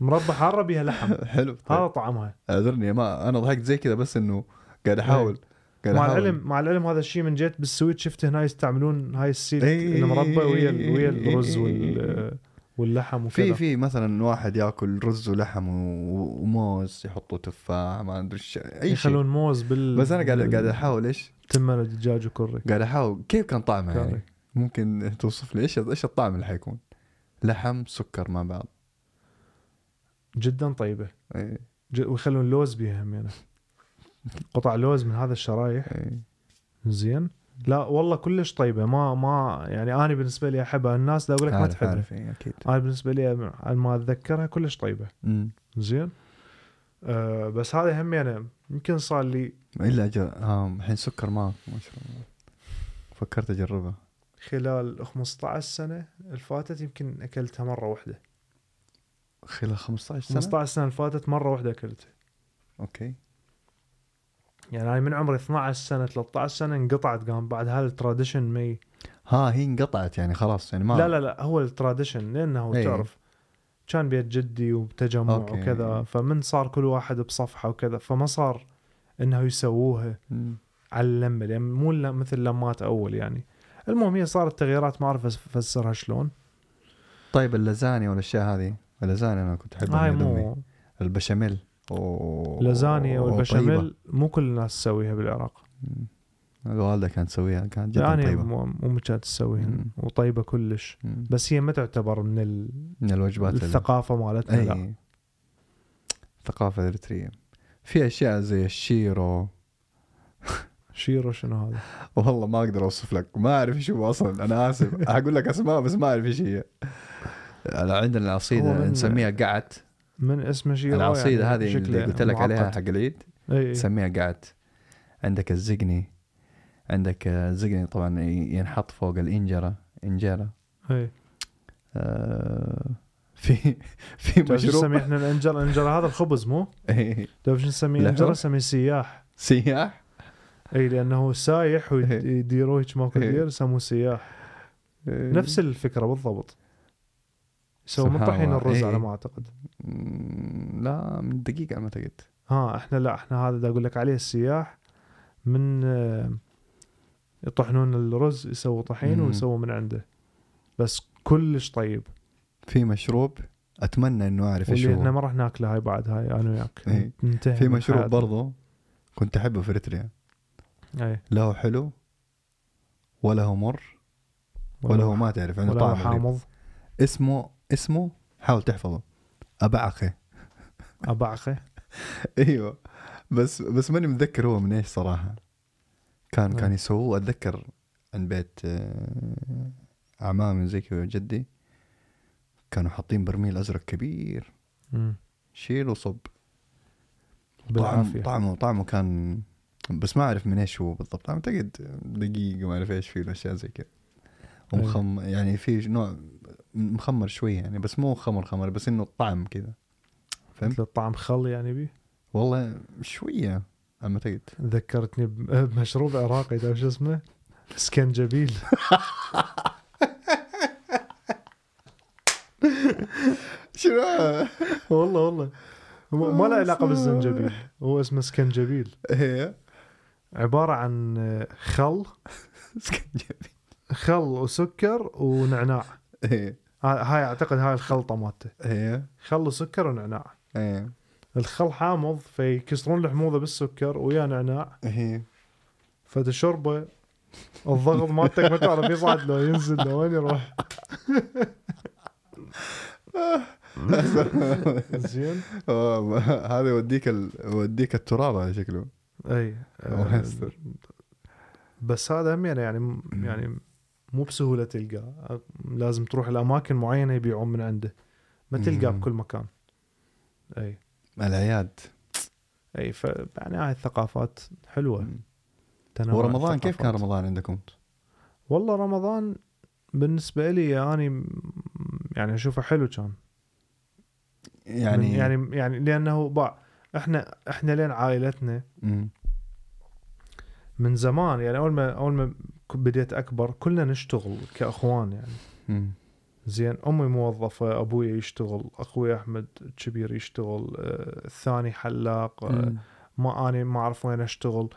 مربى حاره بها لحم. *laughs* حلو هذا طيب. طعمها. اعذرني ما أنا ضحكت زي كذا بس انه قاعد أحاول قاعد مع أحاول. العلم مع العلم هذا الشيء من جيت بالسويد شفت هنا يستعملون هاي السيل إي المربى ويا ال- ويا إي الرز إي وال واللحم في وكذا. في مثلا واحد ياكل رز ولحم وموز يحطوا تفاح ما أدري إيش أي شيء. يخلون موز بال بس أنا قاعد قاعد أحاول إيش؟ تمن الدجاج وكري قاعد أحاول. كيف كان طعمه. يعني؟ ممكن توصف لي إيش إيش الطعم اللي حيكون؟ لحم سكر مع بعض. جدا طيبة. إي. ويخلون لوز بيها هم يعني. *laughs* قطع لوز من هذا الشرايح. إي. زين. لا والله كلش طيبة. ما ما يعني أنا بالنسبة لي أحبها. الناس لا أقول لك ما تحبها. أكيد. أنا بالنسبة لي ما أتذكرها كلش طيبة. امم زين. أه بس هذه هم يعني يمكن صار لي إلا. آه الحين سكر ما ما شاء الله. فكرت أجربها. خلال 15 سنة الفاتت يمكن أكلتها مرة واحدة. خلال 15 سنة؟ 15 سنة الفاتت مرة واحدة اكلتها أوكي. يعني أنا من عمري 12 سنة 13 سنة انقطعت قام بعد هذا ال tradition مي. ها هي انقطعت يعني خلاص يعني ما لا لا لا هو ال tradition لأنه إيه. تعرف كان بيت جدي وتجمع أوكي. وكذا فمن صار كل واحد بصفحة وكذا فما صار إنه يسووها مم. على اللمة يعني مو مثل لمات أول يعني. المهم هي صارت تغييرات ما أعرف أفسرها شلون. طيب اللازانيا والأشياء هذه؟ اللازانيا أنا كنت احبها هاي. مو البشاميل. أوه. لازانيا والبشاميل مو كل الناس تسويها بالعراق. الوالده كانت تسويها كانت جدا يعني طيبة. مو مو كانت تسويها. وطيبة كلش. مم. بس هي ما تعتبر من ال- من الوجبات ال- الثقافة مالتنا لا. الثقافه الاريتريه في أشياء زي الشيرو. شيرو شنو هذا؟ والله ما أقدر أوصف لك. ما أعرف إيش هو أصلا. أنا آسف. أقول لك أسماء بس ما أعرف إيش هي. عندنا العصيدة نسميها قعت. من اسمه شيرو العصيدة يعني هذه اللي قلت لك عليها. حق العيد. إي. نسميها قعت. عندك الزقني. عندك الزقني طبعا ينحط فوق الإنجرة. إنجرة. إي. آه، في في شو نسميه مشروب إحنا؟ الانجر الانجر هذا الخبز مو؟ تعرف شو نسميه؟ انجر نسميه سياح. سياح؟ إي لأنه سايح ويديروه هيك ماكو إيه. دير يسموه سياح. نفس الفكرة بالضبط. من سبحان طحين. الرز إيه. على ما أعتقد لا من دقيقة على ما اعتقد ها إحنا لا إحنا هذا دا أقول لك عليه السياح من آه، يطحنون الرز يسووا طحين. ويسووا من عنده بس كلش طيب في مشروب أتمنى إنه أعرف إيش واللي إحنا هو ما راح ناكله هاي بعد هاي أنا وياك إيه. ننتهي في مشروب. برضه كنت أحبه في اريتريا اي لا هو حلو ولا هو مر ولا هو ما تعرف عنده ولا هو طعم. حامض اسمه اسمه؟ حاول تحفظه. ابعخه ابعخه *laughs* أيوه. بس بس ماني متذكر هو من إيش صراحة. كان كان آه. يسووه أتذكر عند بيت آه، اعمامي زي كذا جدي كانوا حاطين برميل أزرق كبير. شيل وصب. بالعافية. طعمه طعمه كان بس ما أعرف من إيش هو بالضبط. أعتقد دقيق ما أعرف إيش فيه اشياء زي كذا. ومخم يعني في نوع مخمر شوية يعني بس مو خمر خمر بس إنه الطعم كذا. فهمت؟ الطعم خل يعني بيه؟ والله شوية على ما اعتقد ذكرتني *laughs* بمشروب عراقي تعرف شو اسمه؟ سكنجبيل *laughs* شنو والله والله. هو ما له علاقة بالزنجبيل هو اسمه سكنجبيل هي عبارة عن خل. *laughs* خل وسكر ونعناع. هي ها- هاي أعتقد هاي الخلطة مالته. هي خل وسكر ونعناع. هي الخل حامض فيكسرون الحموضه بالسكر ويا نعناع. هي فتشربه الضغط مالتك ما تعرف يصعد لو ينزل لو وين يروح؟ زين. *laughs* هذا يوديك ال... يوديك التراب هذا شكله. إي. بس هذا هم يعني يعني مو بسهولة تلقاه لازم تروح لأماكن معينة يبيعون من عنده ما تلقاه. بكل مكان أي العياد أي ف يعني هاي الثقافات حلوة تنوع ورمضان كيف كان الثقافات. رمضان عندكم؟ والله رمضان بالنسبة لي اني يعني أشوفه حلو كان يعني يعني يعني يعني لأنه باع إحنا إحنا لين عائلتنا مم. من زمان يعني أول ما أول ما بديت أكبر كلنا نشتغل كأخوان يعني مم. زين أمي موظفة أبوي يشتغل أخوي أحمد الكبير يشتغل آه، الثاني حلاق آه، مم. ما أنا ما أعرف وين أشتغل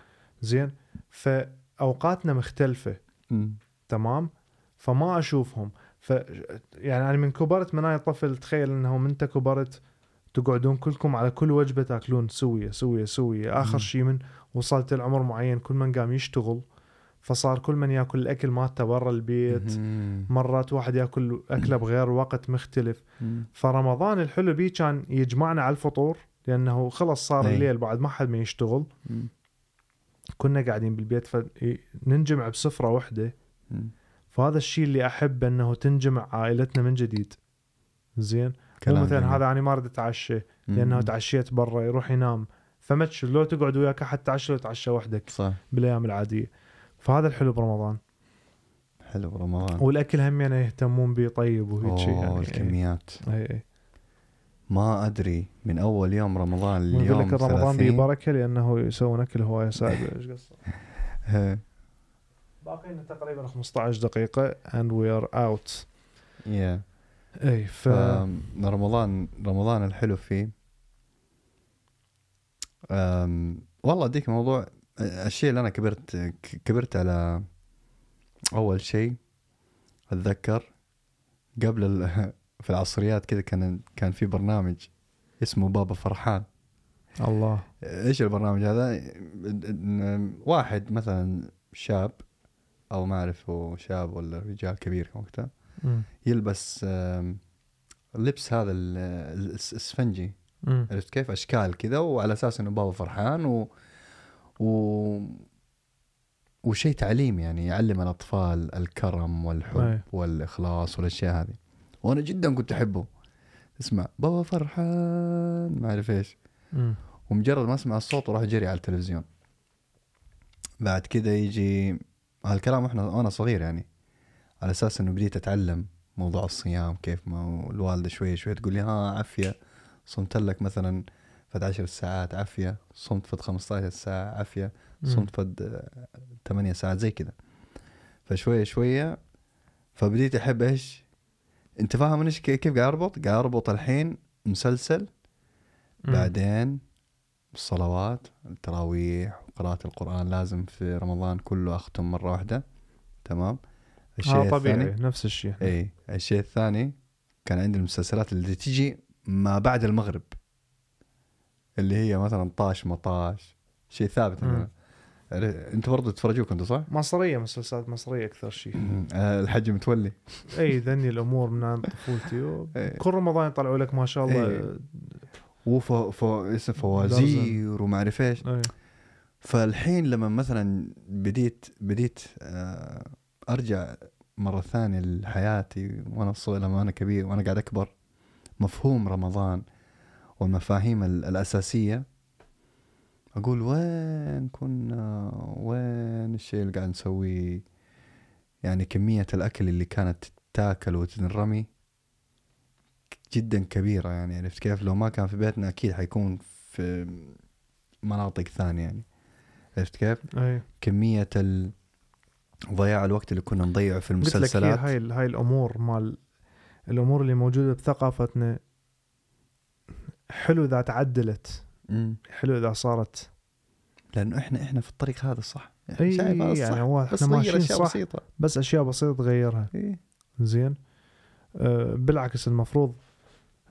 زين فأوقاتنا مختلفة مم. تمام فما أشوفهم ف يعني أنا من كبرت من أنا طفل تخيل انهم أنت كبرت تقعدون كلكم على كل وجبة تاكلون سويه سويه سويه آخر. شيء من وصلت العمر معين كل من قام يشتغل فصار كل من ياكل الأكل مالته برا البيت. مرات واحد ياكل أكله بغير وقت مختلف. فرمضان الحلو بيه كان يجمعنا على الفطور لأنه خلص صار أي. الليل بعد ما حد ما يشتغل. كنا قاعدين بالبيت فننجمع بسفرة واحدة. فهذا الشيء اللي أحب إنه تنجمع عائلتنا من جديد زين مو مثلا. هذا أنا ما أريد أتعشى. لأنه تعشيت برا يروح ينام فما لو تقعد وياك تعشى لو تعشى وحدك صح بالأيام العادية فهذا الحلو برمضان. حلو رمضان والأكل هم يعني يهتمون به طيب وهيك شيء يعني. الكميات. اي اي ما أدري من أول يوم رمضان اليوم لك رمضان به 30 بركة لأنه يسوون أكل هواية سائل *laughs* إيش قصة؟ باقي لنا تقريبا 15 دقيقة and we are out. يا اي ف فرمضان رمضان الحلو فيه. أم، والله أديك موضوع الشيء اللي أنا كبرت كبرت على أول شيء أتذكر قبل ال- *laughs* في العصريات كذا كان كان في برنامج اسمه بابا فرحان الله إيش البرنامج هذا؟ واحد مثلا شاب أو ما اعرف هو شاب ولا رجال كبير وقتها. يلبس اللبس هذا ال- ال- الاسفنجي. عرفت كيف أشكال كذا وعلى أساس إنه بابا فرحان و, و... وشيء تعليم يعني يعلم الأطفال الكرم والحب أي. والإخلاص والأشياء هذه. وأنا جدا كنت أحبه. اسمع بابا فرحان ما أعرف إيش. ومجرد ما أسمع الصوت وراح جري على التلفزيون. بعد كده يجي هالكلام وإحنا وأنا صغير يعني. على أساس إنه بديت أتعلم موضوع الصيام كيف ما الوالدة شوية شوية تقول لي ها عافية صمت لك مثلا فد 10 ساعات عافية صمت فد 15 ساعة عافية. صمت فد 8 ساعات زي كذا فشوية شوية فبديت أحب إيش؟ أنت فاهم أنا إيش- كيف قاعد أربط؟ قاعد أربط الحين مسلسل. بعدين الصلوات التراويح وقراءة القرآن لازم في رمضان كله أختم مرة واحدة تمام؟ الشيء آه طبيعي الثاني نفس الشيء. اي الشيء الثاني كان عندي المسلسلات اللي تيجي ما بعد المغرب. اللي هي مثلا طاش مطاش شيء ثابت أنت برضو تتفرجوه كنتوا صح؟ مصرية مسلسلات مصرية أكثر شيء. آه، الحج متولي. إي ذني الأمور من طفولتي. *laughs* كل رمضان يطلعوا لك ما شاء الله. وف ف... اسم فوازير وما أعرف إيش. إي. فالحين لما مثلا بديت بديت آه، أرجع مرة ثانية لحياتي وأنا صغير لما أنا كبير وأنا قاعد أكبر مفهوم رمضان. والمفاهيم ال- الأساسية. أقول وين كنا وين الشيء اللي قاعد نسويه؟ يعني كمية الأكل اللي كانت تاكل وتنرمي جدا كبيرة يعني. عرفت كيف؟ لو ما كان في بيتنا أكيد حيكون في مناطق ثانية يعني. عرفت كيف؟ أي. كمية ال... ضياع الوقت اللي كنا نضيعه في قلت لك هي المسلسلات. هاي هاي الأمور مال الأمور اللي موجودة بثقافتنا حلو إذا تعدلت مم. حلو إذا صارت لأنه إحنا إحنا في الطريق هذا الصح إي شايف هذا يعني الصح هو بس إحنا ماشيين أشياء صح بسيطة بس أشياء بسيطة تغيرها إيه. زين أه بالعكس المفروض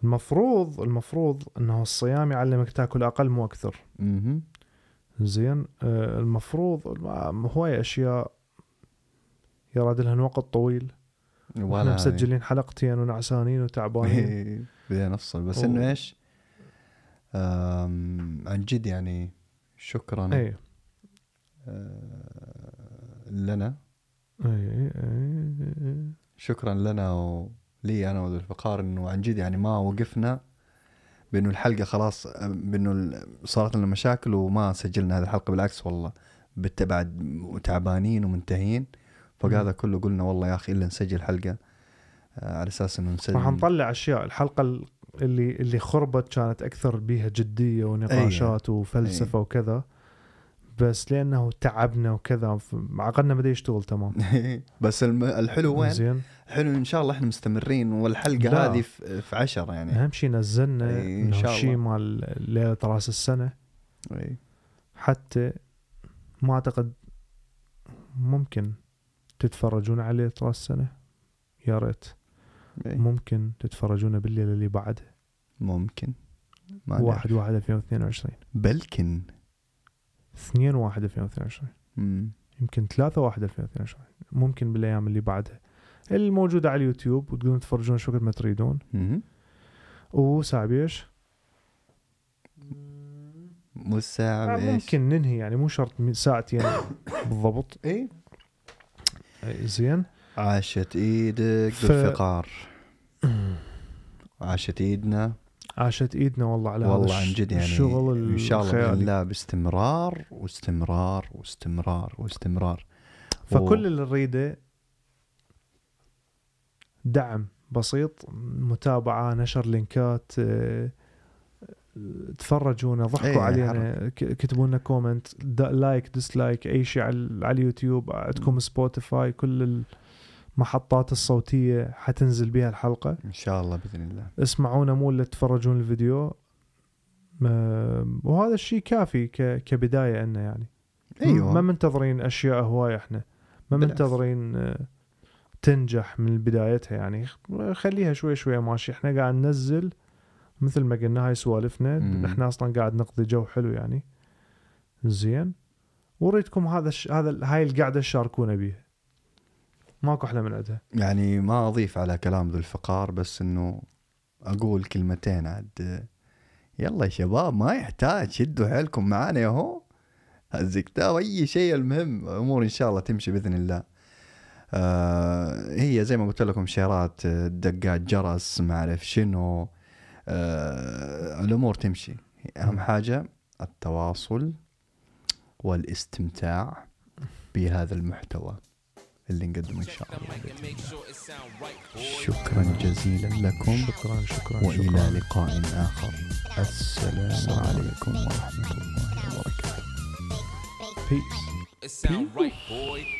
المفروض المفروض إنه الصيام يعلمك تاكل أقل مو أكثر مهم. زين أه المفروض هواي أشياء يراد لها وقت طويل ولا. مسجلين حلقتين ونعسانين وتعبانين. بدينا نفصل بس إنه إيش؟ عن جد يعني شكرا اي آه... لنا. اي اي اي شكرا لنا ولي أنا وذو الفقار إنه عن جد يعني ما وقفنا بإنه الحلقة خلاص بإنه صارت لنا مشاكل وما سجلنا هذه الحلقة بالعكس والله بعد تعبانين ومنتهين. فهذا مم. كله قلنا والله يا أخي إلا نسجل حلقة آه، على أساس إنه نسجل. راح نطلع أشياء الحلقة ال- اللي اللي خربت كانت أكثر بيها جدية ونقاشات وفلسفة وكذا. بس لأنه تعبنا وكذا عقلنا بدأ يشتغل تمام. *laughs* بس الحلو وين؟ زين. الحلو إن شاء الله إحنا مستمرين والحلقة لا. هذه في عشرة يعني. أهم شيء نزلنا إن إنه شاء شيء الله. مال ليلة راس السنة. إي. حتى ما أعتقد ممكن تتفرجون على ليلة راس السنة. يا ريت. إي. ممكن تتفرجون بالليلة اللي بعدها. ممكن. ما نعرف. 1 1 2022 بلكن. 2 1 2022 مم. يمكن 3 1 2022 ممكن بالأيام اللي بعدها. الموجودة على اليوتيوب وتقدرون تتفرجون شو قد ما تريدون. مهم. وساعة إيش؟ والساعة آه، بإيش؟ ممكن ننهي يعني مو شرط ساعتين *coughs* بالضبط. اي أي زين. عاشت إيدك ف- بالفقار. *clears throat* عاشت إيدنا. عاشت إيدنا والله على والله هذا عن جد يعني الشغل إن شاء الله. بإذن الله باستمرار واستمرار واستمرار واستمرار. فكل اللي نريده دعم بسيط متابعة share لينكات آه، تفرجونا ضحكوا إيه، علينا كتبوا لنا comment like dislike أي شيء على على اليوتيوب عندكم سبوتيفاي كل المحطات الصوتية حتنزل بها الحلقة. إن شاء الله بإذن الله. اسمعونا مو اللي تتفرجون الفيديو. وهذا الشيء كافي كبداية لنا يعني. أيوه. ما منتظرين أشياء هواية إحنا. ما. منتظرين آه، تنجح من بدايتها يعني. خليها شوي شوي ماشي. إحنا قاعد ننزل مثل ما قلنا هاي سوالفنا. إحنا أصلا قاعد نقضي جو حلو يعني. زين. وريتكم هذا الش... هذا هاي القعده تشاركونا بيها. ماكو أحلى من عندها يعني ما أضيف على كلام ذو الفقار بس إنه أقول كلمتين عاد يلا يا شباب ما يحتاج شدوا حيلكم معانا ياهو الزكتاب أي شيء المهم أمور إن شاء الله تمشي بإذن الله. آه هي زي ما قلت لكم شيرات دقات جرس ما أعرف شنو. آه الأمور تمشي. أهم حاجة التواصل والإستمتاع بهذا المحتوى. اللي نقدمه إن شاء الله. شكرا جزيلا لكم شكرا شكرا وإلى لقاء آخر السلام عليكم ورحمة الله وبركاته Peace. It sound right, boy.